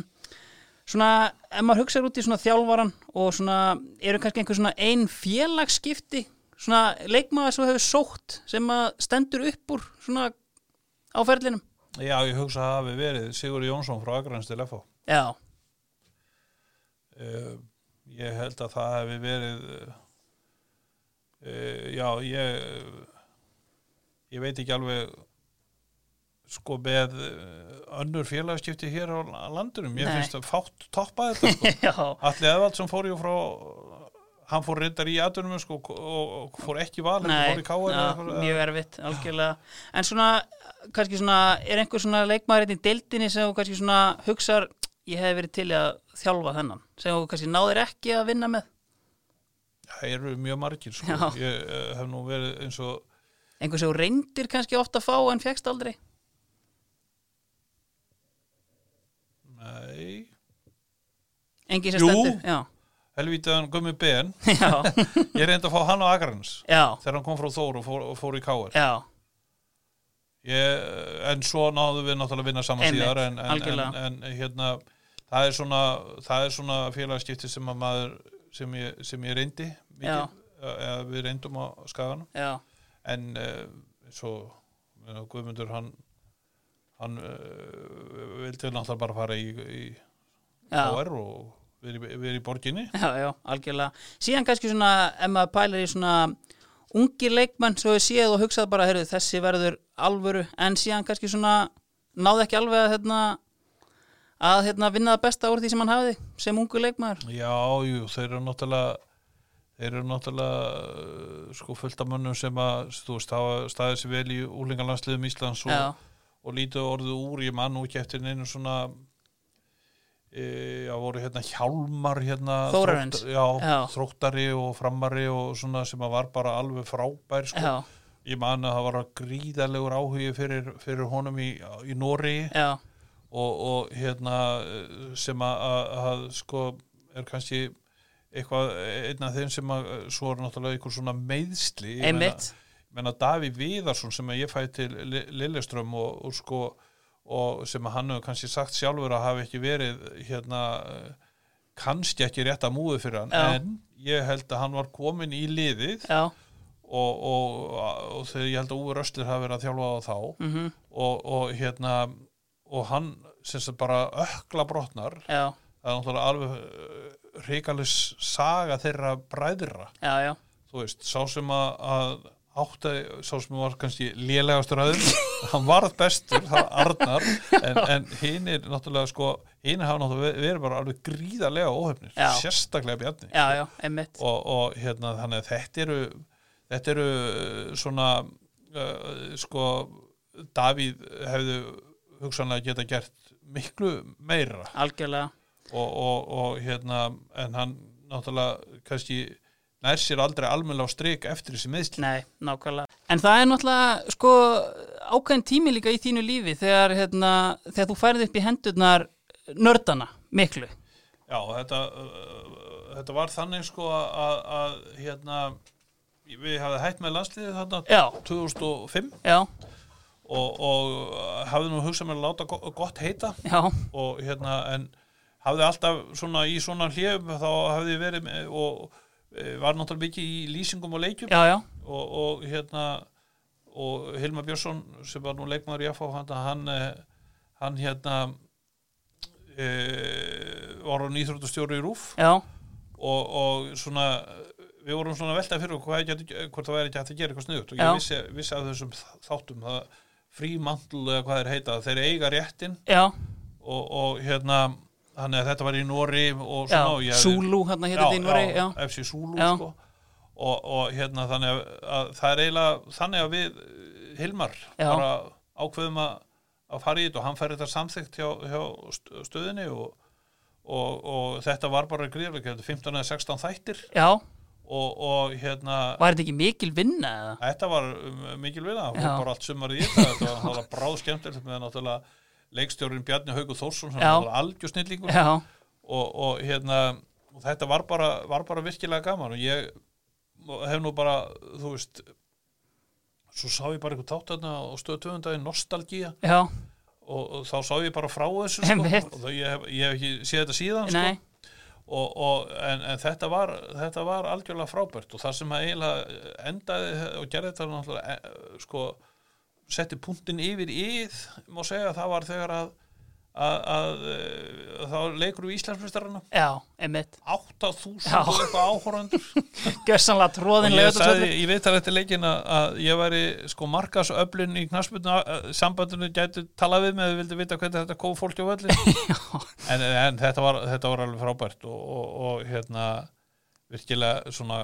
Speaker 1: svona, ef maður hugsaður út í svona þjálfaran og svona, eru kannski einhver svona ein félagsskipti svona leikmaður sem hefur sótt sem að stendur upp úr svona á ferlinum?
Speaker 2: Já, ég hugsa að það hafi verið Sigur Jónsson frá Akraðins til FH
Speaker 1: já,
Speaker 2: uh, ég held að það hefði verið uh, já, ég ég veit ekki alveg sko með uh, önnur félagskipti hér á landunum ég
Speaker 1: Nei.
Speaker 2: finnst að fátt toppa þetta sko.
Speaker 1: já,
Speaker 2: Alli Eðvaldsson fór ju frá hann fór reyndar í aðdunum sko, og, og fór ekki val
Speaker 1: nei
Speaker 2: í
Speaker 1: já, mjög erfitt, algjörlega en svona, kannski svona er einhver svona leikmaður hérna í deildinni sem kannski svona hugsar, ég hef verið til í að þjálfa þennan, sem kannski náðir ekki að vinna með,
Speaker 2: það eru mjög margir sko.
Speaker 1: Já.
Speaker 2: ég uh, hef nú verið eins og
Speaker 1: einhver sem þú reyndir kannski ofta að fá en fegst aldrei
Speaker 2: nei,
Speaker 1: engin sem
Speaker 2: Jú.
Speaker 1: stendur já,
Speaker 2: helvítaðan Gummi Ben. Ég reyndi að fá hann á Akraðins
Speaker 1: já,
Speaker 2: þegar hann kom frá Þór og fór, fór í káar
Speaker 1: já.
Speaker 2: Ég, en svo náðum við náttúrulega að vinna saman síðar en, en, en, en hérna það er svona, er svona félagskipti sem að maður sem ég, sem ég reyndi mikið, við reyndum á skaganum.
Speaker 1: Já,
Speaker 2: en uh, svo Guðmundur hann hann uh, vildi náttúrulega bara fara í, í HR og verið veri í borginni.
Speaker 1: Já, já, algjörlega. Síðan kannski svona, ef maður pælar í svona ungir leikmenn, svo við séð og hugsað bara, heyrðu, þessi verður alvöru, en síðan kannski svona náði ekki alveg að hérna að hérna vinna það besta úr því sem hann hafiði sem ungur leikmaður.
Speaker 2: Já, jú, þeir eru náttúrulega þeir eru náttúrulega uh, sko fullt af mönnum sem að þú veist, hafa staðið sér vel í úlingalandsliðum Íslands og,
Speaker 1: já,
Speaker 2: og lítið orðið úr, ég man nú ekki eftir neinu svona e, já, voru hérna hjálmar hérna þrótt- já,
Speaker 1: Já.
Speaker 2: þróttari og framari og svona sem að var bara alveg frábær sko. ég man að það var gríðalegur áhugi fyrir, fyrir honum í, í Nóri og, og hérna sem að, að, sko er kannski eitthvað einn af þeim sem að svo er náttúrulega einhver svona meiðsli Ég
Speaker 1: einmitt
Speaker 2: menna Daví Viðarsson sem ég fæ til Li- Lilleström og, og sko og sem hann hefur kannski sagt sjálfur að hafi ekki verið hérna eh, kannski ekki rétt að múið fyrir hann
Speaker 1: Já.
Speaker 2: en ég held að hann var komin í liðið og, og, og þegar ég held að Úr Östur hafi verið að þjálfa á þá
Speaker 1: mhm,
Speaker 2: og, og hérna og hann sem sagt bara ökla brotnar
Speaker 1: já,
Speaker 2: það er náttúrulega alveg reikalis saga þeirra bræðra.
Speaker 1: Já, já.
Speaker 2: Þú veist, sá sem að, að átti, sá sem var kannski lélegastur aðeins, hann varð bestur það var Arnar, en, en hinn er náttúrulega sko, hinn hafa náttúrulega verið bara alveg gríðarlega óhefnir
Speaker 1: Já.
Speaker 2: sérstaklega Bjarni.
Speaker 1: Já, já,
Speaker 2: og, og hérna þannig að þetta eru þetta eru uh, svona uh, sko Davíð hefðu hugsanlega geta gert miklu meira.
Speaker 1: Algjörlega,
Speaker 2: og, og, og hérna en hann náttúrulega kannski nær sér aldrei almennilega á strik eftir þessi meðsli
Speaker 1: nei, nákvæmlega. En það er náttúrulega, sko ákveðin tími líka í þínu lífi þegar, hérna, þegar þú færið upp í hendurnar nördana, miklu.
Speaker 2: Já, þetta, uh, þetta var þannig sko að, að hérna við hafði hætt með landsliðið þarna
Speaker 1: já,
Speaker 2: 2005
Speaker 1: já,
Speaker 2: og, og hafði nú hugsað mér að láta go- gott heita.
Speaker 1: Já,
Speaker 2: og hérna en hafði alltaf svona í svona hljum þá hafði verið með, og var náttúrulega mikið í lýsingum og leikjum.
Speaker 1: Já, já,
Speaker 2: og, og hérna og Hilmar Björnsson sem var nú leikmaður í FH hann, hann, eh, hann hérna e, var hann íþróttustjóri í Rúf og, og svona við vorum svona að velta fyrir hvað hvort það væri ekki hægt að gera eitthvað sniðut og ég vissi, vissi af þessum þáttum það frímandl eða hvað þeir heita þeir eiga réttin og, og hérna þannig að þetta var í Nóri og svona
Speaker 1: Zulu hérna hér þetta í Núri, já,
Speaker 2: FC
Speaker 1: Já.
Speaker 2: sko og, og hérna þannig að, að það er eiginlega þannig að við Hilmar
Speaker 1: Já.
Speaker 2: bara ákveðum að, að fara í þetta og hann fær þetta samþykkt hjá, hjá st- stöðinni og, og, og þetta var bara gríðlega, þetta er 15 eða 16 þættir
Speaker 1: já,
Speaker 2: og, og hérna
Speaker 1: var þetta ekki mikil vinna eða?
Speaker 2: þetta var um, mikil vinna, hún
Speaker 1: Já.
Speaker 2: bara allt sumar í þetta þetta var bráð skemmtilegt með náttúrulega leikstjórin Bjarni Haugur Þórsson sem var algjör snillingur. Og, og hérna og þetta var bara, var bara virkilega gaman og ég hef nú bara þú veist svo sá ég bara eitthvað tátarna og stöðu töfundagi nostalgía.
Speaker 1: Já,
Speaker 2: og, og þá sá ég bara frá þessu sko, og þá ég hef, ég hef ekki séð þetta síðan sko,
Speaker 1: nei,
Speaker 2: og, og, en, en þetta, var, þetta var algjörlega frábært og það sem að eiginlega endaði og gerði þetta náttúrulega eh, sko, setti punktin yfir íð má segja að það var þegar að, að, að, að þá leikur við Íslandsmyndstarana
Speaker 1: já, einmitt.
Speaker 2: 8000
Speaker 1: Já.
Speaker 2: og eitthvað áhórandur
Speaker 1: Gjössanlega
Speaker 2: og
Speaker 1: tróðin
Speaker 2: ég sagði í viðtal eftir leikin að, að ég væri sko markasöflin í knarsbyrnu sambandinu gæti tala við með að vildi vita hvernig þetta kom fólki á völlin en, en þetta, var, þetta var alveg frábært og, og, og hérna virkilega svona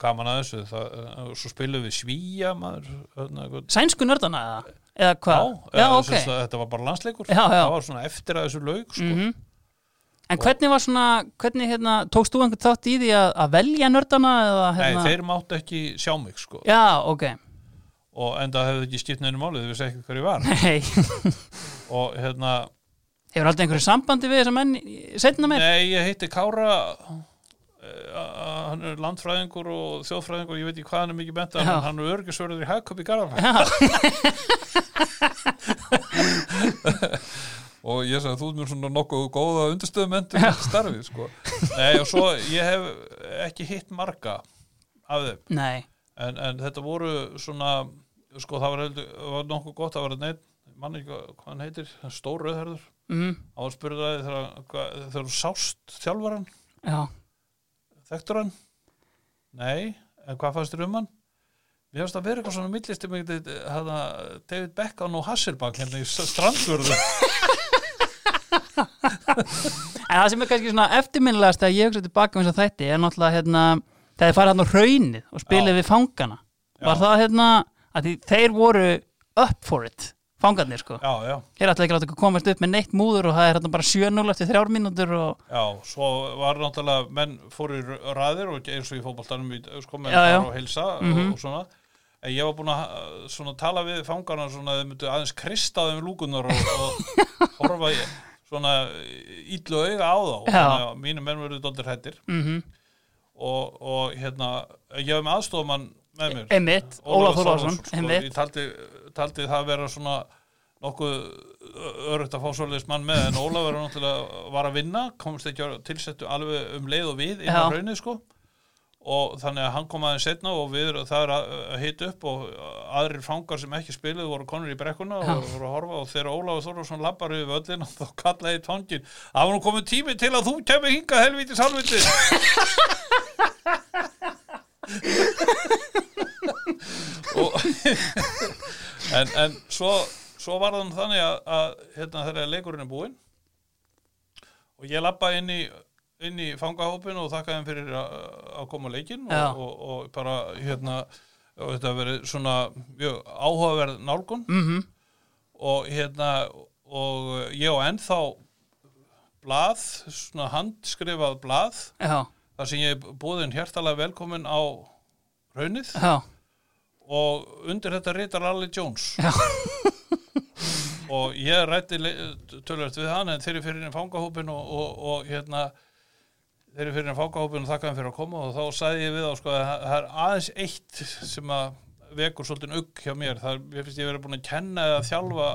Speaker 2: gaman að þessu það, og svo spilum við svíja maður
Speaker 1: Sænsku nördana eða? Eða
Speaker 2: já,
Speaker 1: hvað? Já,
Speaker 2: eða,
Speaker 1: ok.
Speaker 2: sem sagt, þetta var bara landsleikur
Speaker 1: Já, já.
Speaker 2: það var svona eftir að þessu laug sko.
Speaker 1: Mhm. En hvernig var svona, hvernig hérna, tókst þú einhvern þátt í því að, að velja nördana eða
Speaker 2: nei,
Speaker 1: hérna?
Speaker 2: þeir máttu ekki sjá mig sko.
Speaker 1: Já, ok.
Speaker 2: og enda hefði ekki skipt neinu málið þau vissi ekki hver ég var
Speaker 1: Nei,
Speaker 2: og hérna
Speaker 1: hefur aldrei einhverju sambandi við þessa menn setna meir?
Speaker 2: Nei, ég heiti Kára eh, hann er landfræðingur og þjóðfræðingur, ég veit ekki hvað hann er mikið bent
Speaker 1: Já.
Speaker 2: hann er örgisverður í Hagköp í Garðarfæ
Speaker 1: Já,
Speaker 2: og ég sagði þú ert mér svona nokkuð góða undirstöðumentur starfið sko. Nei, og svo ég hef ekki hitt marga af þeim. En, en þetta voru svona sko það var, heldur, var nokkuð gott að vera neitt mann ekki hvað hann heitir, stór rauðherður
Speaker 1: mm,
Speaker 2: á að spurði það þegar, þú sást þjálfaran
Speaker 1: já,
Speaker 2: Þekktur hann? Nei, en hvað fannst þér um hann? Mér finnst að vera eitthvað svona millist um hana, David Beckham og Hasselbank hérna í strandvörðu
Speaker 1: En það sem er kannski svona eftirminnilegast að ég hugsa tilbaka um þess að þætti er náttúrulega hérna, þegar þið farið hann á raunið og spilið
Speaker 2: Já.
Speaker 1: við fangana. Var
Speaker 2: Já.
Speaker 1: það hérna, að þeir voru up for it, fangarnir sko.
Speaker 2: Já, já,
Speaker 1: Þeir ætla ekki að láta ykkur komast upp með neitt múður og það er hérna bara 7-0 eftir þrjár mínútur og
Speaker 2: já Svo var náttúrulega menn fóru í ræðir og eins og í fótboltanum í, sko, menn
Speaker 1: Já,
Speaker 2: fara og heilsa
Speaker 1: Mhm.
Speaker 2: og, og svona. En ég var búin að svona, tala við fangarna svona að þau myndu aðeins krista þeim lúkunar og, og horfa í svona illu auga á þá. Að mínu menn verður dóldir hættir
Speaker 1: mm
Speaker 2: og, og hérna ég hef með aðstofamann með mér.
Speaker 1: Einmitt, Ólaf einmitt.
Speaker 2: ég taldi, taldi það vera svona nokkuð örugt að fá svoleiðis mann með en Ólaf er náttúrulega var að vinna, komst ekki að tilsettu alveg um leið og við inn á
Speaker 1: Já.
Speaker 2: raunið sko. Og þannig að hann kom aðeins setna og við það er að að hita upp og aðrir fangar sem ekki spiluðu voru konur í brekkuna og voru að horfa og þegar Ólafur Þorvarsson lappar við völlin þá kallaði það var nú komið tími til að þú kemur hingað helvítis halvviti og en, en svo, svo var það þannig að, að hérna þegar leikurinn er búinn og ég lappa inn í inn í fangahópin og þakka þeim fyrir að, að koma á leikinn
Speaker 1: Já.
Speaker 2: og, og, og bara hérna og þetta verið svona mjög áhugaverð nálgun
Speaker 1: -hmm.
Speaker 2: og hérna og ég á ennþá blað, svona handskrifað blað
Speaker 1: Já,
Speaker 2: þar sem ég búðin hjertalega velkomin á raunið
Speaker 1: já,
Speaker 2: og undir þetta rítar Alli Jones. Og ég rætti tölvöld við hann en þeir eru fyrir inn fangahópin og, og, og hérna þeir eru fyrir inn fangahópin og þakka hann fyrir að koma. Og þá sagði ég við á sko að það er aðeins eitt sem að vekur svolítið ugg hjá mér. Það er, ég finnst ég verið búin að kenna eða þjálfa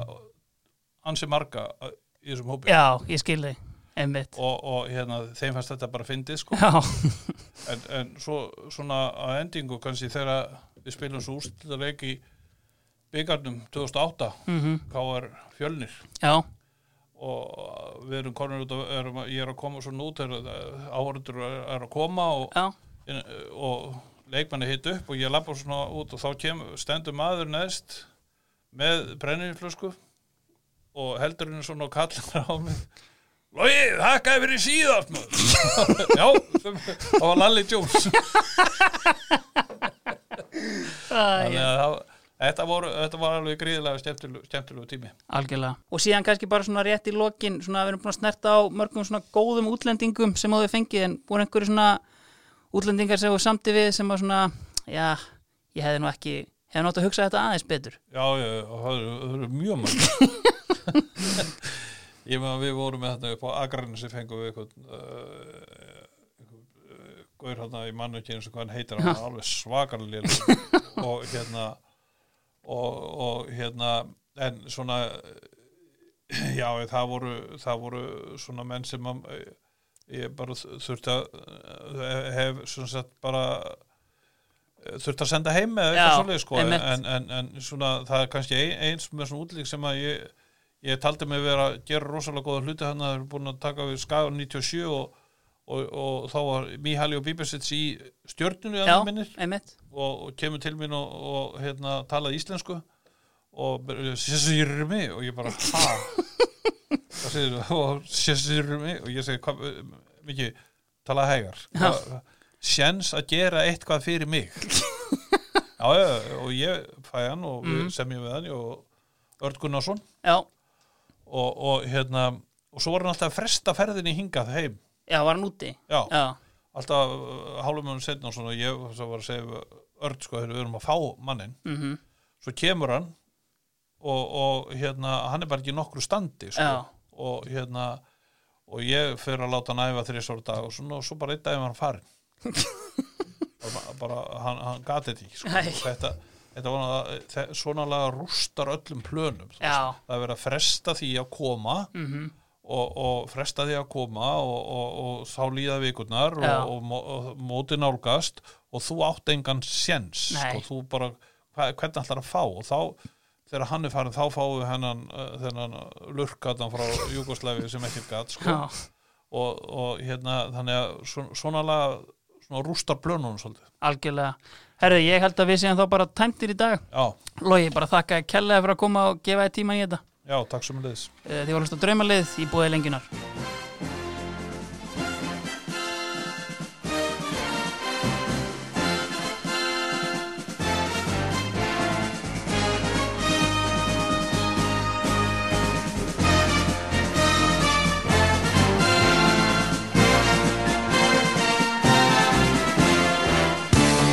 Speaker 2: ansi marga í þessum hópi.
Speaker 1: Já, ég skil þig, einmitt.
Speaker 2: Og, og hérna, þeim fannst þetta bara fyndið sko. En, en svo svona að endingu kannski þegar við spilum svo úrslutaleik í byggarnum 2008
Speaker 1: mhm,
Speaker 2: K.R. Fjölnir.
Speaker 1: Já,
Speaker 2: og við erum konur út og erum, ég er að koma svona út áhörundur er, að koma og,
Speaker 1: já.
Speaker 2: og leikmanni hitt upp og ég lappa svona út og þá kem, stendur maður neðst með brenninflösku og heldur henni svona og kallar á mig. Logi, þakkaði fyrir maður. Já, það var Lalli Jones Þannig að það, þetta, voru, þetta var alveg gríðilega skemmtilegu, skemmtilegu tími
Speaker 1: Algjörlega. Og síðan kannski bara svona rétt í lokin, svona við erum búin að snerta á mörgum svona góðum útlendingum sem á þau fengið, en voru einhverju svona útlendingar sem þú samti við sem var svona, já, ég hefði nú ekki, hefði nátt að hugsa þetta aðeins betur.
Speaker 2: Já, já, það eru, mjög mörg Ég meðan við vorum með þetta upp á Akrainu sem fengum við eitthvað uh, Gaur hérna í mannu ekki eins og hvað hann heitir hann er alveg svakarlega og hérna og, og hérna en svona já, það voru það voru svona menn sem að, ég bara þurfti að hef svona sett bara þurfti að senda heim
Speaker 1: Já,
Speaker 2: eitthvað svoleið sko. en, en, en, svona það er kannski ein, eins með svona útlík sem að ég ég taldi mig vera að gera rosalega góða hluti hann að það er búin að taka við Skagan 97 og, og, og þá var Mihali og Bíbersits í stjörnunu
Speaker 1: Já,
Speaker 2: minnir og, og kemur til mín og, og hérna, talaði íslensku. Og sér mig? Og ég bara ha? Hvað og sér mig? Og ég segi mikið talaði hægar. Sjens að gera eitthvað fyrir mig. Já, já, og ég fæ hann og
Speaker 1: Mm.
Speaker 2: semjum við hann og Örd Gunnarsson. Og, og hérna og svo var hann alltaf að fresta ferðinni hingað heim
Speaker 1: já, var hann úti?
Speaker 2: já,
Speaker 1: Já,
Speaker 2: alltaf uh, mjög setna og svona ég var að segja Örd sko, við erum að fá mannin
Speaker 1: mhm,
Speaker 2: svo kemur hann og, og hérna, hann er bara ekki nokkru standi sko,
Speaker 1: Já.
Speaker 2: og hérna og ég fyrir að láta hann æfa þrjusar dag og svona og svo bara einn dag var hann farin bara, bara hann, hann gati þetta ekki sko. Þetta, þetta var þe- svona laga rústar öllum plönum það er verið að fresta því að koma
Speaker 1: mhm,
Speaker 2: og, og fresta því að koma og, og, og þá líða vikurnar og, móti nálgast og þú átt engan séns og þú bara, hvernig ætlar að fá og þá, þegar hann er farin þá fáum við hennan, uh, þennan lurkatan frá Júgoslavi sem ekkert gat sko. og, og hérna þannig að svona, laga, svona rústar blönunum svolítið
Speaker 1: algjörlega. Herðu, ég held að við séum þá bara tæmtir í dag.
Speaker 2: já,
Speaker 1: Logi, bara þakka að kella fyrir að koma og gefa þér tíma í þetta.
Speaker 2: Já, takk svo mjög leðis.
Speaker 1: Eh, þið varum að hlusta dröymalið í bóði lenginar.